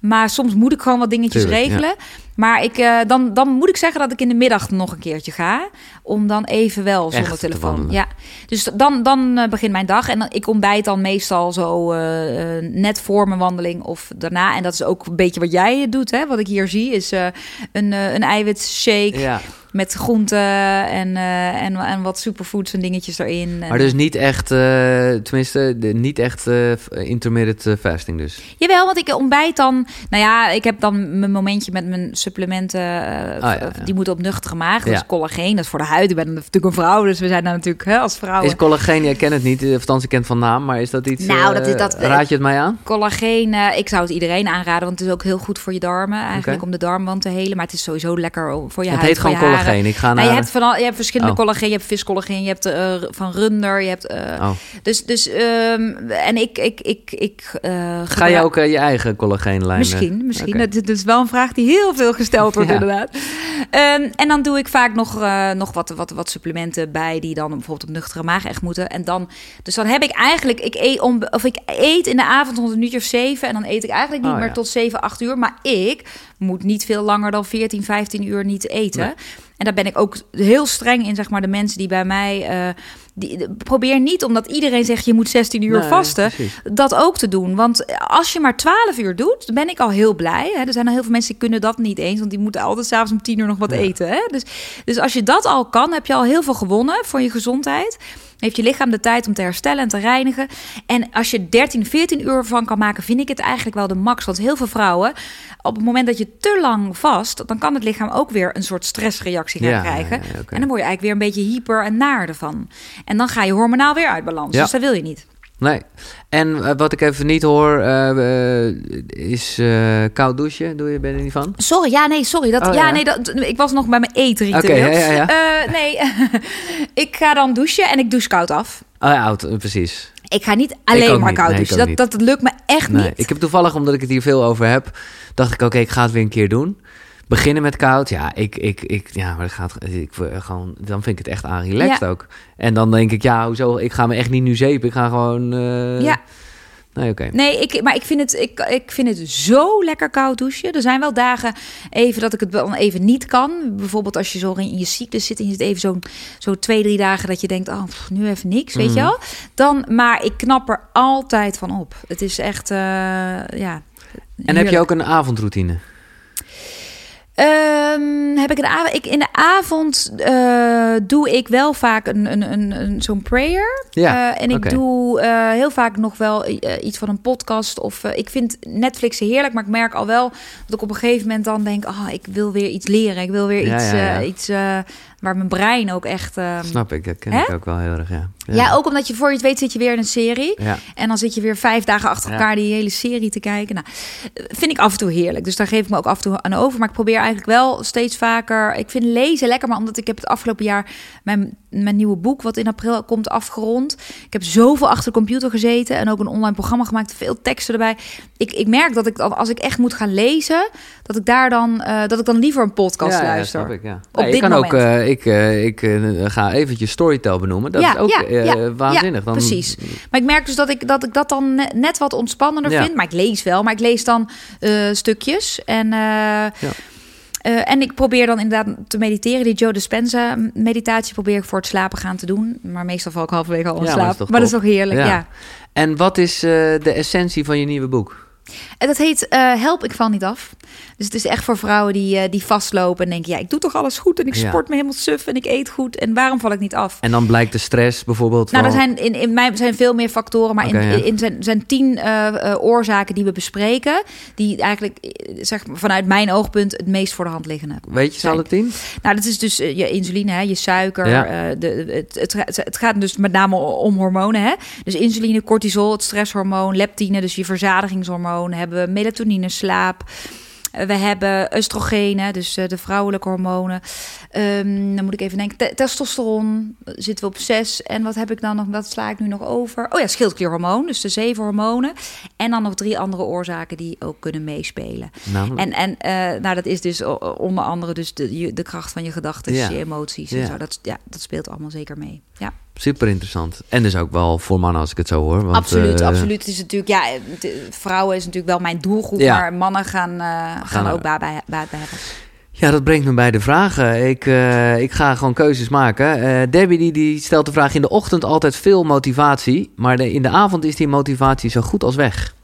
[SPEAKER 2] Maar soms moet ik gewoon wat dingetjes
[SPEAKER 1] Tuurlijk,
[SPEAKER 2] regelen. Maar ik, eh, dan, dan moet ik zeggen dat ik in de middag nog een keertje ga. Om dan even wel zonder
[SPEAKER 1] Echt
[SPEAKER 2] telefoon. Ja, dus dan, dan eh, begint mijn dag. En dan, ik ontbijt dan meestal zo eh, net voor mijn wandeling of daarna. En dat is ook een beetje wat jij doet. Hè? Wat ik hier zie is een, een eiwitshake
[SPEAKER 1] Ja.
[SPEAKER 2] Met groenten en, eh, en, en wat superfoods en dingetjes erin. En,
[SPEAKER 1] Maar dus niet echt, eh, tenminste, de, niet echt eh, intermittent fasting dus.
[SPEAKER 2] Jawel, want ik ontbijt dan... Nou ja, ik heb dan mijn momentje met mijn supplementen.
[SPEAKER 1] ja, ja.
[SPEAKER 2] Die moeten op nuchtere maag. Is collageen, dat is voor de huid. Ik ben natuurlijk een vrouw, dus we zijn daar natuurlijk hè, als vrouwen...
[SPEAKER 1] Is collageen, jij kent het niet, of althans ik ken het van naam, maar is dat iets,
[SPEAKER 2] Nou, dat is- dat-
[SPEAKER 1] raad je het mij aan?
[SPEAKER 2] Collageen, ik zou het iedereen aanraden, want het is ook heel goed voor je darmen. Eigenlijk om de darmwand te helen. Maar het is sowieso lekker voor je
[SPEAKER 1] het
[SPEAKER 2] huid,
[SPEAKER 1] heet gewoon
[SPEAKER 2] je
[SPEAKER 1] Ik ga
[SPEAKER 2] Nou,
[SPEAKER 1] naar...
[SPEAKER 2] je hebt, van al, je hebt verschillende
[SPEAKER 1] Oh.
[SPEAKER 2] collageen. Je hebt viscollageen, je hebt eh, van runder, je hebt... eh,
[SPEAKER 1] Oh.
[SPEAKER 2] Dus, dus ehm, en ik, ik, ik, ik eh,
[SPEAKER 1] Ga je ook je eigen collageenlijn?
[SPEAKER 2] Misschien, misschien.
[SPEAKER 1] oké.
[SPEAKER 2] Dat, dat is wel een vraag die heel veel gesteld wordt,
[SPEAKER 1] Ja.
[SPEAKER 2] inderdaad. Ehm, en dan doe ik vaak nog, nog wat, wat, wat supplementen bij die dan bijvoorbeeld op nuchtere maag echt moeten. En dan, dus dan heb ik eigenlijk, ik eet, om, of ik eet in de avond rond een uurtje of zeven. En dan eet ik eigenlijk niet
[SPEAKER 1] Oh,
[SPEAKER 2] meer
[SPEAKER 1] ja.
[SPEAKER 2] tot 7, 8 uur. Maar ik moet niet veel langer dan 14, 15 uur niet eten.
[SPEAKER 1] Nee.
[SPEAKER 2] En daar ben ik ook heel streng in, zeg maar, de mensen die bij mij. eh, die, probeer niet, omdat iedereen zegt je moet 16 uur
[SPEAKER 1] Nee,
[SPEAKER 2] vasten
[SPEAKER 1] precies.
[SPEAKER 2] dat ook te doen. Want als je maar 12 uur doet, dan ben ik al heel blij. Hè? Er zijn al heel veel mensen die kunnen dat niet eens, want die moeten altijd s'avonds om 10 uur nog wat
[SPEAKER 1] Ja.
[SPEAKER 2] eten. Hè? Dus, dus als je dat al kan, heb je al heel veel gewonnen voor je gezondheid. Heeft je lichaam de tijd om te herstellen en te reinigen. En als je 13, 14 uur van kan maken, vind ik het eigenlijk wel de max. Want heel veel vrouwen, op het moment dat je te lang vast, dan kan het lichaam ook weer een soort stressreactie gaan
[SPEAKER 1] Ja,
[SPEAKER 2] krijgen.
[SPEAKER 1] ja, ja, oké.
[SPEAKER 2] En dan word je eigenlijk weer een beetje hyper en naar ervan. En dan ga je hormonaal weer uit balans. Dus dat wil je niet.
[SPEAKER 1] Nee. En eh, wat ik even niet hoor, eh, eh, is koud douchen. Doe je, ben je er niet van?
[SPEAKER 2] Sorry, ja, nee, sorry. Dat,
[SPEAKER 1] Oh,
[SPEAKER 2] ja,
[SPEAKER 1] ja.
[SPEAKER 2] nee, dat, ik was nog bij mijn eetritueel.
[SPEAKER 1] Oké, ja, ja, ja.
[SPEAKER 2] Nee, ik ga dan douchen en ik douche koud af.
[SPEAKER 1] Oh ja, oud, precies.
[SPEAKER 2] Ik ga niet alleen maar
[SPEAKER 1] niet.
[SPEAKER 2] koud
[SPEAKER 1] Nee,
[SPEAKER 2] douchen. Dat, dat lukt me echt
[SPEAKER 1] Nee,
[SPEAKER 2] niet.
[SPEAKER 1] ik heb toevallig, omdat ik het hier veel over heb, dacht ik, oké, ik ga het weer een keer doen. Beginnen met koud, ja, ik, ik, ik, ja, maar dat gaat, ik, gewoon, dan vind ik het echt aan relaxed
[SPEAKER 2] Ja.
[SPEAKER 1] ook. En dan denk ik, ja, hoezo, ik ga me echt niet nu zeepen, ik ga gewoon, eh,
[SPEAKER 2] Ja.
[SPEAKER 1] nee, oké.
[SPEAKER 2] Nee, ik, maar ik vind, het, ik, ik vind het zo lekker koud douchen. Er zijn wel dagen even dat ik het wel even niet kan. Bijvoorbeeld als je zo in je cyclus zit en je zit even zo'n zo twee, drie dagen dat je denkt, oh, pff, nu even niks, weet je
[SPEAKER 1] Mhm.
[SPEAKER 2] wel. Dan, maar ik knap er altijd van op. Het is echt, eh, ja.
[SPEAKER 1] En heb je ook een avondroutine?
[SPEAKER 2] Ehm, heb ik? Ik, in de avond eh, doe ik wel vaak een, een, een, een, zo'n prayer.
[SPEAKER 1] Ja,
[SPEAKER 2] Eh, en ik doe eh, heel vaak nog wel iets van een podcast. Of ik vind Netflix heerlijk, maar ik merk al wel dat ik op een gegeven moment dan denk: ah, ik wil weer iets leren. Ik wil weer
[SPEAKER 1] Ja,
[SPEAKER 2] iets,
[SPEAKER 1] ja, ja.
[SPEAKER 2] iets waar mijn brein ook echt. eh,
[SPEAKER 1] Snap ik, dat ken
[SPEAKER 2] Hè?
[SPEAKER 1] ik ook wel heel erg, ja.
[SPEAKER 2] ja. ook omdat je voor je het weet zit je weer in een serie.
[SPEAKER 1] Ja.
[SPEAKER 2] En dan zit je weer vijf dagen achter
[SPEAKER 1] Ja.
[SPEAKER 2] elkaar die hele serie te kijken. Nou, vind ik af en toe heerlijk. Dus daar geef ik me ook af en toe aan over. Maar ik probeer eigenlijk wel steeds vaker... Ik vind lezen lekker, maar omdat ik heb het afgelopen jaar... Mijn, mijn nieuwe boek, wat in april komt, afgerond. Ik heb zoveel achter de computer gezeten en ook een online programma gemaakt, veel teksten erbij. Ik, ik merk dat ik dan, als ik echt moet gaan lezen, dat ik daar dan, eh, dat ik dan liever een podcast
[SPEAKER 1] ja,
[SPEAKER 2] luister.
[SPEAKER 1] Ja, snap ik, ja.
[SPEAKER 2] Op
[SPEAKER 1] Ja,
[SPEAKER 2] dit
[SPEAKER 1] kan
[SPEAKER 2] moment.
[SPEAKER 1] ook, eh, ik, eh, ik ga eventjes Storytel benoemen. Dat is ook waanzinnig.
[SPEAKER 2] Ja,
[SPEAKER 1] Dan-
[SPEAKER 2] precies. Maar ik merk dus dat ik dat, ik dat dan ne- net wat ontspannender
[SPEAKER 1] Ja.
[SPEAKER 2] vind. Maar ik lees wel, maar ik lees dan stukjes. En, eh, eh, en ik probeer dan inderdaad te mediteren. Die Joe Dispenza meditatie probeer ik voor het slapen gaan te doen. Maar meestal val ik halverwege al in
[SPEAKER 1] Ja,
[SPEAKER 2] slaap.
[SPEAKER 1] dat is
[SPEAKER 2] Maar,
[SPEAKER 1] toch
[SPEAKER 2] dat is toch heerlijk,
[SPEAKER 1] Ja.
[SPEAKER 2] ja.
[SPEAKER 1] En wat is eh, de essentie van je nieuwe boek?
[SPEAKER 2] En dat heet eh, Help, ik val niet af. Dus het is echt voor vrouwen die, eh, die vastlopen en denken... ja, ik doe toch alles goed en ik
[SPEAKER 1] Ja.
[SPEAKER 2] sport me helemaal suf en ik eet goed. En waarom val ik niet af?
[SPEAKER 1] En dan blijkt de stress bijvoorbeeld
[SPEAKER 2] Nou, er zijn in, in mij zijn veel meer factoren, maar
[SPEAKER 1] Oké,
[SPEAKER 2] in,
[SPEAKER 1] ja.
[SPEAKER 2] in zijn, zijn tien eh, eh, oorzaken die we bespreken, die eigenlijk zeg vanuit mijn oogpunt het meest voor de hand liggende.
[SPEAKER 1] Weet je ze alle tien?
[SPEAKER 2] Nou, dat is dus je insuline, hè, je suiker.
[SPEAKER 1] Ja.
[SPEAKER 2] de, het, het, gaat- het gaat dus met name om hormonen. Hè? Dus insuline, cortisol, het stresshormoon, leptine, dus je verzadigingshormoon. Hebben we melatonine, slaap. Eh, We hebben oestrogenen, dus eh, de vrouwelijke hormonen. Ehm, dan moet ik even denken. Te- testosteron zitten we op zes. En wat heb ik dan nog? Wat sla ik nu nog over? Oh ja, schildklierhormoon. Dus de zeven hormonen. En dan nog drie andere oorzaken die ook kunnen meespelen.
[SPEAKER 1] Nou,
[SPEAKER 2] En, en eh, nou, dat is dus onder andere dus de, de kracht van je gedachten,
[SPEAKER 1] Ja.
[SPEAKER 2] je emoties en
[SPEAKER 1] Ja.
[SPEAKER 2] zo. Dat, ja, dat speelt allemaal zeker mee. Ja,
[SPEAKER 1] super interessant. En dus ook wel voor mannen als ik het zo hoor. Want,
[SPEAKER 2] absoluut,
[SPEAKER 1] eh,
[SPEAKER 2] absoluut. Het is natuurlijk, ja, de- vrouwen is natuurlijk wel mijn doelgroep,
[SPEAKER 1] Ja.
[SPEAKER 2] maar mannen gaan, eh, gaan,
[SPEAKER 1] Gaan
[SPEAKER 2] ook baat bij, baat bij hebben.
[SPEAKER 1] Ja, dat brengt me bij de vragen. Ik, eh, ik ga gewoon keuzes maken. Debbie die, die stelt de vraag in de ochtend altijd veel motivatie. Maar de- in de avond is die motivatie zo goed als weg.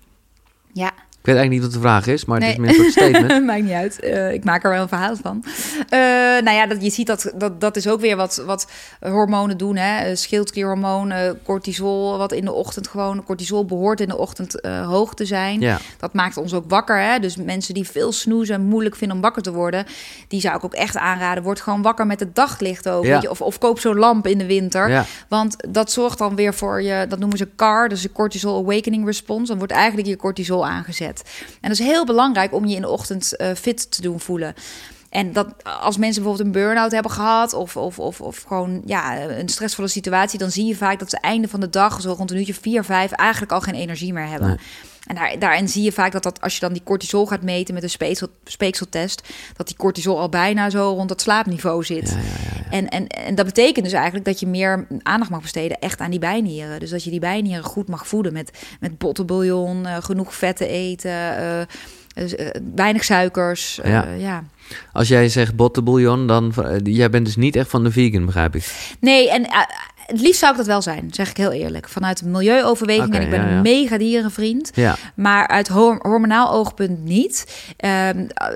[SPEAKER 2] Ja,
[SPEAKER 1] Ik weet eigenlijk niet wat de vraag is, maar het
[SPEAKER 2] Nee.
[SPEAKER 1] is meer een statement.
[SPEAKER 2] Maakt niet uit. Eh, ik maak er wel een verhaal van. Eh, nou ja, dat, je ziet dat, dat dat is ook weer wat, wat hormonen doen. Hè? Eh, Schildklierhormoon, eh, cortisol, wat in de ochtend gewoon... Cortisol behoort in de ochtend hoog te zijn.
[SPEAKER 1] Ja,
[SPEAKER 2] Dat maakt ons ook wakker. Hè? Dus mensen die veel snoezen en moeilijk vinden om wakker te worden... die zou ik ook echt aanraden. Word gewoon wakker met het daglicht ook.
[SPEAKER 1] Ja.
[SPEAKER 2] weet je? Of, of koop zo'n lamp in de winter.
[SPEAKER 1] ja.
[SPEAKER 2] Want dat zorgt dan weer voor je, dat noemen ze CAR, dus de Cortisol Awakening Response. Dan wordt eigenlijk je cortisol aangezet. En dat is heel belangrijk om je in de ochtend eh, fit te doen voelen. En dat als mensen bijvoorbeeld een burn-out hebben gehad of, of, of, of gewoon ja, een stressvolle situatie, dan zie je vaak dat ze einde van de dag, zo rond een uurtje 4, 5, eigenlijk al geen energie meer hebben. En daar, daarin zie je vaak dat, dat als je dan die cortisol gaat meten met een speeksel, speekseltest, dat die cortisol al bijna zo rond dat slaapniveau zit.
[SPEAKER 1] Ja, ja.
[SPEAKER 2] En, en, en dat betekent dus eigenlijk dat je meer aandacht mag besteden echt aan die bijnieren. Dus dat je die bijnieren goed mag voeden met, met bottenbouillon, eh, genoeg vetten eten, eh, eh, weinig suikers.
[SPEAKER 1] Ja. Als jij zegt bottenbouillon, dan... jij bent dus niet echt van de vegan, begrijp ik.
[SPEAKER 2] Nee, en het liefst zou ik dat wel zijn, zeg ik heel eerlijk. Vanuit een milieuoverweging en ik ben
[SPEAKER 1] ja, ja.
[SPEAKER 2] een mega dierenvriend.
[SPEAKER 1] Ja,
[SPEAKER 2] Maar uit hor- hormonaal oogpunt niet. Ehm, eh,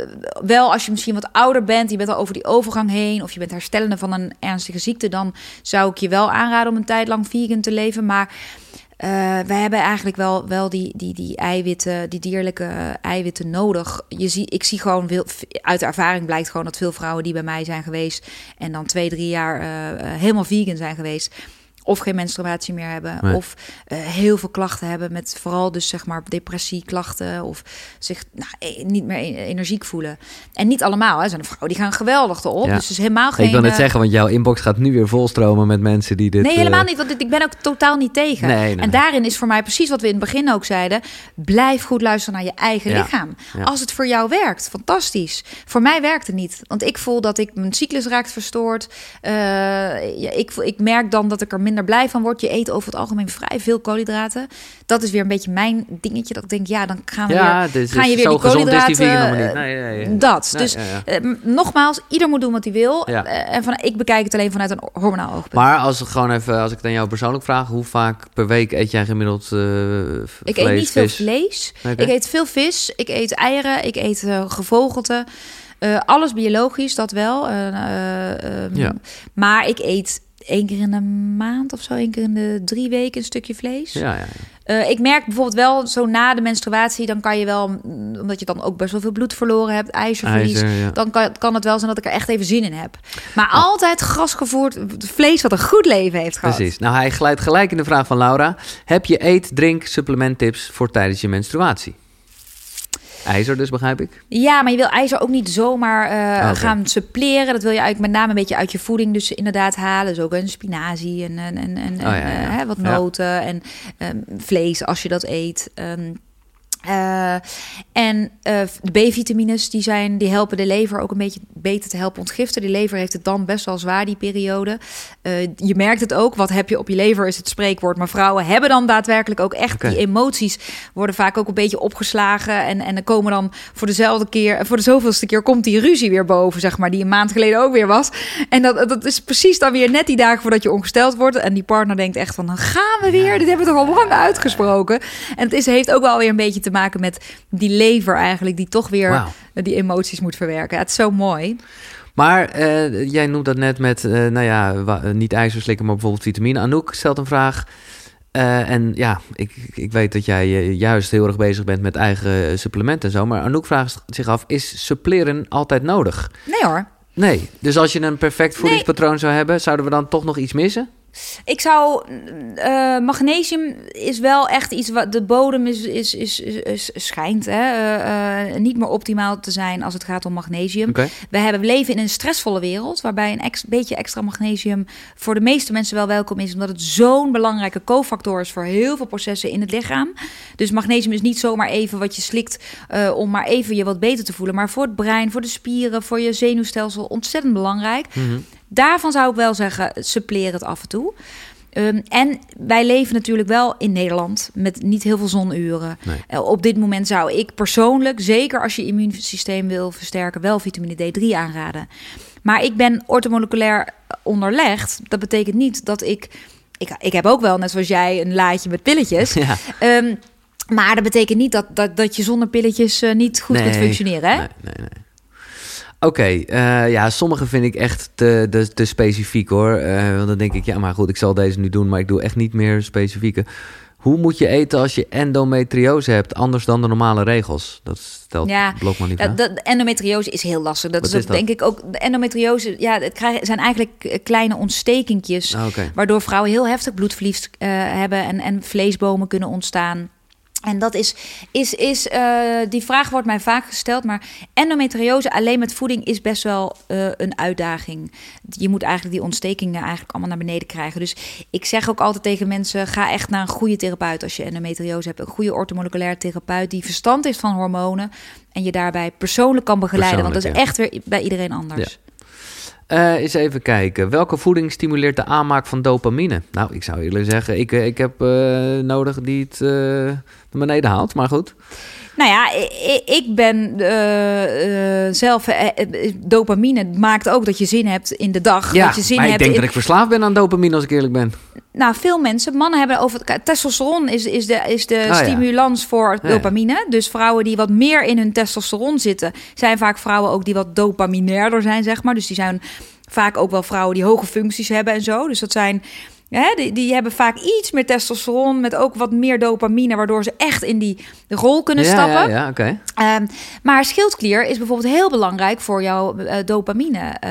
[SPEAKER 2] wel als je misschien wat ouder bent, je bent al over die overgang heen, of je bent herstellende van een ernstige ziekte, dan zou ik je wel aanraden om een tijd lang vegan te leven. Maar eh we hebben eigenlijk wel, wel die, die, die eiwitten, die dierlijke eiwitten nodig. Je zie, ik zie gewoon uit ervaring blijkt gewoon dat veel vrouwen die bij mij zijn geweest en dan twee, drie jaar eh, eh, helemaal vegan zijn geweest. Of geen menstruatie meer hebben.
[SPEAKER 1] Nee.
[SPEAKER 2] Of eh, heel veel klachten hebben. Met vooral dus zeg maar depressieklachten. Of zich nou, eh, niet meer e- energiek voelen. En niet allemaal. Hè. Er zijn vrouwen die gaan geweldig erop.
[SPEAKER 1] Ja.
[SPEAKER 2] Dus is helemaal geen...
[SPEAKER 1] ik wil net
[SPEAKER 2] eh,
[SPEAKER 1] zeggen, want jouw inbox gaat nu weer volstromen met mensen die dit...
[SPEAKER 2] Nee, helemaal
[SPEAKER 1] eh,
[SPEAKER 2] niet. Want ik ben ook totaal niet tegen.
[SPEAKER 1] Nee, nee,
[SPEAKER 2] en daarin is voor mij precies wat we in het begin ook zeiden. Blijf goed luisteren naar je eigen
[SPEAKER 1] Ja.
[SPEAKER 2] lichaam.
[SPEAKER 1] Ja.
[SPEAKER 2] Als het voor jou werkt, fantastisch. Voor mij werkt het niet. Want ik voel dat ik mijn cyclus raakt verstoord. Ja, ik, ik merk dan dat ik er minder blij van word. Je eet over het algemeen vrij veel koolhydraten. Dat is weer een beetje mijn dingetje. Dat ik denk, ja, dan gaan we
[SPEAKER 1] Ja,
[SPEAKER 2] weer...
[SPEAKER 1] dus,
[SPEAKER 2] ga je weer die
[SPEAKER 1] die vegan
[SPEAKER 2] koolhydraten,
[SPEAKER 1] niet. Nee, nee, nee.
[SPEAKER 2] Dat. Dus eh, nogmaals, ieder moet doen wat hij wil. Eh, en van, ik bekijk het alleen vanuit een hormonaal oogpunt.
[SPEAKER 1] Maar als gewoon even, als ik het aan jou persoonlijk vraag, hoe vaak per week eet jij gemiddeld eh v-
[SPEAKER 2] Ik
[SPEAKER 1] vlees,
[SPEAKER 2] eet niet veel vlees. Ik eet veel vis. Ik eet eieren. Ik eet gevogelte. Alles biologisch, dat wel. Eh, eh, ehm,
[SPEAKER 1] Ja.
[SPEAKER 2] Maar ik eet één keer in de maand of zo, één keer in de drie weken een stukje vlees.
[SPEAKER 1] Ja, ja, ja.
[SPEAKER 2] Eh, ik merk bijvoorbeeld wel zo na de menstruatie, dan kan je wel, mm, omdat je dan ook best wel veel bloed verloren hebt, ijzerverlies.
[SPEAKER 1] IJzer.
[SPEAKER 2] Dan kan, kan het wel zijn dat ik er echt even zin in heb. Maar altijd grasgevoerd vlees wat een goed leven heeft gehad.
[SPEAKER 1] Precies. Nou, hij glijdt gelijk in de vraag van Laura. Heb je eet, drink, supplementtips voor tijdens je menstruatie? IJzer dus, begrijp ik?
[SPEAKER 2] Ja, maar je wil ijzer ook niet zomaar
[SPEAKER 1] oké.
[SPEAKER 2] gaan suppleren. Dat wil je eigenlijk met name een beetje uit je voeding dus inderdaad halen. Dus ook een spinazie en, en, en, en
[SPEAKER 1] Oh, ja,
[SPEAKER 2] en,
[SPEAKER 1] ja.
[SPEAKER 2] eh, hè, wat noten en ehm, vlees als je dat eet. Ehm, eh, en de B-vitamines die, zijn, die helpen de lever ook een beetje beter te helpen ontgiften. Die lever heeft het dan best wel zwaar die periode. Eh, je merkt het ook. Wat heb je op je lever is het spreekwoord. Maar vrouwen hebben dan daadwerkelijk ook echt die emoties worden vaak ook een beetje opgeslagen. En, en dan komen dan voor dezelfde keer, voor de zoveelste keer komt die ruzie weer boven, zeg maar, die een maand geleden ook weer was. En dat, dat is precies dan weer net die dagen voordat je ongesteld wordt. En die partner denkt echt van, dan gaan we weer. Dit hebben we toch al lang uitgesproken. En het is, heeft ook wel weer een beetje te maken met die lever eigenlijk, die toch weer die emoties moet verwerken. Het is zo mooi.
[SPEAKER 1] Maar eh, jij noemt dat net met, eh, nou ja, wa- niet ijzer slikken, maar bijvoorbeeld vitamine. Anouk stelt een vraag. eh, en ja, ik, ik weet dat jij eh, juist heel erg bezig bent met eigen supplementen en zo. Maar Anouk vraagt zich af, is suppleren altijd nodig?
[SPEAKER 2] Nee hoor.
[SPEAKER 1] Nee. Dus als je een perfect voedingspatroon zou hebben, zouden we dan toch nog iets missen?
[SPEAKER 2] Ik zou. eh, magnesium is wel echt iets wat. De bodem is, is, is, is, is- schijnt hè, eh, eh, niet meer optimaal te zijn als het gaat om magnesium. We, hebben, we leven in een stressvolle wereld. waarbij een ex- beetje extra magnesium. voor de meeste mensen wel welkom is. omdat het zo'n belangrijke cofactor is voor heel veel processen in het lichaam. Dus magnesium is niet zomaar even wat je slikt. om maar even je wat beter te voelen. Maar voor het brein, voor de spieren, voor je zenuwstelsel ontzettend belangrijk.
[SPEAKER 1] Mhm.
[SPEAKER 2] Daarvan zou ik wel zeggen, suppleer het af en toe. Ehm, en wij leven natuurlijk wel in Nederland met niet heel veel zonuren.
[SPEAKER 1] Nee.
[SPEAKER 2] Eh, op dit moment zou ik persoonlijk, zeker als je immuunsysteem wil versterken, wel vitamine D3 aanraden. Maar ik ben ortomoleculair onderlegd. Dat betekent niet dat ik. Ik, ik heb ook wel, net zoals jij, een laadje met pilletjes.
[SPEAKER 1] Ja.
[SPEAKER 2] Ehm, maar dat betekent niet dat, dat, dat je zonder pilletjes eh, niet goed kunt functioneren. Hè?
[SPEAKER 1] Nee, nee, nee. Oké, eh, ja, sommige vind ik echt te, te, te specifiek hoor. Eh, want dan denk ik, ja, maar goed, ik zal deze nu doen, maar ik doe echt niet meer specifieke. Hoe moet je eten als je endometriose hebt, anders dan de normale regels? Dat stelt
[SPEAKER 2] Ja,
[SPEAKER 1] Blokman niet
[SPEAKER 2] Ja,
[SPEAKER 1] aan.
[SPEAKER 2] de, endometriose is heel lastig. Dat
[SPEAKER 1] Wat
[SPEAKER 2] is,
[SPEAKER 1] dat?
[SPEAKER 2] denk ik ook. De endometriose, ja, het krijgen, zijn eigenlijk kleine ontstekingjes.
[SPEAKER 1] Ah.
[SPEAKER 2] Waardoor vrouwen heel heftig bloedverlies eh, hebben en, en vleesbomen kunnen ontstaan. En dat is, is, is eh, die vraag wordt mij vaak gesteld, maar endometriose alleen met voeding is best wel eh, een uitdaging. Je moet eigenlijk die ontstekingen eigenlijk allemaal naar beneden krijgen. Dus ik zeg ook altijd tegen mensen, ga echt naar een goede therapeut als je endometriose hebt. Een goede ortomoleculaire therapeut die verstand heeft van hormonen en je daarbij persoonlijk kan begeleiden. want dat is echt weer bij iedereen anders.
[SPEAKER 1] Eh, eens even kijken. Welke voeding stimuleert de aanmaak van dopamine? Nou, ik zou eerlijk zeggen, ik, eh, ik heb eh, nodig die het naar beneden haalt. Maar goed.
[SPEAKER 2] Nou ja, ik, ik ben eh, eh, zelf. eh, dopamine maakt ook dat je zin hebt in de dag.
[SPEAKER 1] Ja,
[SPEAKER 2] dat je zin
[SPEAKER 1] maar ik
[SPEAKER 2] hebt
[SPEAKER 1] denk
[SPEAKER 2] in-
[SPEAKER 1] dat ik verslaafd ben aan dopamine als ik eerlijk ben.
[SPEAKER 2] Nou, veel mensen, mannen hebben over testosteron is, is de, is de
[SPEAKER 1] ja.
[SPEAKER 2] stimulans voor
[SPEAKER 1] Ja.
[SPEAKER 2] dopamine. Dus vrouwen die wat meer in hun testosteron zitten, zijn vaak vrouwen ook die wat dopaminairder zijn, zeg maar. Dus die zijn vaak ook wel vrouwen die hoge functies hebben en zo. Dus dat zijn. Hè, die, die hebben vaak iets meer testosteron met ook wat meer dopamine, waardoor ze echt in die rol kunnen
[SPEAKER 1] ja,
[SPEAKER 2] stappen.
[SPEAKER 1] ja, ja, oké.
[SPEAKER 2] Ehm, maar schildklier is bijvoorbeeld heel belangrijk voor jouw eh, dopamine. Eh,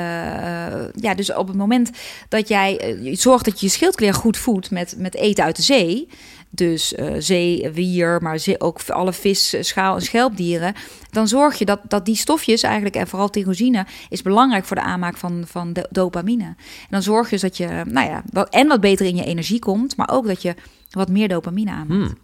[SPEAKER 2] ja, dus op het moment dat jij eh, zorgt dat je je schildklier goed voedt met, met eten uit de zee. Dus eh zeewier, maar zee- ook alle vis, schaal en schelpdieren. Dan zorg je dat, dat die stofjes eigenlijk, en vooral tyrosine, is belangrijk voor de aanmaak van, van de dopamine. En dan zorg je dus dat je, nou ja, en wat beter in je energie komt, maar ook dat je wat meer dopamine aanmaakt.
[SPEAKER 1] Hmm.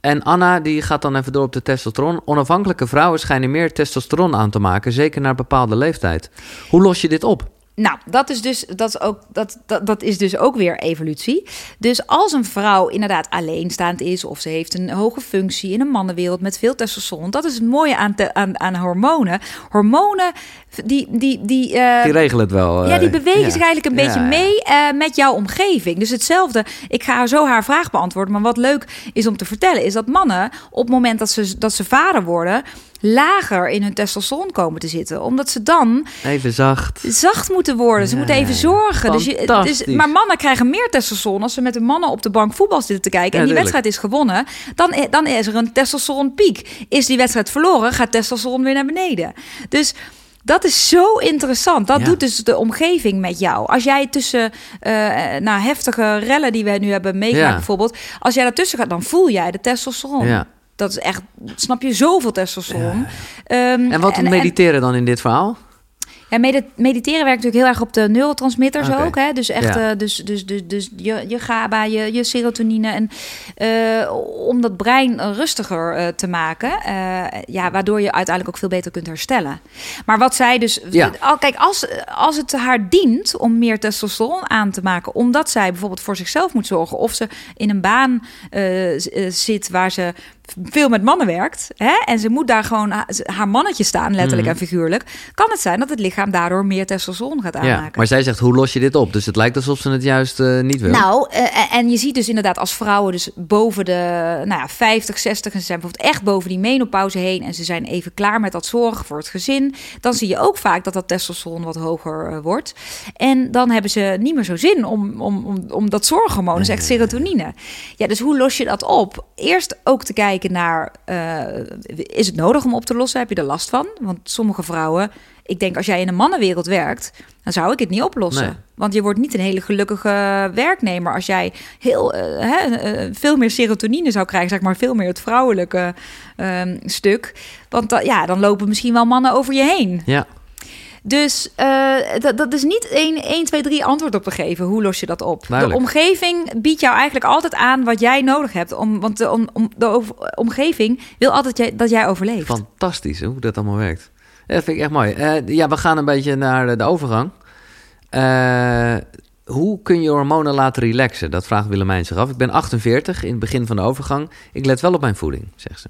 [SPEAKER 1] En Anna die gaat dan even door op de testosteron. Onafhankelijke vrouwen schijnen meer testosteron aan te maken, zeker na een bepaalde leeftijd. Hoe los je dit op?
[SPEAKER 2] Nou, dat is, dus, dat, is ook, dat, dat, dat is dus ook weer evolutie. Dus als een vrouw inderdaad alleenstaand is... of ze heeft een hoge functie in een mannenwereld met veel testosteron... dat is het mooie aan, te, aan, aan hormonen. Hormonen, die... die, die, eh,
[SPEAKER 1] Die regelen het wel.
[SPEAKER 2] ja,
[SPEAKER 1] eh,
[SPEAKER 2] die bewegen
[SPEAKER 1] ja.
[SPEAKER 2] zich eigenlijk een
[SPEAKER 1] Ja,
[SPEAKER 2] beetje mee eh, met jouw omgeving. Dus hetzelfde. Ik ga zo haar vraag beantwoorden. Maar wat leuk is om te vertellen, is dat mannen op het moment dat ze, dat ze vader worden, lager in hun testosteron komen te zitten. Omdat ze dan
[SPEAKER 1] Even zacht.
[SPEAKER 2] zacht moeten worden. Ze
[SPEAKER 1] Ja,
[SPEAKER 2] moeten even zorgen. Dus je, maar mannen krijgen meer testosteron als ze met de mannen op de bank voetbal zitten te kijken.
[SPEAKER 1] Ja,
[SPEAKER 2] en die wedstrijd is gewonnen. Dan, dan is er een testosteronpiek. Is die wedstrijd verloren, gaat testosteron weer naar beneden. Dus dat is zo interessant. Dat
[SPEAKER 1] Ja.
[SPEAKER 2] doet dus de omgeving met jou. Als jij tussen nou, heftige rellen die we nu hebben meegemaakt,
[SPEAKER 1] Ja.
[SPEAKER 2] bijvoorbeeld. Als jij daartussen gaat, dan voel jij de testosteron.
[SPEAKER 1] Ja.
[SPEAKER 2] Dat is echt, snap je, zoveel testosteron. Ehm,
[SPEAKER 1] En wat mediteren dan in dit verhaal?
[SPEAKER 2] Ja, medi- mediteren werkt natuurlijk heel erg op de neurotransmitters ook. Hè? Dus echt,
[SPEAKER 1] Ja.
[SPEAKER 2] eh, dus, dus, dus, dus je, je GABA, je, je serotonine. En eh, om dat brein rustiger eh, te maken. ja, waardoor je uiteindelijk ook veel beter kunt herstellen. Maar wat zij dus.
[SPEAKER 1] Ja.
[SPEAKER 2] Al, kijk, als, als het haar dient om meer testosteron aan te maken. Omdat zij bijvoorbeeld voor zichzelf moet zorgen. Of ze in een baan zit waar ze veel met mannen werkt. Hè? En ze moet daar gewoon ha- haar mannetje staan, letterlijk
[SPEAKER 1] Mhm.
[SPEAKER 2] en figuurlijk. Kan het zijn dat het lichaam daardoor meer testosteron gaat aanmaken.
[SPEAKER 1] Ja, maar zij zegt, hoe los je dit op? Dus het lijkt alsof ze het juist eh, niet wil.
[SPEAKER 2] Nou, eh, en je ziet dus inderdaad als vrouwen dus boven de nou ja, 50, 60... en ze zijn bijvoorbeeld echt boven die menopauze heen... en ze zijn even klaar met dat zorgen voor het gezin... dan zie je ook vaak dat dat testosteron wat hoger eh, wordt. En dan hebben ze niet meer zo zin om, om, om, om dat zorghormoon, dus echt serotonine. Ja, dus hoe los je dat op? Eerst ook te kijken naar, eh, is het nodig om op te lossen? Heb je er last van? Want sommige vrouwen... Ik denk, als jij in een mannenwereld werkt, dan zou ik het niet oplossen.
[SPEAKER 1] Nee.
[SPEAKER 2] Want je wordt niet een hele gelukkige werknemer als jij heel eh, hè, eh, veel meer serotonine zou krijgen, zeg maar veel meer het vrouwelijke ehm, stuk. Want ja, dan lopen misschien wel mannen over je heen.
[SPEAKER 1] Ja,
[SPEAKER 2] Dus eh, dat, dat is niet 1, 1, 2, 3 antwoord op te geven. Hoe los je dat op?
[SPEAKER 1] Duidelijk.
[SPEAKER 2] De omgeving biedt jou eigenlijk altijd aan wat jij nodig hebt. Om, want de, om, om- de over- omgeving wil altijd jij, dat jij overleeft.
[SPEAKER 1] fantastisch hoe dat allemaal werkt. Ja, dat vind ik echt mooi. Eh, ja, we gaan een beetje naar de, de overgang. Eh, hoe kun je hormonen laten relaxen? Dat vraagt Willemijn zich af. Ik ben 48 in het begin van de overgang. Ik let wel op mijn voeding, zegt ze.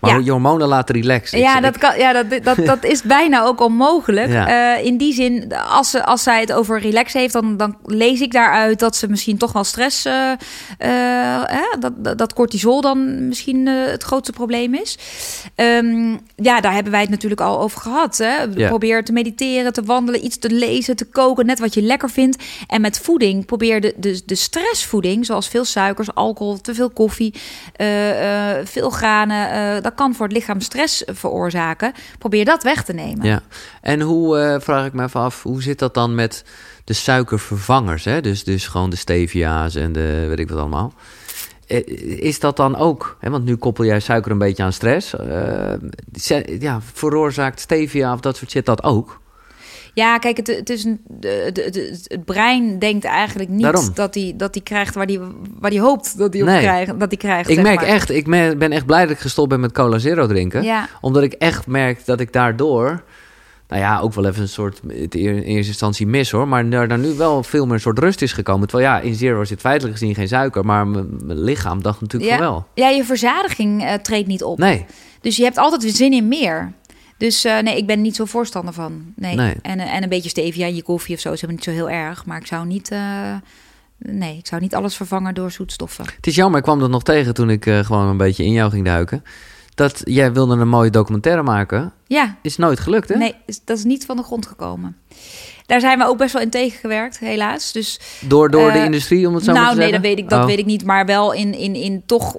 [SPEAKER 1] Maar
[SPEAKER 2] Ja.
[SPEAKER 1] je hormonen laten relaxen.
[SPEAKER 2] Ja, dat, kan, ja dat, dat, dat is bijna ook onmogelijk.
[SPEAKER 1] Ja.
[SPEAKER 2] Eh, in die zin, als, ze, als zij het over relax heeft, dan, dan lees ik daaruit dat ze misschien toch wel stress. eh, eh, hè, dat, dat, cortisol dan misschien het grootste probleem is. Ehm, ja, daar hebben wij het natuurlijk al over gehad. Hè?
[SPEAKER 1] Ja.
[SPEAKER 2] Probeer te mediteren, te wandelen, iets te lezen, te koken, net wat je lekker vindt. En met voeding, probeer de, de, de stressvoeding, zoals veel suikers, alcohol, te veel koffie, veel granen. Eh, dat kan voor het lichaam stress veroorzaken. Probeer dat weg te nemen.
[SPEAKER 1] Ja. En hoe, eh, vraag ik me even af, hoe zit dat dan met de suikervervangers? Hè? Dus, dus gewoon de stevia's en de weet ik wat allemaal. Eh, Is dat dan ook, hè, want nu koppel jij suiker een beetje aan stress. ja, veroorzaakt stevia of dat soort shit dat ook?
[SPEAKER 2] Ja, kijk, het, het, is een, het brein denkt eigenlijk niet
[SPEAKER 1] Daarom.
[SPEAKER 2] dat hij dat hij krijgt waar hij waar die hoopt dat hij op krijgt. Dat krijgt
[SPEAKER 1] Ik merk
[SPEAKER 2] maar.
[SPEAKER 1] echt, ik ben echt blij dat ik gestopt ben met cola zero drinken.
[SPEAKER 2] Ja.
[SPEAKER 1] Omdat ik echt merk dat ik daardoor, nou ja, ook wel even een soort, in eerste instantie mis hoor, maar er daar nu wel veel meer een soort rust is gekomen. Terwijl ja, in zero zit feitelijk gezien geen suiker, maar mijn lichaam dacht natuurlijk
[SPEAKER 2] Ja.
[SPEAKER 1] wel.
[SPEAKER 2] Ja, je verzadiging eh, treedt niet op.
[SPEAKER 1] Nee,
[SPEAKER 2] Dus je hebt altijd weer zin in meer. Dus eh, nee, ik ben niet zo voorstander van. Nee.
[SPEAKER 1] Nee.
[SPEAKER 2] En, eh, en een beetje stevia in je koffie of zo is helemaal niet zo heel erg. Maar ik zou niet, eh, nee, ik zou niet alles vervangen door zoetstoffen.
[SPEAKER 1] het is jammer, ik kwam dat nog tegen toen ik gewoon een beetje in jou ging duiken. Dat jij wilde een mooie documentaire maken,
[SPEAKER 2] Ja,
[SPEAKER 1] is nooit gelukt hè?
[SPEAKER 2] nee, dat is niet van de grond gekomen. Daar zijn we ook best wel in tegengewerkt, helaas. Dus
[SPEAKER 1] Door, door de
[SPEAKER 2] Eh,
[SPEAKER 1] industrie, om het zo
[SPEAKER 2] nou,
[SPEAKER 1] maar te
[SPEAKER 2] nee,
[SPEAKER 1] zeggen?
[SPEAKER 2] dat weet ik, dat
[SPEAKER 1] Oh.
[SPEAKER 2] weet ik niet. Maar wel in, in, in toch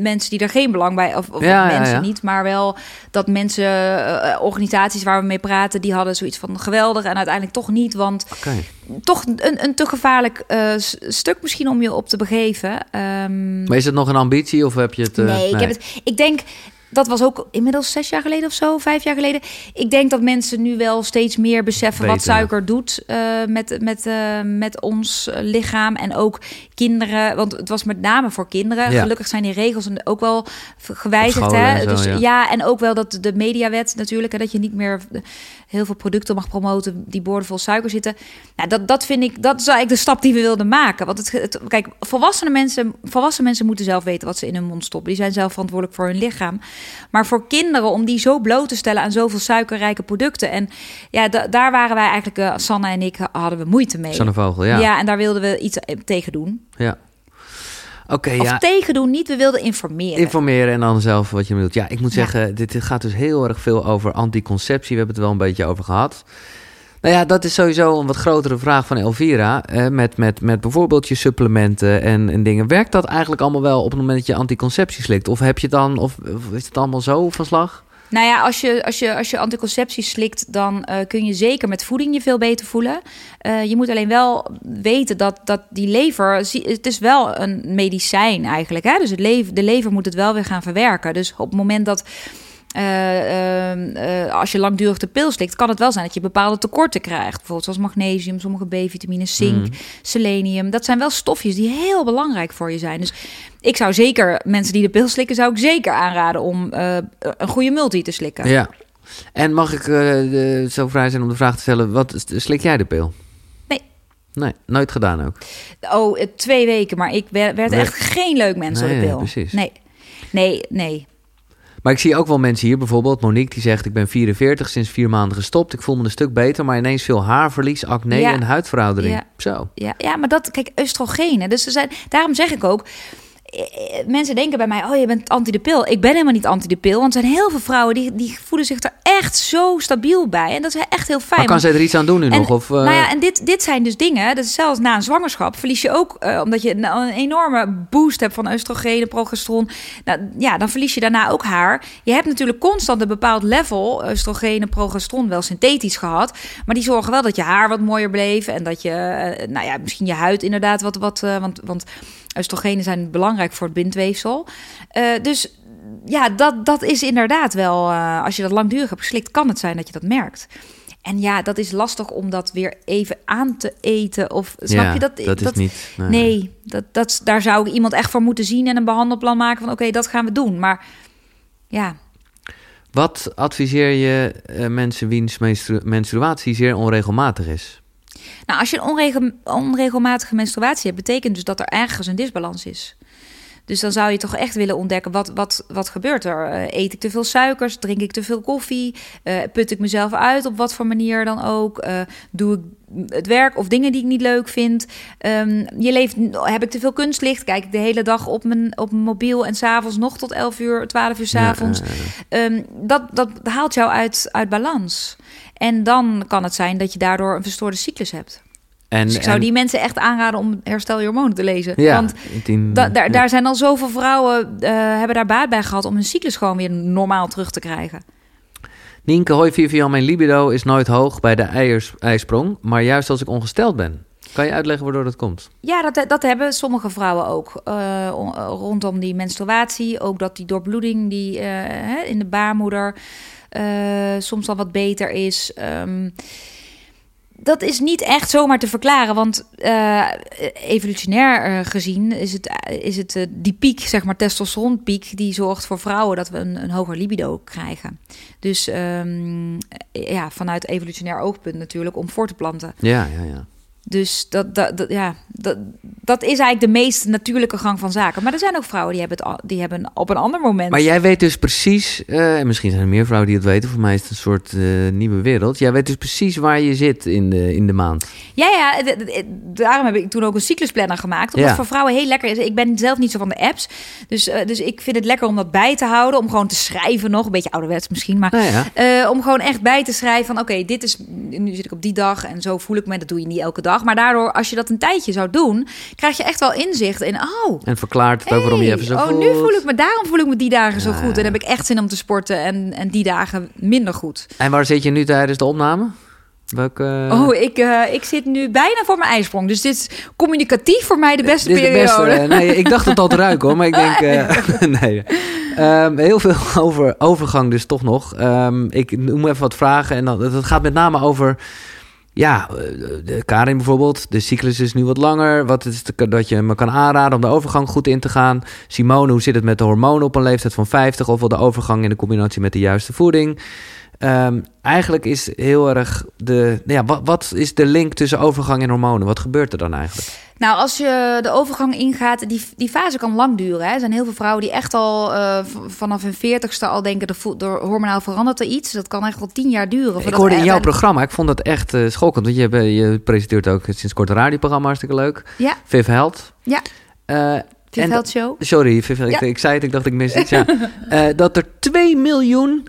[SPEAKER 2] mensen die er geen belang bij, of, of
[SPEAKER 1] Ja,
[SPEAKER 2] mensen
[SPEAKER 1] ja.
[SPEAKER 2] niet, maar wel dat mensen, eh, organisaties waar we mee praten, die hadden zoiets van geweldig en uiteindelijk toch niet, want toch een, een te gevaarlijk eh, stuk misschien om je op te begeven. Ehm,
[SPEAKER 1] Maar is het nog een ambitie of heb je het...
[SPEAKER 2] nee, ik heb het. Ik denk. Dat was ook inmiddels zes jaar geleden of zo, vijf jaar geleden. Ik denk dat mensen nu wel steeds meer beseffen wat suiker doet eh, met, met, eh, met ons lichaam. En ook kinderen, want het was met name voor kinderen.
[SPEAKER 1] Ja.
[SPEAKER 2] Gelukkig zijn die regels ook wel gewijzigd. Hè?
[SPEAKER 1] zo,
[SPEAKER 2] dus,
[SPEAKER 1] ja.
[SPEAKER 2] ja. en ook wel dat de mediawet natuurlijk. En dat je niet meer heel veel producten mag promoten die boordevol suiker zitten. Nou, dat, dat vind ik, dat is eigenlijk de stap die we wilden maken. Want het, het, kijk, volwassene mensen, volwassen mensen moeten zelf weten wat ze in hun mond stoppen. Die zijn zelf verantwoordelijk voor hun lichaam. Maar voor kinderen, om die zo bloot te stellen aan zoveel suikerrijke producten. En ja, da- daar waren wij eigenlijk, eh, Sanne en ik, hadden we moeite mee.
[SPEAKER 1] Sanne Vogel, ja.
[SPEAKER 2] ja. en daar wilden we iets eh, tegen doen.
[SPEAKER 1] Ja. Oké,
[SPEAKER 2] Of
[SPEAKER 1] ja.
[SPEAKER 2] tegen doen, niet, we wilden informeren.
[SPEAKER 1] Informeren en dan zelf wat je bedoelt. Ja, ik moet zeggen, dit, dit gaat dus heel erg veel over anticonceptie. We hebben het wel een beetje over gehad. Nou ja, dat is sowieso een wat grotere vraag van Elvira. eh, met, met, met bijvoorbeeld je supplementen en, en dingen. Werkt dat eigenlijk allemaal wel op het moment dat je anticonceptie slikt? Of heb je dan, of, of is het allemaal zo van slag?
[SPEAKER 2] Nou ja, als je, als je, als je anticonceptie slikt, dan uh, kun je zeker met voeding je veel beter voelen. Uh, je moet alleen wel weten dat, dat die lever, het is wel een medicijn eigenlijk. Hè? Dus het lever, de lever moet het wel weer gaan verwerken. Dus op het moment dat uh, als je langdurig de pil slikt, kan het wel zijn dat je bepaalde tekorten krijgt. Bijvoorbeeld zoals magnesium, sommige B-vitamines, zink, mm. selenium. Dat zijn wel stofjes die heel belangrijk voor je zijn. Dus ik zou zeker mensen die de pil slikken, zou ik zeker aanraden om uh, een goede multi te slikken.
[SPEAKER 1] Ja. En mag ik uh, zo vrij zijn om de vraag te stellen: wat slik jij de pil?
[SPEAKER 2] Nee.
[SPEAKER 1] Nee, nooit gedaan ook.
[SPEAKER 2] Oh, twee weken, maar ik werd, werd echt geen leuk mens nee, op de pil.
[SPEAKER 1] Precies.
[SPEAKER 2] Nee, nee, nee.
[SPEAKER 1] Maar ik zie ook wel mensen hier, bijvoorbeeld Monique, die zegt: Ik ben 44, sinds vier maanden gestopt. Ik voel me een stuk beter, maar ineens veel haarverlies, acne en huidveroudering.
[SPEAKER 2] Ja.
[SPEAKER 1] Zo.
[SPEAKER 2] Ja, ja, maar dat, kijk, oestrogenen. Dus er zijn, daarom zeg ik ook mensen denken bij mij, oh je bent anti de pil. Ik ben helemaal niet anti de pil, want er zijn heel veel vrouwen die, die voelen zich er echt zo stabiel bij. En dat is echt heel fijn.
[SPEAKER 1] Maar kan zij er iets aan doen nu nog? Of,
[SPEAKER 2] uh... Nou ja, en dit, dit zijn dus dingen, dat is zelfs na een zwangerschap verlies je ook, uh, omdat je een, een, enorme boost hebt van oestrogenen, progesteron. Nou, ja, dan verlies je daarna ook haar. Je hebt natuurlijk constant een bepaald level oestrogenen, progesteron wel synthetisch gehad, maar die zorgen wel dat je haar wat mooier bleef en dat je, uh, nou ja, misschien je huid inderdaad wat, wat want, want Oestrogenen zijn belangrijk voor het bindweefsel. Uh, dus ja, dat, dat is inderdaad wel, uh, als je dat langdurig hebt geslikt, kan het zijn dat je dat merkt. En ja, dat is lastig om dat weer even aan te eten. Of snap
[SPEAKER 1] ja,
[SPEAKER 2] je dat?
[SPEAKER 1] Dat, is niet.
[SPEAKER 2] Nee, nee dat, dat, daar zou ik iemand echt voor moeten zien en een behandelplan maken van oké, dat gaan we doen. Maar ja.
[SPEAKER 1] Wat adviseer je uh, mensen wiens menstru menstruatie zeer onregelmatig is?
[SPEAKER 2] Nou, als je een onregelmatige menstruatie hebt, betekent dus dat er ergens een disbalans is. Dus dan zou je toch echt willen ontdekken, wat, wat, wat gebeurt er? Uh, eet ik te veel suikers? Drink ik te veel koffie? Uh, put ik mezelf uit op wat voor manier dan ook? Uh, doe ik het werk of dingen die ik niet leuk vind? Um, je leeft, heb ik te veel kunstlicht? Kijk ik de hele dag op mijn, op mijn mobiel en s'avonds nog tot 11 uur, 12 uur s'avonds? Ja, um, dat, dat haalt jou uit, uit balans. En dan kan het zijn dat je daardoor een verstoorde cyclus hebt. En, dus ik zou die mensen echt aanraden om Herstel je hormonen te lezen.
[SPEAKER 1] Ja,
[SPEAKER 2] Want da daar, daar zijn al zoveel vrouwen uh, hebben daar baat bij gehad om hun cyclus gewoon weer normaal terug te krijgen.
[SPEAKER 1] Nienke, hoi Vivian, mijn libido is nooit hoog bij de eiers, ijsprong, maar juist als ik ongesteld ben. Kan je uitleggen waardoor dat komt?
[SPEAKER 2] Ja, dat, dat hebben sommige vrouwen ook. Uh, rondom die menstruatie. Ook dat die doorbloeding die, uh, in de baarmoeder soms al wat beter is. Um, dat is niet echt zomaar te verklaren, want uh, evolutionair uh, gezien is het, is het die piek, zeg maar testosteronpiek, die zorgt voor vrouwen dat we een, een hoger libido krijgen. Dus um, ja, vanuit evolutionair oogpunt natuurlijk om voor te planten.
[SPEAKER 1] Ja, ja, ja.
[SPEAKER 2] Dus dat, dat, dat, ja, dat, dat is eigenlijk de meest natuurlijke gang van zaken. Maar er zijn ook vrouwen die hebben het die hebben op een ander moment.
[SPEAKER 1] Maar jij weet dus precies, uh, en misschien zijn er meer vrouwen die het weten. Voor mij is het een soort uh, nieuwe wereld. Jij weet dus precies waar je zit in de, in de maand.
[SPEAKER 2] Ja, ja. Daarom heb ik toen ook een cyclusplanner gemaakt. Omdat ja. voor vrouwen heel lekker is. Ik ben zelf niet zo van de apps. Dus, uh, dus ik vind het lekker om dat bij te houden. Om gewoon te schrijven nog. Een beetje ouderwets misschien. Maar
[SPEAKER 1] ja.
[SPEAKER 2] om gewoon echt bij te schrijven van... Oké, dit is... Nu zit ik op die dag en zo voel ik me. Dat doe je niet elke dag. Maar daardoor, als je dat een tijdje zou doen, krijg je echt wel inzicht in. Oh,
[SPEAKER 1] en verklaart het ook waarom je even zo
[SPEAKER 2] oh,
[SPEAKER 1] voelt.
[SPEAKER 2] nu voel ik me, daarom voel ik me die dagen zo goed. En heb ik echt zin om te sporten en, en die dagen minder goed.
[SPEAKER 1] En waar zit je nu tijdens de opname? Welke...
[SPEAKER 2] Oh, ik, uh, ik zit nu bijna voor mijn ijsprong. Dus dit is communicatief voor mij de beste
[SPEAKER 1] dit is
[SPEAKER 2] periode.
[SPEAKER 1] De beste, nee, ik dacht het al te ruiken hoor, maar ik denk... Uh, nee. Um, heel veel over overgang dus toch nog. Um, ik noem even wat vragen en dan, het gaat met name over ja, de Karin bijvoorbeeld, de cyclus is nu wat langer. Wat is het dat je me kan aanraden om de overgang goed in te gaan? Simone, hoe zit het met de hormonen op een leeftijd van 50? Of wel de overgang in de combinatie met de juiste voeding? Um, eigenlijk is heel erg de. Ja, wat, wat is de link tussen overgang en hormonen? Wat gebeurt er dan eigenlijk?
[SPEAKER 2] Nou, als je de overgang ingaat, die, die fase kan lang duren. Hè. Er zijn heel veel vrouwen die echt al uh, vanaf hun veertigste al denken... de door hormonaal verandert er iets. Dat kan echt wel tien jaar duren.
[SPEAKER 1] Ik hoorde in jouw programma, ik vond dat echt uh, schokkend. Want je, je presenteert ook sinds kort een radioprogramma, hartstikke leuk.
[SPEAKER 2] Ja.
[SPEAKER 1] Viv Held.
[SPEAKER 2] Ja. Uh, Viv Held Show.
[SPEAKER 1] Sorry, Viv, ja. ik, ik, zei het, ik dacht ik mis iets. Ja. dat er 2 miljoen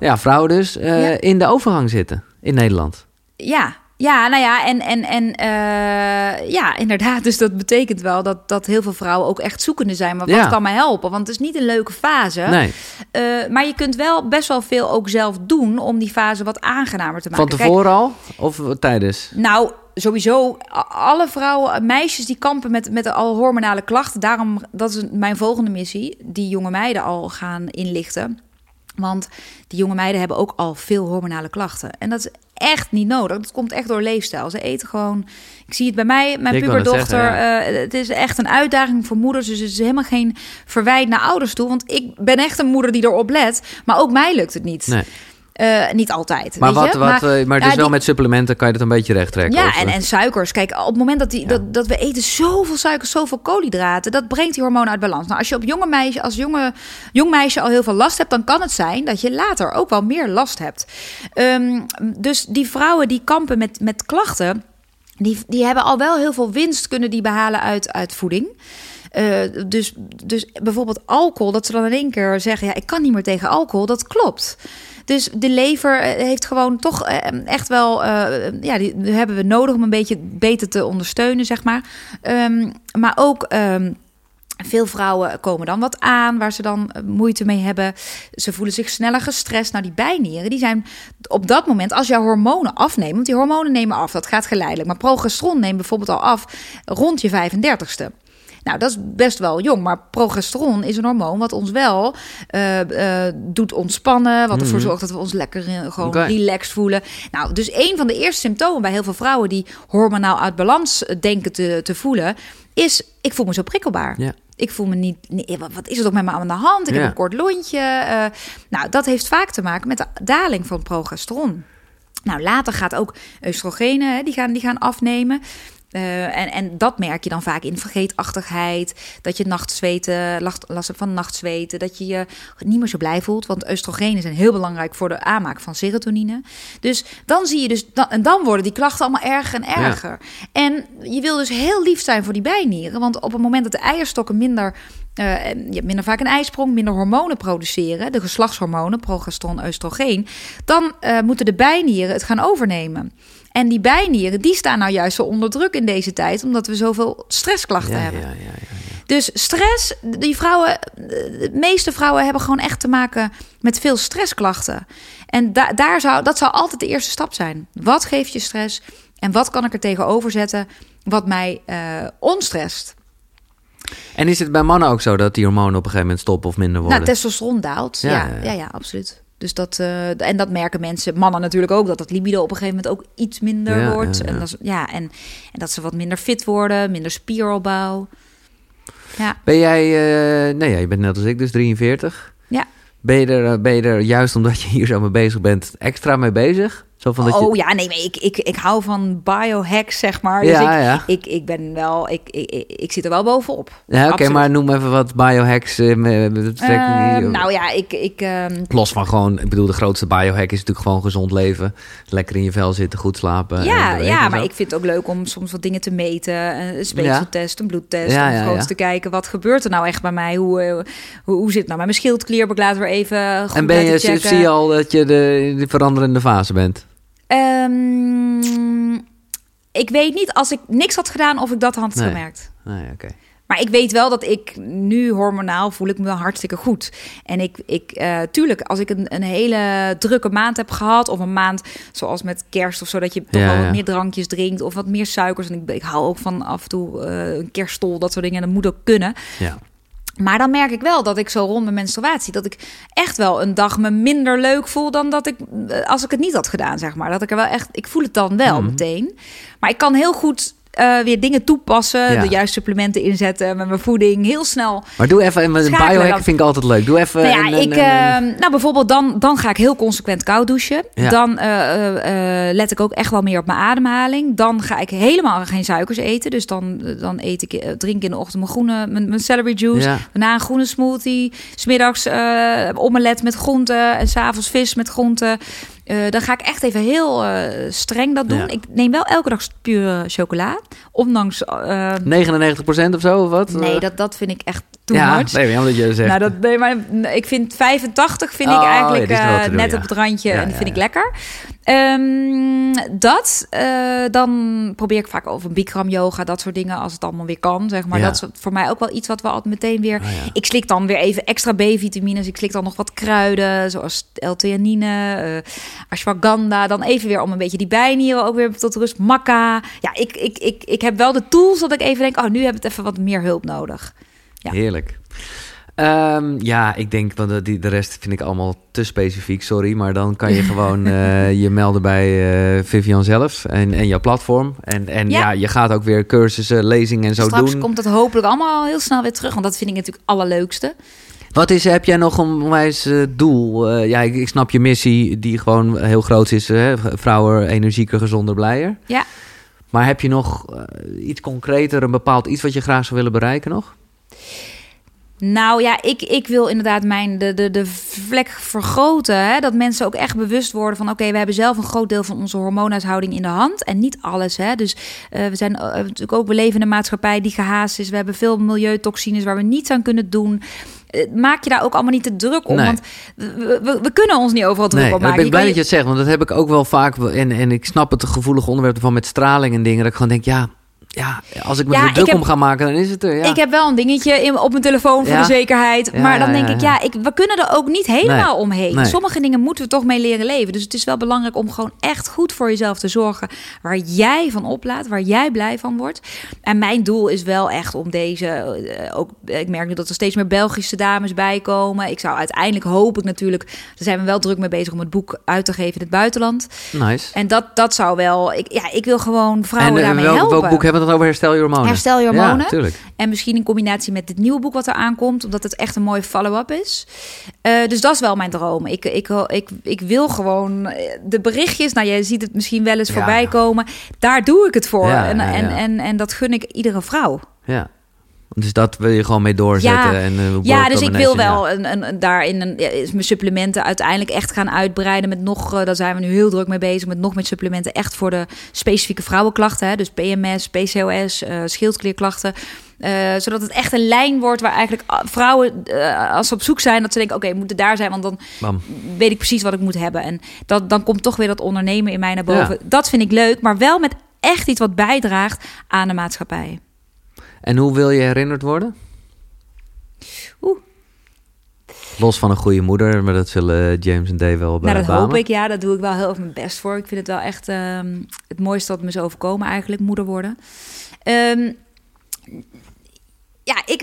[SPEAKER 1] ja, vrouwen dus ja. in de overgang zitten in Nederland.
[SPEAKER 2] Ja, Ja, nou ja, en, en, en uh, ja, inderdaad. Dus dat betekent wel dat, dat heel veel vrouwen ook echt zoekende zijn. Maar wat
[SPEAKER 1] Ja.
[SPEAKER 2] kan mij helpen? Want het is niet een leuke fase.
[SPEAKER 1] Nee.
[SPEAKER 2] Uh, maar je kunt wel best wel veel ook zelf doen om die fase wat aangenamer te maken.
[SPEAKER 1] Van tevoren al? Of tijdens?
[SPEAKER 2] Nou, sowieso, alle vrouwen, meisjes die kampen met, met al hormonale klachten. Daarom, dat is mijn volgende missie, die jonge meiden al gaan inlichten. Want die jonge meiden hebben ook al veel hormonale klachten. En dat is echt niet nodig. Dat komt echt door leefstijl. Ze eten gewoon. Ik zie het bij mij, mijn
[SPEAKER 1] Ik
[SPEAKER 2] puberdochter.
[SPEAKER 1] zeggen,
[SPEAKER 2] eh, het is echt een uitdaging voor moeders. Dus het is helemaal geen verwijt naar ouders toe. Want ik ben echt een moeder die erop let. Maar ook mij lukt het niet.
[SPEAKER 1] Nee.
[SPEAKER 2] Eh, niet altijd.
[SPEAKER 1] Maar,
[SPEAKER 2] weet
[SPEAKER 1] wat,
[SPEAKER 2] je?
[SPEAKER 1] wat, maar, maar dus
[SPEAKER 2] ja,
[SPEAKER 1] wel
[SPEAKER 2] die-
[SPEAKER 1] met supplementen kan je dat een beetje recht trekken?
[SPEAKER 2] ja,
[SPEAKER 1] of,
[SPEAKER 2] en,
[SPEAKER 1] eh?
[SPEAKER 2] en suikers. Kijk, op het moment dat, die,
[SPEAKER 1] Ja.
[SPEAKER 2] dat, dat we eten zoveel suikers, zoveel koolhydraten, dat brengt die hormonen uit balans. Nou, als je op jonge meisje, als jonge, jong meisje al heel veel last hebt, dan kan het zijn dat je later ook wel meer last hebt. Ehm, dus die vrouwen die kampen met, met klachten, die, die hebben al wel heel veel winst kunnen die behalen uit, uit voeding. Eh, dus, dus bijvoorbeeld alcohol, dat ze dan in één keer zeggen: ja, ik kan niet meer tegen alcohol, dat klopt. Dus de lever eh, heeft gewoon toch eh, echt wel, eh, ja, die hebben we nodig om een beetje beter te ondersteunen, zeg maar. Ehm, maar ook. ehm, veel vrouwen komen dan wat aan waar ze dan moeite mee hebben. Ze voelen zich sneller gestrest. Nou, die bijnieren, die zijn op dat moment, als jouw hormonen afnemen, want die hormonen nemen af, dat gaat geleidelijk. Maar progesteron neemt bijvoorbeeld al af rond je 35ste. Nou, dat is best wel jong, maar progesteron is een hormoon wat ons wel eh, eh, doet ontspannen, wat ervoor
[SPEAKER 1] Mhm.
[SPEAKER 2] zorgt dat we ons lekker eh, gewoon relaxed voelen. Nou, dus een van de eerste symptomen bij heel veel vrouwen die hormonaal uit balans denken te, te voelen, is ik voel me zo prikkelbaar.
[SPEAKER 1] Ja.
[SPEAKER 2] Ik voel me niet. Nee, wat, is er ook met me aan de hand? Ik
[SPEAKER 1] Ja.
[SPEAKER 2] heb een kort lontje. nou, dat heeft vaak te maken met de daling van progesteron. Nou, later gaat ook oestrogenen, die, gaan, die gaan afnemen. Eh, en, en dat merk je dan vaak in vergeetachtigheid. Dat je nachtzweten, last, hebt van nachtzweten. Dat je je niet meer zo blij voelt. Want oestrogenen zijn heel belangrijk voor de aanmaak van serotonine. Dus dan zie je dus... Dan, en dan worden die klachten allemaal erger en erger. En je wil dus heel lief zijn voor die bijnieren. Want op het moment dat de eierstokken minder... eh, je hebt minder vaak een ijsprong, minder hormonen produceren. De geslachtshormonen, progesteron, oestrogeen. Dan eh, moeten de bijnieren het gaan overnemen. En die bijnieren, die staan nou juist zo onder druk in deze tijd, omdat we zoveel stressklachten
[SPEAKER 1] ja,
[SPEAKER 2] hebben.
[SPEAKER 1] ja, ja, ja.
[SPEAKER 2] Dus stress, die vrouwen, de meeste vrouwen hebben gewoon echt te maken met veel stressklachten. En da daar zou, dat zou altijd de eerste stap zijn. Wat geeft je stress en wat kan ik er tegenover zetten wat mij eh onstrest?
[SPEAKER 1] En is het bij mannen ook zo dat die hormonen op een gegeven moment stoppen of minder worden?
[SPEAKER 2] Nou, testosteron daalt.
[SPEAKER 1] Ja,
[SPEAKER 2] Ja,
[SPEAKER 1] ja,
[SPEAKER 2] ja,
[SPEAKER 1] ja.
[SPEAKER 2] ja, absoluut. Dus dat, eh, en dat merken mensen, mannen natuurlijk ook, dat het libido op een gegeven moment ook iets minder
[SPEAKER 1] Ja,
[SPEAKER 2] wordt.
[SPEAKER 1] ja, ja.
[SPEAKER 2] En, dat ja, en, en dat ze wat minder fit worden, minder spieropbouw. Ja,
[SPEAKER 1] Ben jij, eh, nee, ja, je bent net als ik, dus 43.
[SPEAKER 2] Ja.
[SPEAKER 1] Ben je, er, ben je er, juist omdat je hier zo mee bezig bent, extra mee bezig? Zo van dat
[SPEAKER 2] oh
[SPEAKER 1] je...
[SPEAKER 2] ja, nee, maar ik, ik, ik hou van biohacks, zeg maar.
[SPEAKER 1] Ja,
[SPEAKER 2] dus ik,
[SPEAKER 1] ja.
[SPEAKER 2] ik, ik ben wel, ik, ik, ik, zit er wel bovenop.
[SPEAKER 1] Ja, oké, maar noem even wat biohacks. eh, met betrekking
[SPEAKER 2] Eh,
[SPEAKER 1] die-
[SPEAKER 2] nou ja, ik, ik, ehm,
[SPEAKER 1] Los van gewoon, ik bedoel, de grootste biohack is natuurlijk gewoon gezond leven. Lekker in je vel zitten, goed slapen.
[SPEAKER 2] ja, ja, maar ik vind het ook leuk om soms wat dingen te meten. Een speekseltest, een bloedtest.
[SPEAKER 1] Ja,
[SPEAKER 2] om gewoon te kijken, wat gebeurt er nou echt bij mij? Hoe, eh, hoe, hoe zit het nou met mijn schildklier? Ik weer even goed
[SPEAKER 1] En ben je,
[SPEAKER 2] checken.
[SPEAKER 1] zie je al dat je de, de veranderende fase bent?
[SPEAKER 2] Ehm, ik weet niet, als ik niks had gedaan, of ik dat had
[SPEAKER 1] Nee.
[SPEAKER 2] gemerkt.
[SPEAKER 1] Nee, oké.
[SPEAKER 2] Maar ik weet wel dat ik nu hormonaal voel ik me wel hartstikke goed. En ik, ik eh, tuurlijk, als ik een, een hele drukke maand heb gehad, of een maand zoals met kerst of zo, dat je toch wel
[SPEAKER 1] ja.
[SPEAKER 2] wat meer drankjes drinkt of wat meer suikers. En ik, ik hou ook van af en toe eh, een kerststol, dat soort dingen. En dat moet ook kunnen.
[SPEAKER 1] Ja.
[SPEAKER 2] Maar dan merk ik wel dat ik zo rond mijn menstruatie, dat ik echt wel een dag me minder leuk voel dan dat ik, eh, als ik het niet had gedaan, zeg maar. Dat ik er wel echt, ik voel het dan wel
[SPEAKER 1] Mhm.
[SPEAKER 2] meteen. Maar ik kan heel goed eh, weer dingen toepassen,
[SPEAKER 1] Ja.
[SPEAKER 2] de juiste supplementen inzetten met mijn voeding, heel snel.
[SPEAKER 1] Maar doe even, een
[SPEAKER 2] Schakelen
[SPEAKER 1] biohack vind ik altijd leuk. Doe even
[SPEAKER 2] nou ja,
[SPEAKER 1] een,
[SPEAKER 2] ik,
[SPEAKER 1] een- een-
[SPEAKER 2] eh, nou bijvoorbeeld dan, dan ga ik heel consequent koud douchen.
[SPEAKER 1] Ja.
[SPEAKER 2] Dan eh, eh, let ik ook echt wel meer op mijn ademhaling. Dan ga ik helemaal geen suikers eten. Dus dan, dan eet ik, drink ik in de ochtend mijn groene, mijn, mijn celery juice.
[SPEAKER 1] Ja.
[SPEAKER 2] Daarna een groene smoothie. Smiddags omelet met groenten. En s'avonds vis met groenten. Eh, dan ga ik echt even heel eh, streng dat doen.
[SPEAKER 1] Ja.
[SPEAKER 2] Ik neem wel elke dag pure chocola. Ondanks... eh,
[SPEAKER 1] 99% of zo, of wat?
[SPEAKER 2] nee,
[SPEAKER 1] Eh,
[SPEAKER 2] dat, dat vind ik echt too
[SPEAKER 1] ja,
[SPEAKER 2] much.
[SPEAKER 1] nee, omdat je zegt.
[SPEAKER 2] Nou, dat, nee, maar ik vind 85 vind ik
[SPEAKER 1] Oh,
[SPEAKER 2] eigenlijk
[SPEAKER 1] ja,
[SPEAKER 2] eh,
[SPEAKER 1] doen,
[SPEAKER 2] net
[SPEAKER 1] ja.
[SPEAKER 2] op het randje en die vind ik lekker. Ehm, dat, eh, dan probeer ik vaak over Bikram yoga, dat soort dingen, als het allemaal weer kan, zeg maar.
[SPEAKER 1] Ja.
[SPEAKER 2] Dat is voor mij ook wel iets wat we altijd meteen weer...
[SPEAKER 1] Ja.
[SPEAKER 2] Ik slik dan weer even extra B-vitamines, ik slik dan nog wat kruiden, zoals L-theanine, eh ashwagandha, dan even weer om een beetje die bijnieren ook weer tot rust. Makka. Ja, ik, ik, ik, ik heb wel de tools dat ik even denk, oh, nu heb ik even wat meer hulp nodig. Ja.
[SPEAKER 1] Heerlijk. Ehm, ja, ik denk, want de- de rest vind ik allemaal te specifiek, sorry. Maar dan kan je gewoon eh, je melden bij eh, Vivian zelf en, en jouw platform. En, en ja.
[SPEAKER 2] Ja.
[SPEAKER 1] je gaat ook weer cursussen, lezingen en zo
[SPEAKER 2] Straks
[SPEAKER 1] doen.
[SPEAKER 2] komt het hopelijk allemaal heel snel weer terug, want dat vind ik natuurlijk het allerleukste.
[SPEAKER 1] Wat is, heb jij nog een onwijs eh, doel? Ja, ik, ik snap je missie, die gewoon heel groot is. Hè? Vrouwen energieker, gezonder, blijer.
[SPEAKER 2] Ja.
[SPEAKER 1] Maar heb je nog iets concreter, een bepaald iets wat je graag zou willen bereiken nog?
[SPEAKER 2] Nou ja, ik, ik wil inderdaad mijn, de, de, de vlek vergroten. Hè? Dat mensen ook echt bewust worden van... oké, we hebben zelf een groot deel van onze hormoonhuishouding in de hand. En niet alles. Hè? Dus eh, we zijn eh, natuurlijk ook... we leven in een maatschappij die gehaast is. We hebben veel milieutoxines waar we niets aan kunnen doen. Eh, Maak je daar ook allemaal niet te druk om.
[SPEAKER 1] Nee.
[SPEAKER 2] Want we, we, we kunnen ons niet overal druk
[SPEAKER 1] Nee,
[SPEAKER 2] op maken.
[SPEAKER 1] ben ik blij
[SPEAKER 2] kan
[SPEAKER 1] dat je het zegt, want dat heb ik ook wel vaak. En, en ik snap het gevoelige onderwerp van met straling en dingen. Dat ik gewoon denk, ja, ja als ik me
[SPEAKER 2] Ja,
[SPEAKER 1] er druk
[SPEAKER 2] heb-
[SPEAKER 1] om ga maken, dan is het er. Ja.
[SPEAKER 2] Ik heb wel een dingetje in, op mijn telefoon voor
[SPEAKER 1] Ja.
[SPEAKER 2] de zekerheid. Maar dan denk ik,
[SPEAKER 1] ja.
[SPEAKER 2] ik, we kunnen er ook niet helemaal
[SPEAKER 1] Nee.
[SPEAKER 2] omheen.
[SPEAKER 1] Nee.
[SPEAKER 2] Sommige dingen moeten we toch mee leren leven. Dus het is wel belangrijk om gewoon echt goed voor jezelf te zorgen. Waar jij van oplaat, waar jij blij van wordt. En mijn doel is wel echt om deze... eh, ook, ik merk nu dat er steeds meer Belgische dames bij komen. Ik zou uiteindelijk hoop ik natuurlijk... Daar zijn we wel druk mee bezig om het boek uit te geven in het buitenland.
[SPEAKER 1] Nice.
[SPEAKER 2] En dat, dat zou wel... Ik, ja, ik wil gewoon vrouwen
[SPEAKER 1] en eh,
[SPEAKER 2] daarmee
[SPEAKER 1] welk,
[SPEAKER 2] helpen.
[SPEAKER 1] welk boek hebben het over? Herstel je hormonen.
[SPEAKER 2] Herstel je hormonen.
[SPEAKER 1] Ja, tuurlijk.
[SPEAKER 2] En misschien in combinatie met dit nieuwe boek wat er aankomt, omdat het echt een mooie follow-up is. Eh, dus dat is wel mijn droom. Ik, ik, ik, ik wil gewoon eh, de berichtjes, nou jij ziet het misschien wel eens
[SPEAKER 1] Ja.
[SPEAKER 2] voorbij komen. Daar doe ik het voor. En, En, en, en dat gun ik iedere vrouw.
[SPEAKER 1] Ja. Dus dat wil je gewoon mee doorzetten.
[SPEAKER 2] Ja.
[SPEAKER 1] en, eh,
[SPEAKER 2] Ja, dus ik wil wel een, een, een- daarin een, ja, is mijn supplementen uiteindelijk echt gaan uitbreiden met nog, eh, daar zijn we nu heel druk mee bezig, met nog meer supplementen echt voor de specifieke vrouwenklachten. Hè? Dus PMS, PCOS, eh schildklierklachten. Zodat het echt een lijn wordt waar eigenlijk vrouwen, als ze op zoek zijn, dat ze denken: oké, we moeten daar zijn, want dan
[SPEAKER 1] Bam.
[SPEAKER 2] weet ik precies wat ik moet hebben. En dat, dan komt toch weer dat ondernemen in mij naar boven.
[SPEAKER 1] Ja.
[SPEAKER 2] Dat vind ik leuk, maar wel met echt iets wat bijdraagt aan de maatschappij.
[SPEAKER 1] En hoe wil je herinnerd worden?
[SPEAKER 2] Oeh.
[SPEAKER 1] Los van een goede moeder, maar dat zullen James en Dave wel
[SPEAKER 2] Nou, dat hoop ik. Ja, dat doe ik wel heel erg mijn best voor. Ik vind het wel echt ehm, het mooiste dat me is overkomen eigenlijk, moeder worden. Ehm, ja, ik,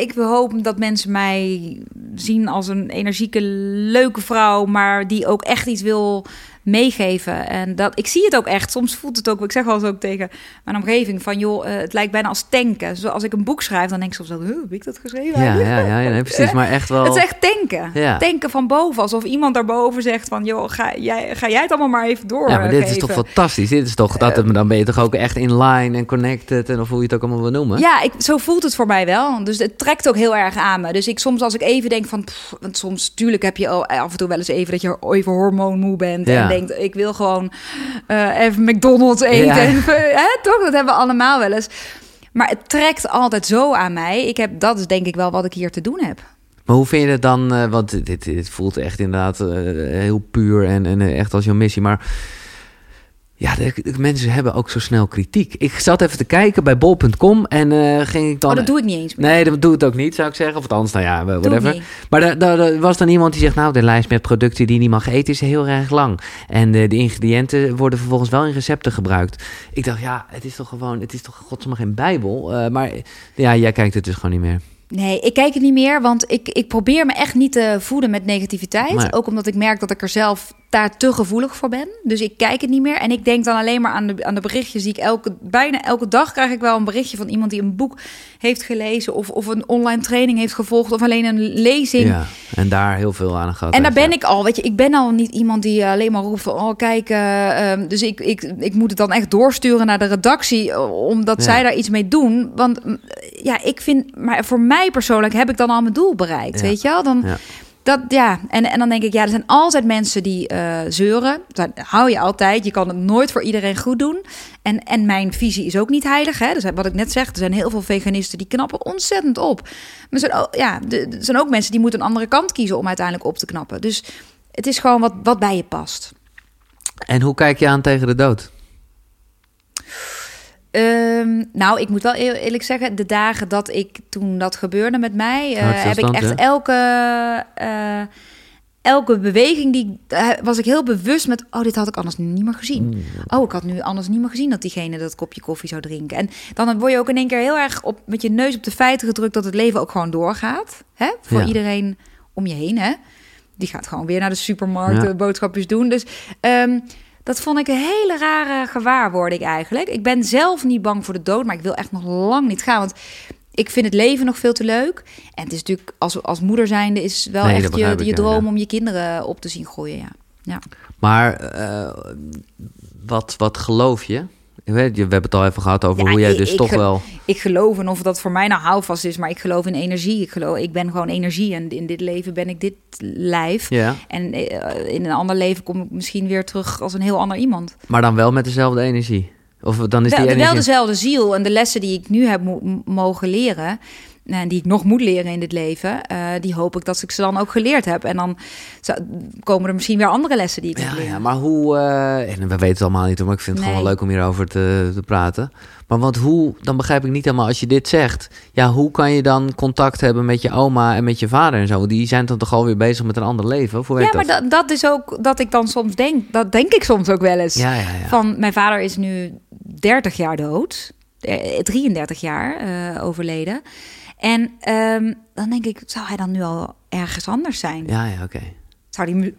[SPEAKER 2] ik hoop dat mensen mij zien als een energieke, leuke vrouw, maar die ook echt iets wil meegeven. En dat, ik zie het ook echt. Soms voelt het ook, ik zeg wel eens ook tegen mijn omgeving van, joh, eh, het lijkt bijna als tanken. Zoals ik een boek schrijf, dan denk ik soms wel, huh, heb ik dat geschreven?
[SPEAKER 1] Ja, ja, ja, ja, precies. Maar echt wel...
[SPEAKER 2] Het is echt tanken.
[SPEAKER 1] Ja.
[SPEAKER 2] Tanken van boven. Alsof iemand daarboven zegt van... joh, ga jij, ga jij het allemaal maar even door.
[SPEAKER 1] Ja, maar dit is
[SPEAKER 2] geven.
[SPEAKER 1] toch fantastisch. Dit is toch, dat, dan ben je toch ook echt in line en connected en of hoe je het ook allemaal wil noemen.
[SPEAKER 2] Ja, ik, zo voelt het voor mij wel. Dus het trekt ook heel erg aan me. Dus ik soms als ik even denk van... pff, want soms, tuurlijk heb je al af en toe wel eens even... dat je even hormoonmoe bent.
[SPEAKER 1] Ja.
[SPEAKER 2] En denkt, ik wil gewoon eh, even McDonald's eten. Toch? Dat hebben we allemaal wel eens. Maar het trekt altijd zo aan mij. Ik heb, dat is denk ik wel wat ik hier te doen heb.
[SPEAKER 1] Maar hoe vind je het dan? eh, want dit, dit, voelt echt inderdaad eh, heel puur en, en echt als jouw missie. Maar ja, de, de mensen hebben ook zo snel kritiek. Ik zat even te kijken bij bol.com en eh, ging ik dan...
[SPEAKER 2] Oh, dat doe ik niet eens meer.
[SPEAKER 1] Nee, dat doe het ook niet, zou ik zeggen. Of althans, nou ja,
[SPEAKER 2] ik
[SPEAKER 1] whatever. Maar daar was dan iemand die zegt... nou, de lijst met producten die je niet mag eten is heel erg lang. En eh, de ingrediënten worden vervolgens wel in recepten gebruikt. Ik dacht, ja, het is toch gewoon... het is toch godsmaag geen bijbel? Eh, maar ja, jij kijkt het dus gewoon niet meer.
[SPEAKER 2] Nee, ik kijk het niet meer, want ik, ik probeer me echt niet te voeden met negativiteit.
[SPEAKER 1] Nee.
[SPEAKER 2] Ook omdat ik merk dat ik er zelf daar te gevoelig voor ben. Dus ik kijk het niet meer. En ik denk dan alleen maar aan de, aan de berichtjes die ik elke, bijna elke dag krijg ik wel een berichtje van iemand die een boek heeft gelezen of, of een online training heeft gevolgd of alleen een lezing.
[SPEAKER 1] Ja, en daar heel veel aan gehad.
[SPEAKER 2] En daar ben
[SPEAKER 1] ja.
[SPEAKER 2] ik al, weet je, ik ben al niet iemand die alleen maar roept van, oh kijk, eh, ehm, dus ik, ik, ik moet het dan echt doorsturen naar de redactie, eh, omdat
[SPEAKER 1] Ja.
[SPEAKER 2] zij daar iets mee doen. Want mm, ja, ik vind, maar voor mij persoonlijk heb ik dan al mijn doel bereikt,
[SPEAKER 1] Ja.
[SPEAKER 2] weet je wel? Dan,
[SPEAKER 1] Ja.
[SPEAKER 2] dat ja, en, en dan denk ik, ja, er zijn altijd mensen die eh, zeuren. Dat hou je altijd. Je kan het nooit voor iedereen goed doen. En, en mijn visie is ook niet heilig. Hè? Dus wat ik net zeg, er zijn heel veel veganisten die knappen ontzettend op. Maar er zijn ook, ja, er zijn ook mensen die moeten een andere kant kiezen om uiteindelijk op te knappen. Dus het is gewoon wat, wat bij je past.
[SPEAKER 1] En hoe kijk je aan tegen de dood?
[SPEAKER 2] Um, nou, ik moet wel eerlijk zeggen, de dagen dat ik toen dat gebeurde met mij, uh, heb ik echt elke, uh, elke beweging die uh, was ik heel bewust met, oh, dit had ik anders niet meer gezien. Mm. Oh, ik had nu anders niet meer gezien dat diegene dat kopje koffie zou drinken. En dan word je ook in één keer heel erg op, met je neus op de feiten gedrukt dat het leven ook gewoon doorgaat. Hè? Voor ja. iedereen om je heen. Hè? Die gaat gewoon weer naar de supermarkt, ja. boodschapjes doen. Dus um, dat vond ik een hele rare gewaarwording eigenlijk. Ik ben zelf niet bang voor de dood, maar ik wil echt nog lang niet gaan. Want ik vind het leven nog veel te leuk. En het is natuurlijk, als, als moeder zijnde, is wel nee, echt je, je droom ja. om je kinderen op te zien groeien. Ja. ja.
[SPEAKER 1] Maar uh, wat, wat geloof je? We hebben het al even gehad over ja, hoe jij dus
[SPEAKER 2] ik
[SPEAKER 1] toch wel.
[SPEAKER 2] Ik geloof, en of dat voor mij nou houvast is, maar ik geloof in energie. Ik, geloof, ik ben gewoon energie en in dit leven ben ik dit lijf.
[SPEAKER 1] Ja.
[SPEAKER 2] En uh, in een ander leven kom ik misschien weer terug als een heel ander iemand.
[SPEAKER 1] Maar dan wel met dezelfde energie? Of dan is
[SPEAKER 2] wel,
[SPEAKER 1] die energie...
[SPEAKER 2] wel dezelfde ziel en de lessen die ik nu heb mogen leren en die ik nog moet leren in dit leven, uh, die hoop ik dat ik ze dan ook geleerd heb. En dan komen er misschien weer andere lessen die ik
[SPEAKER 1] ja,
[SPEAKER 2] moet leren.
[SPEAKER 1] Ja, maar hoe, uh, en we weten het allemaal niet, maar ik vind het nee. gewoon wel leuk om hierover te, te praten. Maar want hoe, dan begrijp ik niet helemaal als je dit zegt. Ja, hoe kan je dan contact hebben met je oma en met je vader en zo? Die zijn dan toch alweer bezig met een ander leven?
[SPEAKER 2] Ja,
[SPEAKER 1] maar
[SPEAKER 2] dat? dat is ook dat ik dan soms denk, dat denk ik soms ook wel eens.
[SPEAKER 1] Ja, ja, ja.
[SPEAKER 2] Van mijn vader is nu 30 jaar dood, 33 jaar uh, overleden. En um, dan denk ik, zou hij dan nu al ergens anders zijn?
[SPEAKER 1] Ja, ja, oké. Okay.
[SPEAKER 2] Zou die,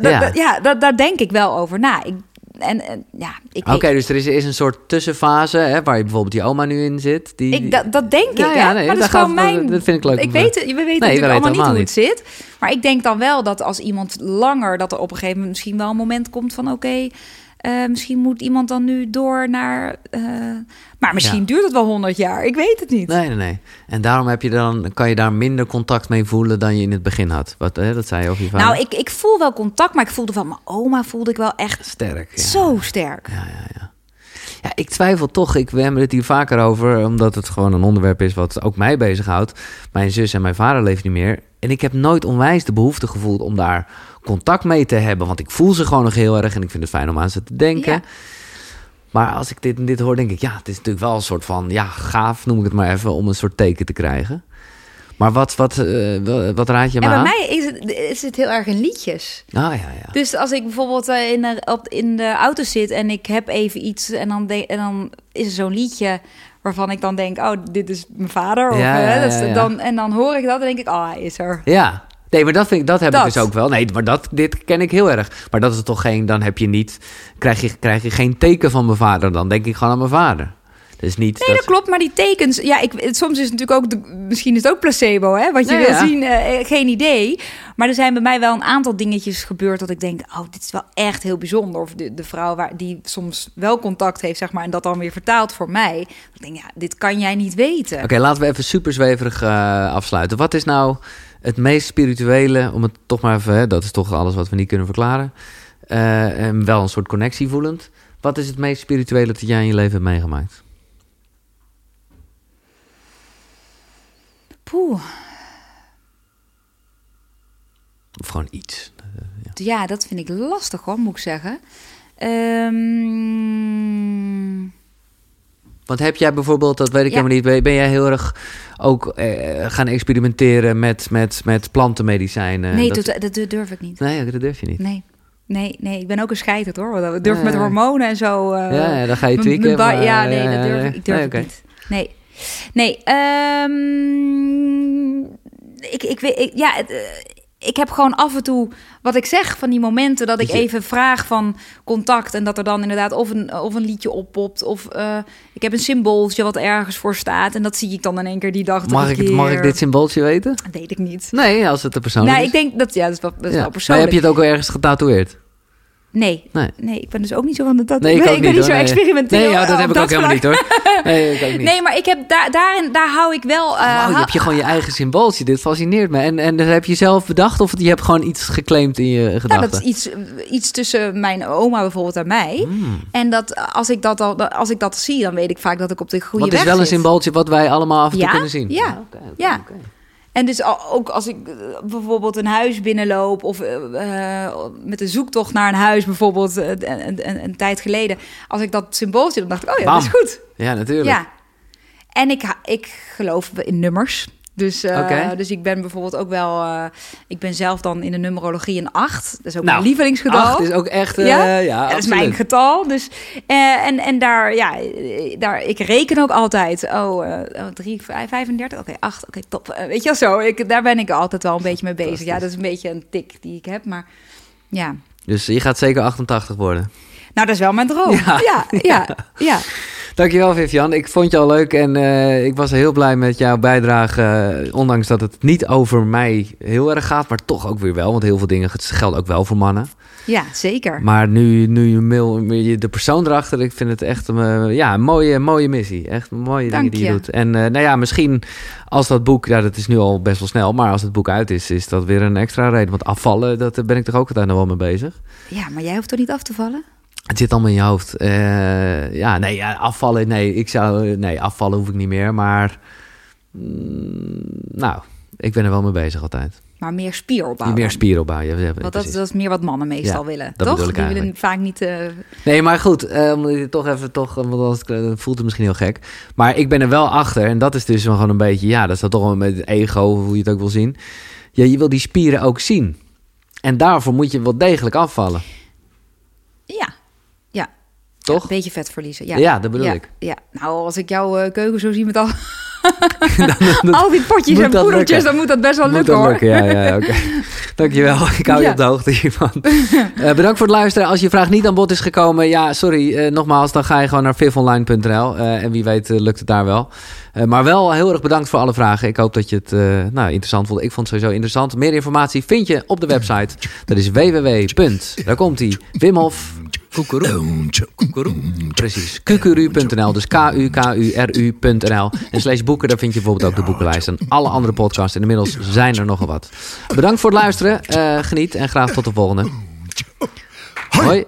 [SPEAKER 2] ja, ja dat, daar denk ik wel over na. Ik, en, en ja,
[SPEAKER 1] Oké, okay, dus er is, is een soort tussenfase hè, waar je bijvoorbeeld die oma nu in zit. Die...
[SPEAKER 2] Ik, dat, dat denk ik, ja, nee, maar dat is gewoon mijn...
[SPEAKER 1] Dat vind ik leuk.
[SPEAKER 2] Ik weet, we weten nee, natuurlijk we allemaal niet hoe het zit. Maar ik denk dan wel dat als iemand langer... dat er op een gegeven moment misschien wel een moment komt van... oké, okay, uh, misschien moet iemand dan nu door naar. Uh, maar misschien ja. duurt het wel 100 jaar. Ik weet het niet.
[SPEAKER 1] Nee, nee, nee. En daarom heb je dan, kan je daar minder contact mee voelen dan je in het begin had. Wat, hè, dat zei je over je vader.
[SPEAKER 2] Nou, ik, ik voel wel contact, maar ik voelde van mijn oma voelde ik wel echt
[SPEAKER 1] sterk. Ja.
[SPEAKER 2] Zo sterk.
[SPEAKER 1] Ja, ja, ja. Ja, ik twijfel toch. Ik, we hebben het hier vaker over, omdat het gewoon een onderwerp is wat ook mij bezighoudt. Mijn zus en mijn vader leven niet meer. En ik heb nooit onwijs de behoefte gevoeld om daar contact mee te hebben. Want ik voel ze gewoon nog heel erg en ik vind het fijn om aan ze te denken. Ja. Maar als ik dit, dit hoor, denk ik, ja, het is natuurlijk wel een soort van, ja, gaaf noem ik het maar even, om een soort teken te krijgen. Maar wat, wat, uh, wat raad je me
[SPEAKER 2] en
[SPEAKER 1] aan?
[SPEAKER 2] bij mij is het, is het heel erg in liedjes.
[SPEAKER 1] Ah, ja, ja.
[SPEAKER 2] Dus als ik bijvoorbeeld uh, in, de, op, in de auto zit en ik heb even iets... en dan, de, en dan is er zo'n liedje waarvan ik dan denk... oh, dit is mijn vader. Of,
[SPEAKER 1] ja, ja,
[SPEAKER 2] ja, ja. Dan, en dan hoor ik dat en denk ik, oh, hij is er.
[SPEAKER 1] Ja, Nee, maar dat, vind ik, dat heb dat. ik dus ook wel. Nee, maar dat, dit ken ik heel erg. Maar dat is toch geen, dan heb je niet, krijg je, krijg je geen teken van mijn vader. Dan denk ik gewoon aan mijn vader. Dus niet
[SPEAKER 2] nee, dat... dat... klopt. Maar die tekens, ja, ik, soms is het natuurlijk ook, de, misschien is het ook placebo, hè? Wat je wil ja. zien, uh, geen idee. Maar er zijn bij mij wel een aantal dingetjes gebeurd dat ik denk, oh, dit is wel echt heel bijzonder. Of de, de vrouw waar, die soms wel contact heeft, zeg maar, en dat dan weer vertaalt voor mij. Ik denk, ja, dit kan jij niet weten.
[SPEAKER 1] Oké, okay, laten we even super zweverig uh, afsluiten. Wat is nou het meest spirituele, om het toch maar even, hè, dat is toch alles wat we niet kunnen verklaren. Uh, en wel een soort connectie voelend. Wat is het meest spirituele dat jij in je leven hebt meegemaakt?
[SPEAKER 2] Poeh.
[SPEAKER 1] Of gewoon iets.
[SPEAKER 2] Ja. ja. dat vind ik lastig hoor, moet ik zeggen. Um...
[SPEAKER 1] Want heb jij bijvoorbeeld, dat weet ik ja. helemaal niet, ben jij heel erg ook eh, gaan experimenteren met, met, met plantenmedicijnen?
[SPEAKER 2] Nee, dat... Dat, dat durf ik niet.
[SPEAKER 1] Nee, dat durf je niet.
[SPEAKER 2] Nee. Nee, nee, ik ben ook een scheiter hoor. Dat durf ja, met hormonen en zo. Uh,
[SPEAKER 1] ja, ja, dan ga je tweaken.
[SPEAKER 2] Maar, ja, nee, dat durf ik, ik durf nee, okay. niet. Nee, nee. Um, ik, ik, ik, ja, het, ik heb gewoon af en toe wat ik zeg van die momenten dat ik even vraag van contact en dat er dan inderdaad of een, of een liedje oppopt of uh, ik heb een symbooltje wat ergens voor staat en dat zie ik dan in één keer die dag.
[SPEAKER 1] Mag ik,
[SPEAKER 2] keer...
[SPEAKER 1] mag ik dit symbooltje weten?
[SPEAKER 2] Dat weet ik niet.
[SPEAKER 1] Nee, als het een persoon
[SPEAKER 2] nee,
[SPEAKER 1] is.
[SPEAKER 2] ik denk dat ja, dat is wel, dat is
[SPEAKER 1] ja.
[SPEAKER 2] wel persoonlijk.
[SPEAKER 1] Maar heb je het ook al ergens getatoeëerd?
[SPEAKER 2] Nee.
[SPEAKER 1] Nee.
[SPEAKER 2] nee, ik ben dus ook niet zo van de dat.
[SPEAKER 1] Nee, ik
[SPEAKER 2] ben
[SPEAKER 1] niet,
[SPEAKER 2] niet zo.
[SPEAKER 1] Nee.
[SPEAKER 2] experimenteel.
[SPEAKER 1] Nee, ja, dat
[SPEAKER 2] op
[SPEAKER 1] heb ik ook helemaal niet hoor. Nee, ik ook niet.
[SPEAKER 2] Nee, maar ik heb daar, daarin, daar hou ik wel. eh,
[SPEAKER 1] Wauw, je hebt je gewoon je eigen symbooltje. Dit fascineert me. En, en dat heb je zelf bedacht of je hebt gewoon iets geclaimd in je
[SPEAKER 2] Nou,
[SPEAKER 1] gedachten?
[SPEAKER 2] dat is iets, iets tussen mijn oma bijvoorbeeld en mij.
[SPEAKER 1] Hmm.
[SPEAKER 2] En dat als ik dat, al, als ik dat zie, dan weet ik vaak dat ik op de goede
[SPEAKER 1] Wat
[SPEAKER 2] weg
[SPEAKER 1] is wel een
[SPEAKER 2] zit.
[SPEAKER 1] symbooltje wat wij allemaal af en toe
[SPEAKER 2] Ja,
[SPEAKER 1] kunnen zien?
[SPEAKER 2] ja, ja.
[SPEAKER 1] oké.
[SPEAKER 2] En dus ook als ik eh, bijvoorbeeld een huis binnenloop of eh, eh, met een zoektocht naar een huis bijvoorbeeld een, een, een tijd geleden, als ik dat symbooltje, dan dacht ik, oh ja, dat is goed.
[SPEAKER 1] Ja, natuurlijk.
[SPEAKER 2] Ja. En ik, ik geloof in nummers. Dus, eh, dus ik ben bijvoorbeeld ook wel... eh, ik ben zelf dan in de numerologie een 8. Dat is ook
[SPEAKER 1] Nou,
[SPEAKER 2] mijn lievelingsgetal.
[SPEAKER 1] Acht is ook echt... eh,
[SPEAKER 2] Ja?
[SPEAKER 1] ja,
[SPEAKER 2] dat is mijn getal. Dus, en, en daar, ja, daar, ik reken ook altijd. Oh, eh, oh 3, 35, oké, 8, oké, top. Weet je wel zo, ik, daar ben ik altijd wel een beetje mee bezig. Ja, dat is een beetje een tik die ik heb, maar ja.
[SPEAKER 1] Dus je gaat zeker 88 worden.
[SPEAKER 2] Nou, dat is wel mijn droom.
[SPEAKER 1] Ja.
[SPEAKER 2] Ja, ja, ja. Ja.
[SPEAKER 1] Dankjewel, Vivian. Ik vond je al leuk en eh, ik was heel blij met jouw bijdrage. eh, ondanks dat het niet over mij heel erg gaat, maar toch ook weer wel. Want heel veel dingen gelden ook wel voor mannen.
[SPEAKER 2] Ja, zeker.
[SPEAKER 1] Maar nu, nu je mail, de persoon erachter, ik vind het echt een, eh, ja, een mooie, mooie missie. Echt mooie
[SPEAKER 2] Dank
[SPEAKER 1] dingen die je
[SPEAKER 2] je.
[SPEAKER 1] doet. En nou ja, misschien als dat boek, ja, dat is nu al best wel snel, maar als het boek uit is, is dat weer een extra reden. Want afvallen, dat daar ben ik toch ook altijd nog wel mee bezig.
[SPEAKER 2] Ja, maar jij hoeft toch niet af te vallen?
[SPEAKER 1] Het zit allemaal in je hoofd. Eh, ja, nee, ja, afvallen, nee, ik zou, nee, afvallen hoef ik niet meer, maar mm, nou, ik ben er wel mee bezig altijd.
[SPEAKER 2] Maar meer spieropbouw.
[SPEAKER 1] Meer opbouwen. Ja, ja,
[SPEAKER 2] Want dat, dat is meer wat mannen meestal
[SPEAKER 1] Ja,
[SPEAKER 2] willen,
[SPEAKER 1] dat
[SPEAKER 2] toch? Die willen vaak niet... eh,
[SPEAKER 1] Nee, maar goed, eh, omdat je toch even toch, want anders voelt het misschien heel gek. Maar ik ben er wel achter en dat is dus gewoon een beetje, ja, dat is dan toch wel met het ego, hoe je het ook wil zien. Ja, je wil die spieren ook zien. En daarvoor moet je wel degelijk afvallen,
[SPEAKER 2] ja.
[SPEAKER 1] Toch?
[SPEAKER 2] Een beetje vet verliezen. Ja,
[SPEAKER 1] Ja, dat bedoel
[SPEAKER 2] ja,
[SPEAKER 1] ik.
[SPEAKER 2] Ja, nou, als ik jouw eh, keuken zo zie met al,
[SPEAKER 1] Dan-
[SPEAKER 2] al die potjes en poedertjes,
[SPEAKER 1] lukken.
[SPEAKER 2] dan moet dat best wel
[SPEAKER 1] Moet
[SPEAKER 2] lukken,
[SPEAKER 1] dat
[SPEAKER 2] hoor.
[SPEAKER 1] lukken, ja, ja. Dankjewel, ik hou je
[SPEAKER 2] Ja.
[SPEAKER 1] op de hoogte hiervan. Eh, bedankt voor het luisteren. Als je vraag niet aan bod is gekomen, ja, sorry, eh, nogmaals, dan ga je gewoon naar vifonline.nl eh, en wie weet lukt het daar wel. Maar wel heel erg bedankt voor alle vragen. Ik hoop dat je het nou, interessant vond. Ik vond het sowieso interessant. Meer informatie vind je op de website. Dat is www. Daar komt hij. Wimhof. Koekeroe. Precies. Kukuru.nl. Dus K-U-K-U-R-U.nl. En slash boeken, daar vind je bijvoorbeeld ook de boekenlijst. En alle andere podcasts. En inmiddels zijn er nogal wat. Bedankt voor het luisteren. Eh, geniet en graag tot de volgende. Hoi.